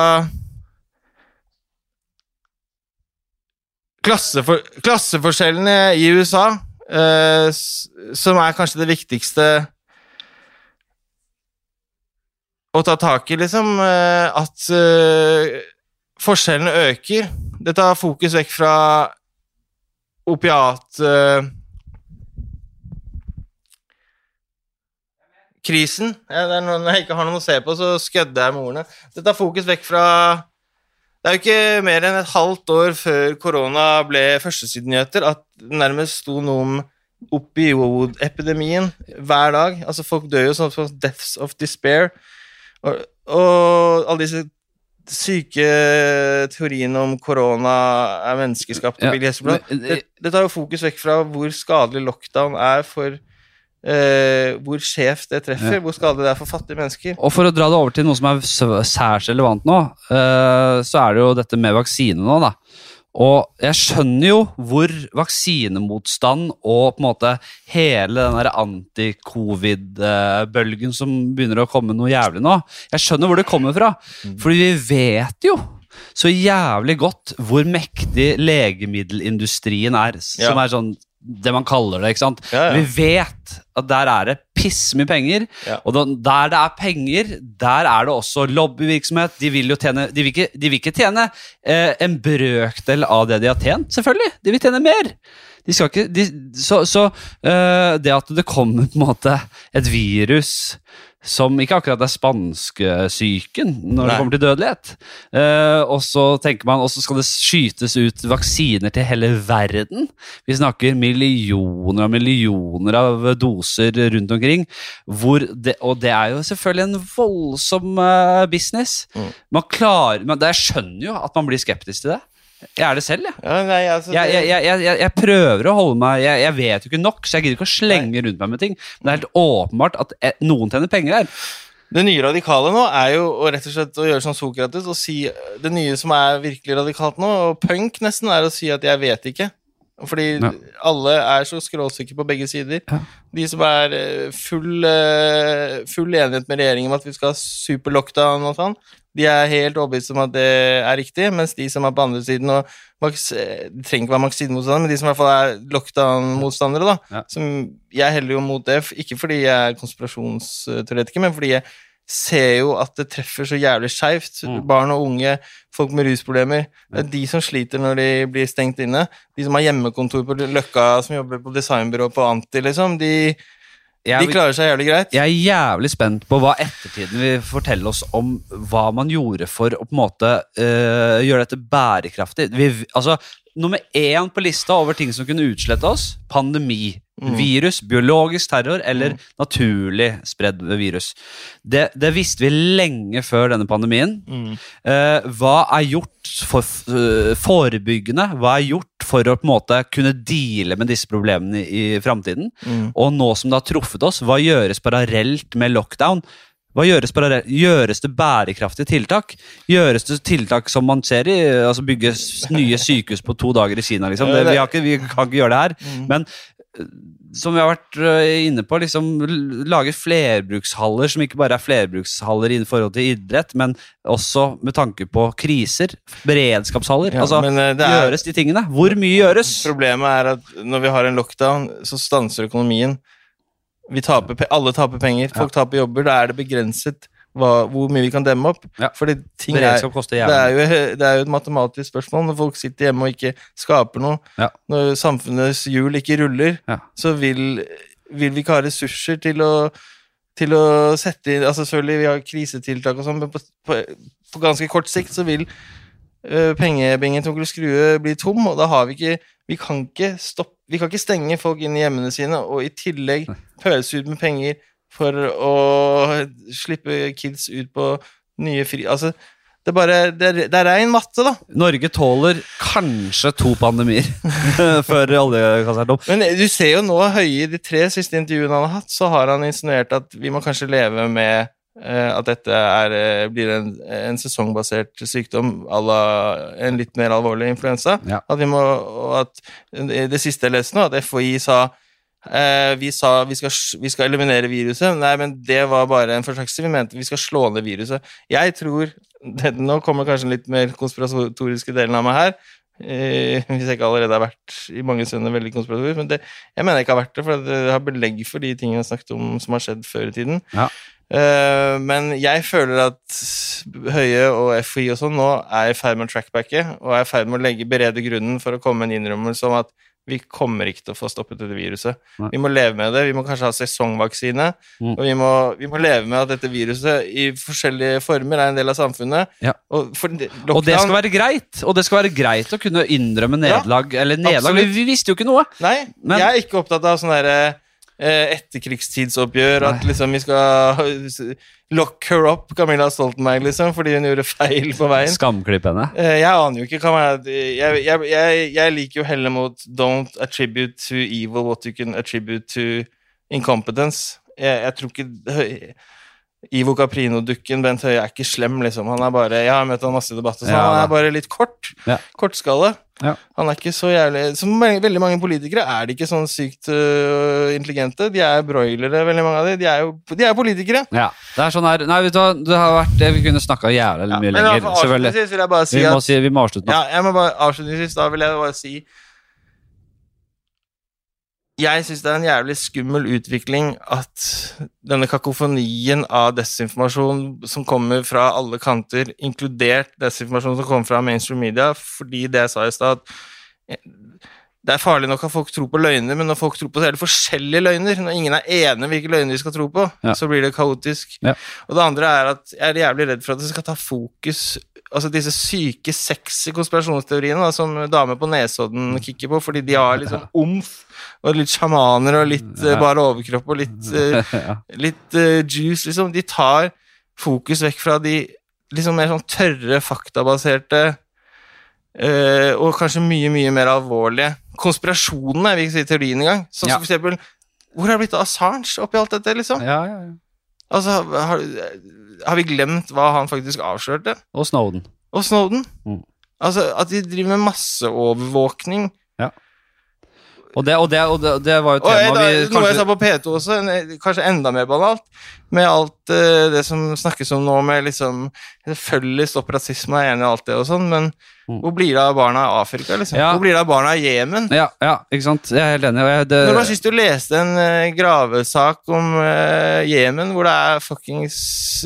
S2: klassefor, klasseforskjellene i USA, eh, som er kanskje det viktigste å ta tak i, liksom. eh, at forskjellene øker. Det tar fokus vekk fra opiat... krisen. Ja, når jeg ikke har noen å se på, så skødder jeg med ordene. Det tar fokus vekk fra Det er jo ikke mer enn et halvt år før korona ble førstesidenyheter at det nærmest sto noe om opioidepidemien hver dag. Altså, folk dør jo sånn som deaths of despair. Og, og alle disse syke teoriene om korona er menneskeskapt og
S1: Ja, men-
S2: Det, det tar jo fokus vekk fra hvor skadelig lockdown er for eh, Hvor skjevt det treffer,
S1: Ja.
S2: hvor skadelig det er for fattige mennesker.
S1: Og for å dra det over til noe som er særs relevant nå, uh, så er det jo dette med vaksine nå, da. Og jeg skjønner jo hvor vaksinemotstand og på en måte hele den der anti-covid-bølgen som begynner å komme noe jævlig nå, jeg skjønner hvor det kommer fra. Fordi vi vet jo så jævlig godt hvor mektig legemiddelindustrien er. Som
S2: Ja.
S1: er sånn det man kaller det. ikke sant?
S2: Ja, ja.
S1: Vi vet at der er det pissmye penger.
S2: Ja.
S1: Og der det er penger, der er det også lobbyvirksomhet. De vil jo tjene De vil ikke, de vil ikke tjene eh, en brøkdel av det de har tjent, selvfølgelig. De vil tjene mer. De skal ikke, de, så så eh, det at det kommer på en måte et virus som ikke akkurat er spanskesyken når det kommer til dødelighet. Eh, og så tenker man, og så skal det skytes ut vaksiner til hele verden. Vi snakker millioner og millioner av doser rundt omkring. Det, og det er jo selvfølgelig en voldsom eh, business.
S2: Mm.
S1: Man klarer, men det, Jeg skjønner jo at man blir skeptisk til det. Jeg er det selv, jeg.
S2: Ja, nei, altså, det-
S1: jeg, jeg, jeg, jeg prøver å holde meg jeg, vet jo ikke nok, så jeg gidder ikke å slenge rundt meg med ting. Men det er helt åpenbart at eh, noen tjener penger her.
S2: Det nye radikale nå er jo å rett og slett å gjøre som Sokrates og si Det nye som er virkelig radikalt nå, og punk nesten, er å si at 'jeg vet ikke'. Fordi
S1: Ja.
S2: alle er så skråsikre på begge sider.
S1: Ja.
S2: De som er eh, full, eh, full enighet med regjeringen om at vi skal ha super lockdown og sånn, de er helt overbevist om at det er riktig, mens de som er på andre siden og Max, Det trenger ikke være vaksinemotstandere, men de som i hvert fall er lockdown-motstandere, da.
S1: Ja.
S2: Som jeg heller jo mot det, ikke fordi jeg er konspirasjonsteoretiker, men fordi jeg ser jo at det treffer så jævlig skeivt.
S1: Mm.
S2: Barn og unge, folk med rusproblemer. Det er de som sliter når de blir stengt inne. De som har hjemmekontor på Løkka, som jobber på designbyrå på Anti, liksom. De,
S1: Jeg,
S2: de klarer seg jævlig greit.
S1: jeg er jævlig spent på hva ettertiden vil fortelle oss om hva man gjorde for å på en måte øh, gjøre dette bærekraftig. Vi, altså, nummer én på lista over ting som kunne utslette oss, pandemi.
S2: Mm.
S1: Virus, biologisk terror eller naturlig spredd virus. Det, det visste vi lenge før denne pandemien.
S2: Mm.
S1: Eh, hva er gjort for uh, forebyggende? Hva er gjort for å på en måte kunne deale med disse problemene i, i framtiden?
S2: Mm.
S1: Og nå som det har truffet oss, hva gjøres parallelt med lockdown? Hva gjøres, gjøres det bærekraftige tiltak? Gjøres det tiltak som man ser i altså Bygge nye sykehus på to dager i Kina? Liksom? Det, vi, har ikke, vi kan ikke gjøre det her.
S2: Mm.
S1: Men som vi har vært eh, inne på, liksom lage flerbrukshaller som ikke bare er flerbrukshaller i forhold til idrett, men også med tanke på kriser. Beredskapshaller.
S2: Ja,
S1: altså,
S2: men, eh, det er-
S1: gjøres de tingene? Hvor mye gjøres?
S2: Problemet er at når vi har en lockdown, så stanser økonomien. Vi taper, alle taper penger, folk taper jobber. Da er det begrenset hva, hvor mye vi kan demme opp.
S1: Ja.
S2: Fordi ting er, det, er jo, det er jo et matematisk spørsmål. Når folk sitter hjemme og ikke skaper noe,
S1: Ja.
S2: når samfunnets hjul ikke ruller,
S1: Ja.
S2: så vil, vil vi ikke ha ressurser til å, til å sette inn altså Selvfølgelig, vi har krisetiltak og sånn, men på, på, på ganske kort sikt så vil uh, pengebingen til onkel Skrue bli tom, og da har vi ikke Vi kan ikke stoppe Vi kan ikke stenge folk inn i hjemmene sine og i tillegg pøse ut med penger for å slippe kids ut på nye fri... Altså, det er bare Det er, det er rein matte, da.
S1: Norge tåler kanskje to pandemier før oljekassa er tom.
S2: Men du ser jo nå Høie i de tre siste intervjuene han har hatt, så har han insinuert at vi må kanskje leve med eh, at dette er, eh, blir en, en sesongbasert sykdom à la en litt mer alvorlig influensa.
S1: Ja.
S2: At vi må, og at det siste jeg leste nå, at FHI sa vi sa vi skal, vi skal eliminere viruset. Nei, men det var bare en forsøkelse. Vi mente vi skal slå ned viruset. Jeg tror det, Nå kommer kanskje den litt mer konspiratoriske delen av meg her. Eh, hvis jeg ikke allerede har vært i mange stunder veldig konspiratorisk. Men det, jeg mener jeg ikke har vært det, for det har belegg for de tingene jeg har snakket om som har skjedd før i tiden.
S1: Ja.
S2: Eh, men jeg føler at Høie og FHI og sånn nå er i ferd med å trackbacke, og er i ferd med å legge berede grunnen for å komme med en innrømmelse om at vi kommer ikke til å få stoppet dette viruset.
S1: Nei.
S2: Vi må leve med det. Vi må kanskje ha sesongvaksine.
S1: Mm.
S2: Og vi må, vi må leve med at dette viruset i forskjellige former er en del av samfunnet.
S1: Ja.
S2: Og, for det-
S1: Og det skal være greit. Og det skal være greit å kunne innrømme
S2: Ja,
S1: eller nederlag, vi, vi visste jo ikke noe.
S2: Nei,
S1: Men-
S2: jeg er ikke opptatt av sånn derre eh, etterkrigstidsoppgjør, at liksom vi skal lock her up, Camilla Stoltenberg, liksom, fordi hun gjorde feil på veien.
S1: Skamklipp henne.
S2: Eh, Jeg aner jo ikke jeg, jeg, jeg, jeg liker jo heller mot don't attribute to evil what you can attribute to incompetence. Jeg, jeg tror ikke Ivo Caprino-dukken Bent Høie er ikke slem, liksom. Han er bare Jeg har møtt han masse i debatter, så
S1: Ja,
S2: han er bare litt kort.
S1: Ja.
S2: Kortskalle.
S1: Ja.
S2: Han er ikke så jævlig Som veldig mange politikere er de ikke sånn sykt uh, intelligente. De er broilere, veldig mange av de. De er jo de er politikere.
S1: Ja, det er sånn her Nei, vet du hva, det har vært det Vi kunne snakka jævlig
S2: Ja,
S1: mye lenger.
S2: avslutningsvis vil jeg bare si
S1: Vi må, si, vi må avslutte nå.
S2: Ja, jeg må bare avslutningsvis da vil jeg bare si Jeg syns det er en jævlig skummel utvikling at denne kakofonien av desinformasjon som kommer fra alle kanter, inkludert desinformasjon som kommer fra mainstream media, fordi det jeg sa i stad at det er farlig nok at folk tror på løgner, men når folk tror på helt forskjellige løgner, når ingen er enige om hvilke løgner de skal tro på,
S1: Ja.
S2: så blir det kaotisk.
S1: Ja.
S2: Og det andre er at jeg er jævlig redd for at det skal ta fokus Altså disse syke, sexy konspirasjonsteoriene da, som damer på Nesodden kikker på, fordi de har litt sånn omf og litt sjamaner og litt eh,
S1: Ja.
S2: bare overkropp og litt, eh,
S1: ja.
S2: litt uh, juice, liksom. De tar fokus vekk fra de liksom mer sånn tørre, faktabaserte uh, og kanskje mye, mye mer alvorlige konspirasjonene, jeg vil ikke si teorien engang. Sånn som for eksempel Hvor er det blitt av Assange oppi alt dette, liksom?
S1: ja, ja, ja.
S2: Altså, har, har vi glemt hva han faktisk avslørte?
S1: Og Snowden.
S2: Og Snowden?
S1: Mm.
S2: Altså, at de driver med masseovervåkning.
S1: Og det, og det, og det, det var jo tema
S2: da,
S1: vi
S2: noe jeg sa på P2 også, en, kanskje enda mer banalt, med alt uh, det som snakkes om nå, med liksom Selvfølgelig stopp rasisme, er enig i alt det og sånn, men
S1: Mm.
S2: hvor blir det av barna i Afrika, liksom?
S1: Ja.
S2: Hvor blir det av barna i Jemen?
S1: ja, ja, ikke sant? Jeg er helt enig. Jeg, det,
S2: Når var sist du leste en uh, gravesak om uh, Jemen, hvor det er fuckings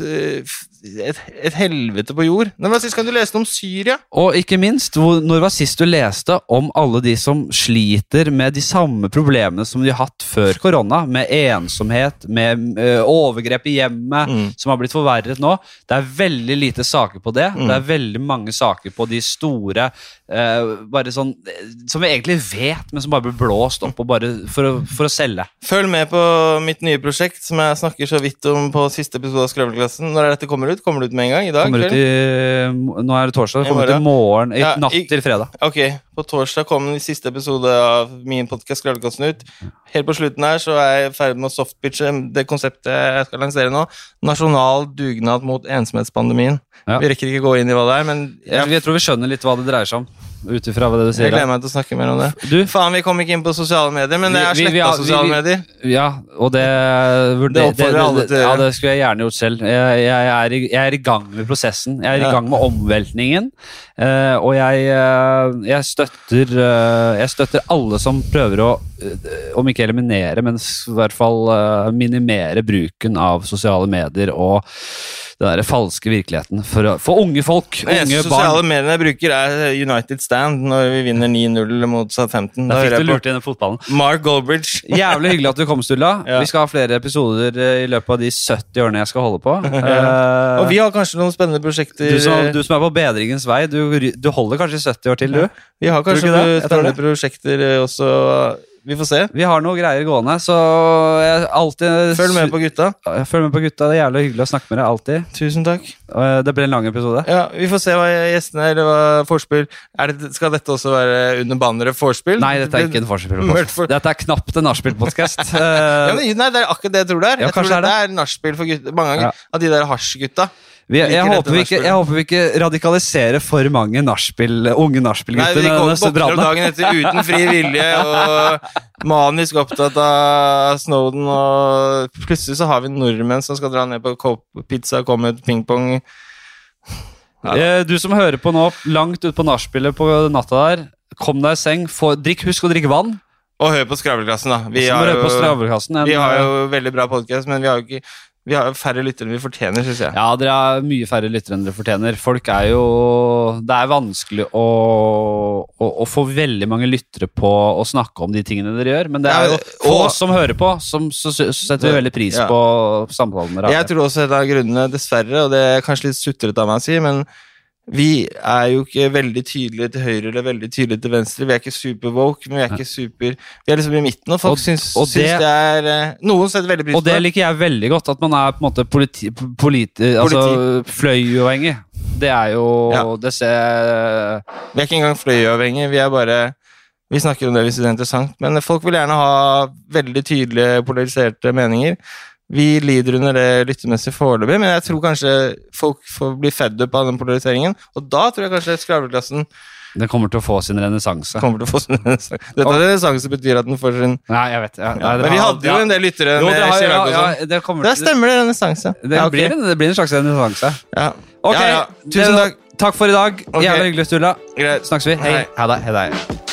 S2: eh, et, et helvete på jord? Når var sist du leste om Syria?
S1: Og ikke minst, hvor, når var sist du leste om alle de som sliter med de samme problemene som de har hatt før korona, med ensomhet, med ø, overgrep i hjemmet,
S2: Mm.
S1: som har blitt forverret nå? Det er veldig lite saker på det.
S2: Mm.
S1: Det er veldig mange saker på de store eh, bare sånn, eh, Som vi egentlig vet, men som bare blir blåst opp og bare for å, for å selge.
S2: Følg med på mitt nye prosjekt, som jeg snakker så vidt om på siste episode av Skrøvleklassen. Når dette kommer ut? Kommer det ut med en gang? I dag?
S1: Kommer ut i, nå er det torsdag, kommer ut i morgen, i
S2: Ja,
S1: natt
S2: i-
S1: til fredag.
S2: Ok, på torsdag kom den siste episode av min podkast ut. Helt på slutten her så er jeg i ferd med å softpitche det konseptet jeg skal lansere nå. Nasjonal dugnad mot ensomhetspandemien.
S1: Ja.
S2: Vi rekker ikke gå inn i hva det er, men
S1: ja.
S2: jeg
S1: tror vi skjønner litt hva det dreier seg om, ut ifra hva det du
S2: jeg
S1: sier.
S2: gleder meg til å snakke mer om det.
S1: Du,
S2: Faen, vi kom ikke inn på sosiale medier, men det er sletta sosiale medier.
S1: Ja, og det
S2: Det oppfordrer alle til å
S1: Ja, det skulle jeg gjerne gjort selv. Jeg, jeg, er, i, jeg er i gang med prosessen. Jeg er i gang med omveltningen. eh, og jeg, eh, jeg, støtter, eh, jeg støtter alle som prøver å, om ikke eliminere, men i hvert fall minimere bruken av sosiale medier og den der falske virkeligheten for, for unge folk. Unge
S2: eneste
S1: barn.
S2: sosiale mediene jeg bruker, er United Stand når vi vinner 9-0 mot Southampton. Da
S1: fikk du lurt inn fotballen.
S2: Mark Goldbridge.
S1: Jævlig hyggelig at du kom, Sturla.
S2: Ja.
S1: Vi skal ha flere episoder eh, i løpet av de 70 årene jeg skal holde på. Eh,
S2: Og vi har kanskje noen spennende prosjekter.
S1: du, som, du som er på bedringens vei, du, du holder kanskje 70 år til, du?
S2: Vi har kanskje?
S1: Jeg tror
S2: spennende prosjekter eh, også. Vi får se.
S1: Vi har noe greier gående, så jeg alltid
S2: Følg med på gutta.
S1: Følg med på gutta. Det er jævlig hyggelig å snakke med deg. Alltid.
S2: Tusen takk.
S1: Eh, Det ble en lang episode.
S2: Ja, Vi får se hva gjestene eller hva vorspiel er det, Skal dette også være under banneret vorspiel?
S1: Nei, dette er ikke en
S2: Mørkt for-.
S1: Dette er knapt en nachspiel-podkast.
S2: Ja, nei, det er akkurat det jeg tror det er.
S1: Ja,
S2: jeg tror det er nachspiel for gutter. Mange
S1: Ja.
S2: av de der hasjgutta.
S1: Vi, jeg,
S2: jeg,
S1: håper vi ikke, jeg håper vi ikke radikaliserer for mange narspill, unge
S2: Nei,
S1: nachspiel-gutter.
S2: kommer
S1: disse
S2: våkner opp dagen etter uten fri vilje og manisk opptatt av Snowden, og plutselig så har vi nordmenn som skal dra ned på pizza Pizza, komme ut pingpong Ja.
S1: Eh, Du som hører på nå, langt ut på nachspielet på natta der, kom deg i seng. Få, drikk, husk å drikke vann.
S2: Og hør på Skravleklassen, da. Vi har, jo, vi har jo veldig bra podkast, men vi har jo ikke vi har færre lyttere enn vi fortjener, syns jeg.
S1: Ja, dere har mye færre lyttere enn dere fortjener. Folk er jo Det er vanskelig å, å, å få veldig mange lyttere på å snakke om de tingene dere gjør, men det er jo få som hører på, som, så, så setter vi veldig pris
S2: Ja.
S1: på samtalen dere
S2: Jeg tror også en av grunnene, dessverre, og det er kanskje litt sutrete av meg å si, men vi er jo ikke veldig tydelige til høyre eller veldig tydelige til venstre. Vi er ikke super-woke, men vi er ikke super Vi er liksom i midten, og folk
S1: Og-
S2: syns,
S1: og
S2: syns
S1: det-
S2: det, er eh, Noen setter veldig pris på
S1: det liker jeg veldig godt, at man er på en måte politi, politi, altså, fløyuavhengig. Det er jo
S2: Ja.
S1: Det ser
S2: Vi er ikke engang fløyuavhengig, vi er bare Vi snakker om det hvis det er interessant, men folk vil gjerne ha veldig tydelige, polariserte meninger. Vi lider under det lyttemessig foreløpig, men jeg tror kanskje folk får bli fed up av den polariseringen. Og da tror jeg kanskje skravleklassen
S1: Den kommer til å få sin renessanse.
S2: kommer til å få sin renessanse. Dette renessanse betyr at den får sin
S1: Nei, jeg vet ja, nei,
S2: Men vi hadde jo
S1: ja.
S2: en del lyttere
S1: Jo,
S2: med
S1: ja,
S2: Chirac og sånn.
S1: det, kommer
S2: stemmer det, renessanse.
S1: det,
S2: Ja, ok.
S1: blir, en- det blir en slags renessanse.
S2: Ja.
S1: Ok,
S2: Ja, ja. Tusen takk.
S1: Takk for i dag.
S2: Okay.
S1: Jævlig hyggelig, Sturla. Snakkes vi. Hei. Ha det.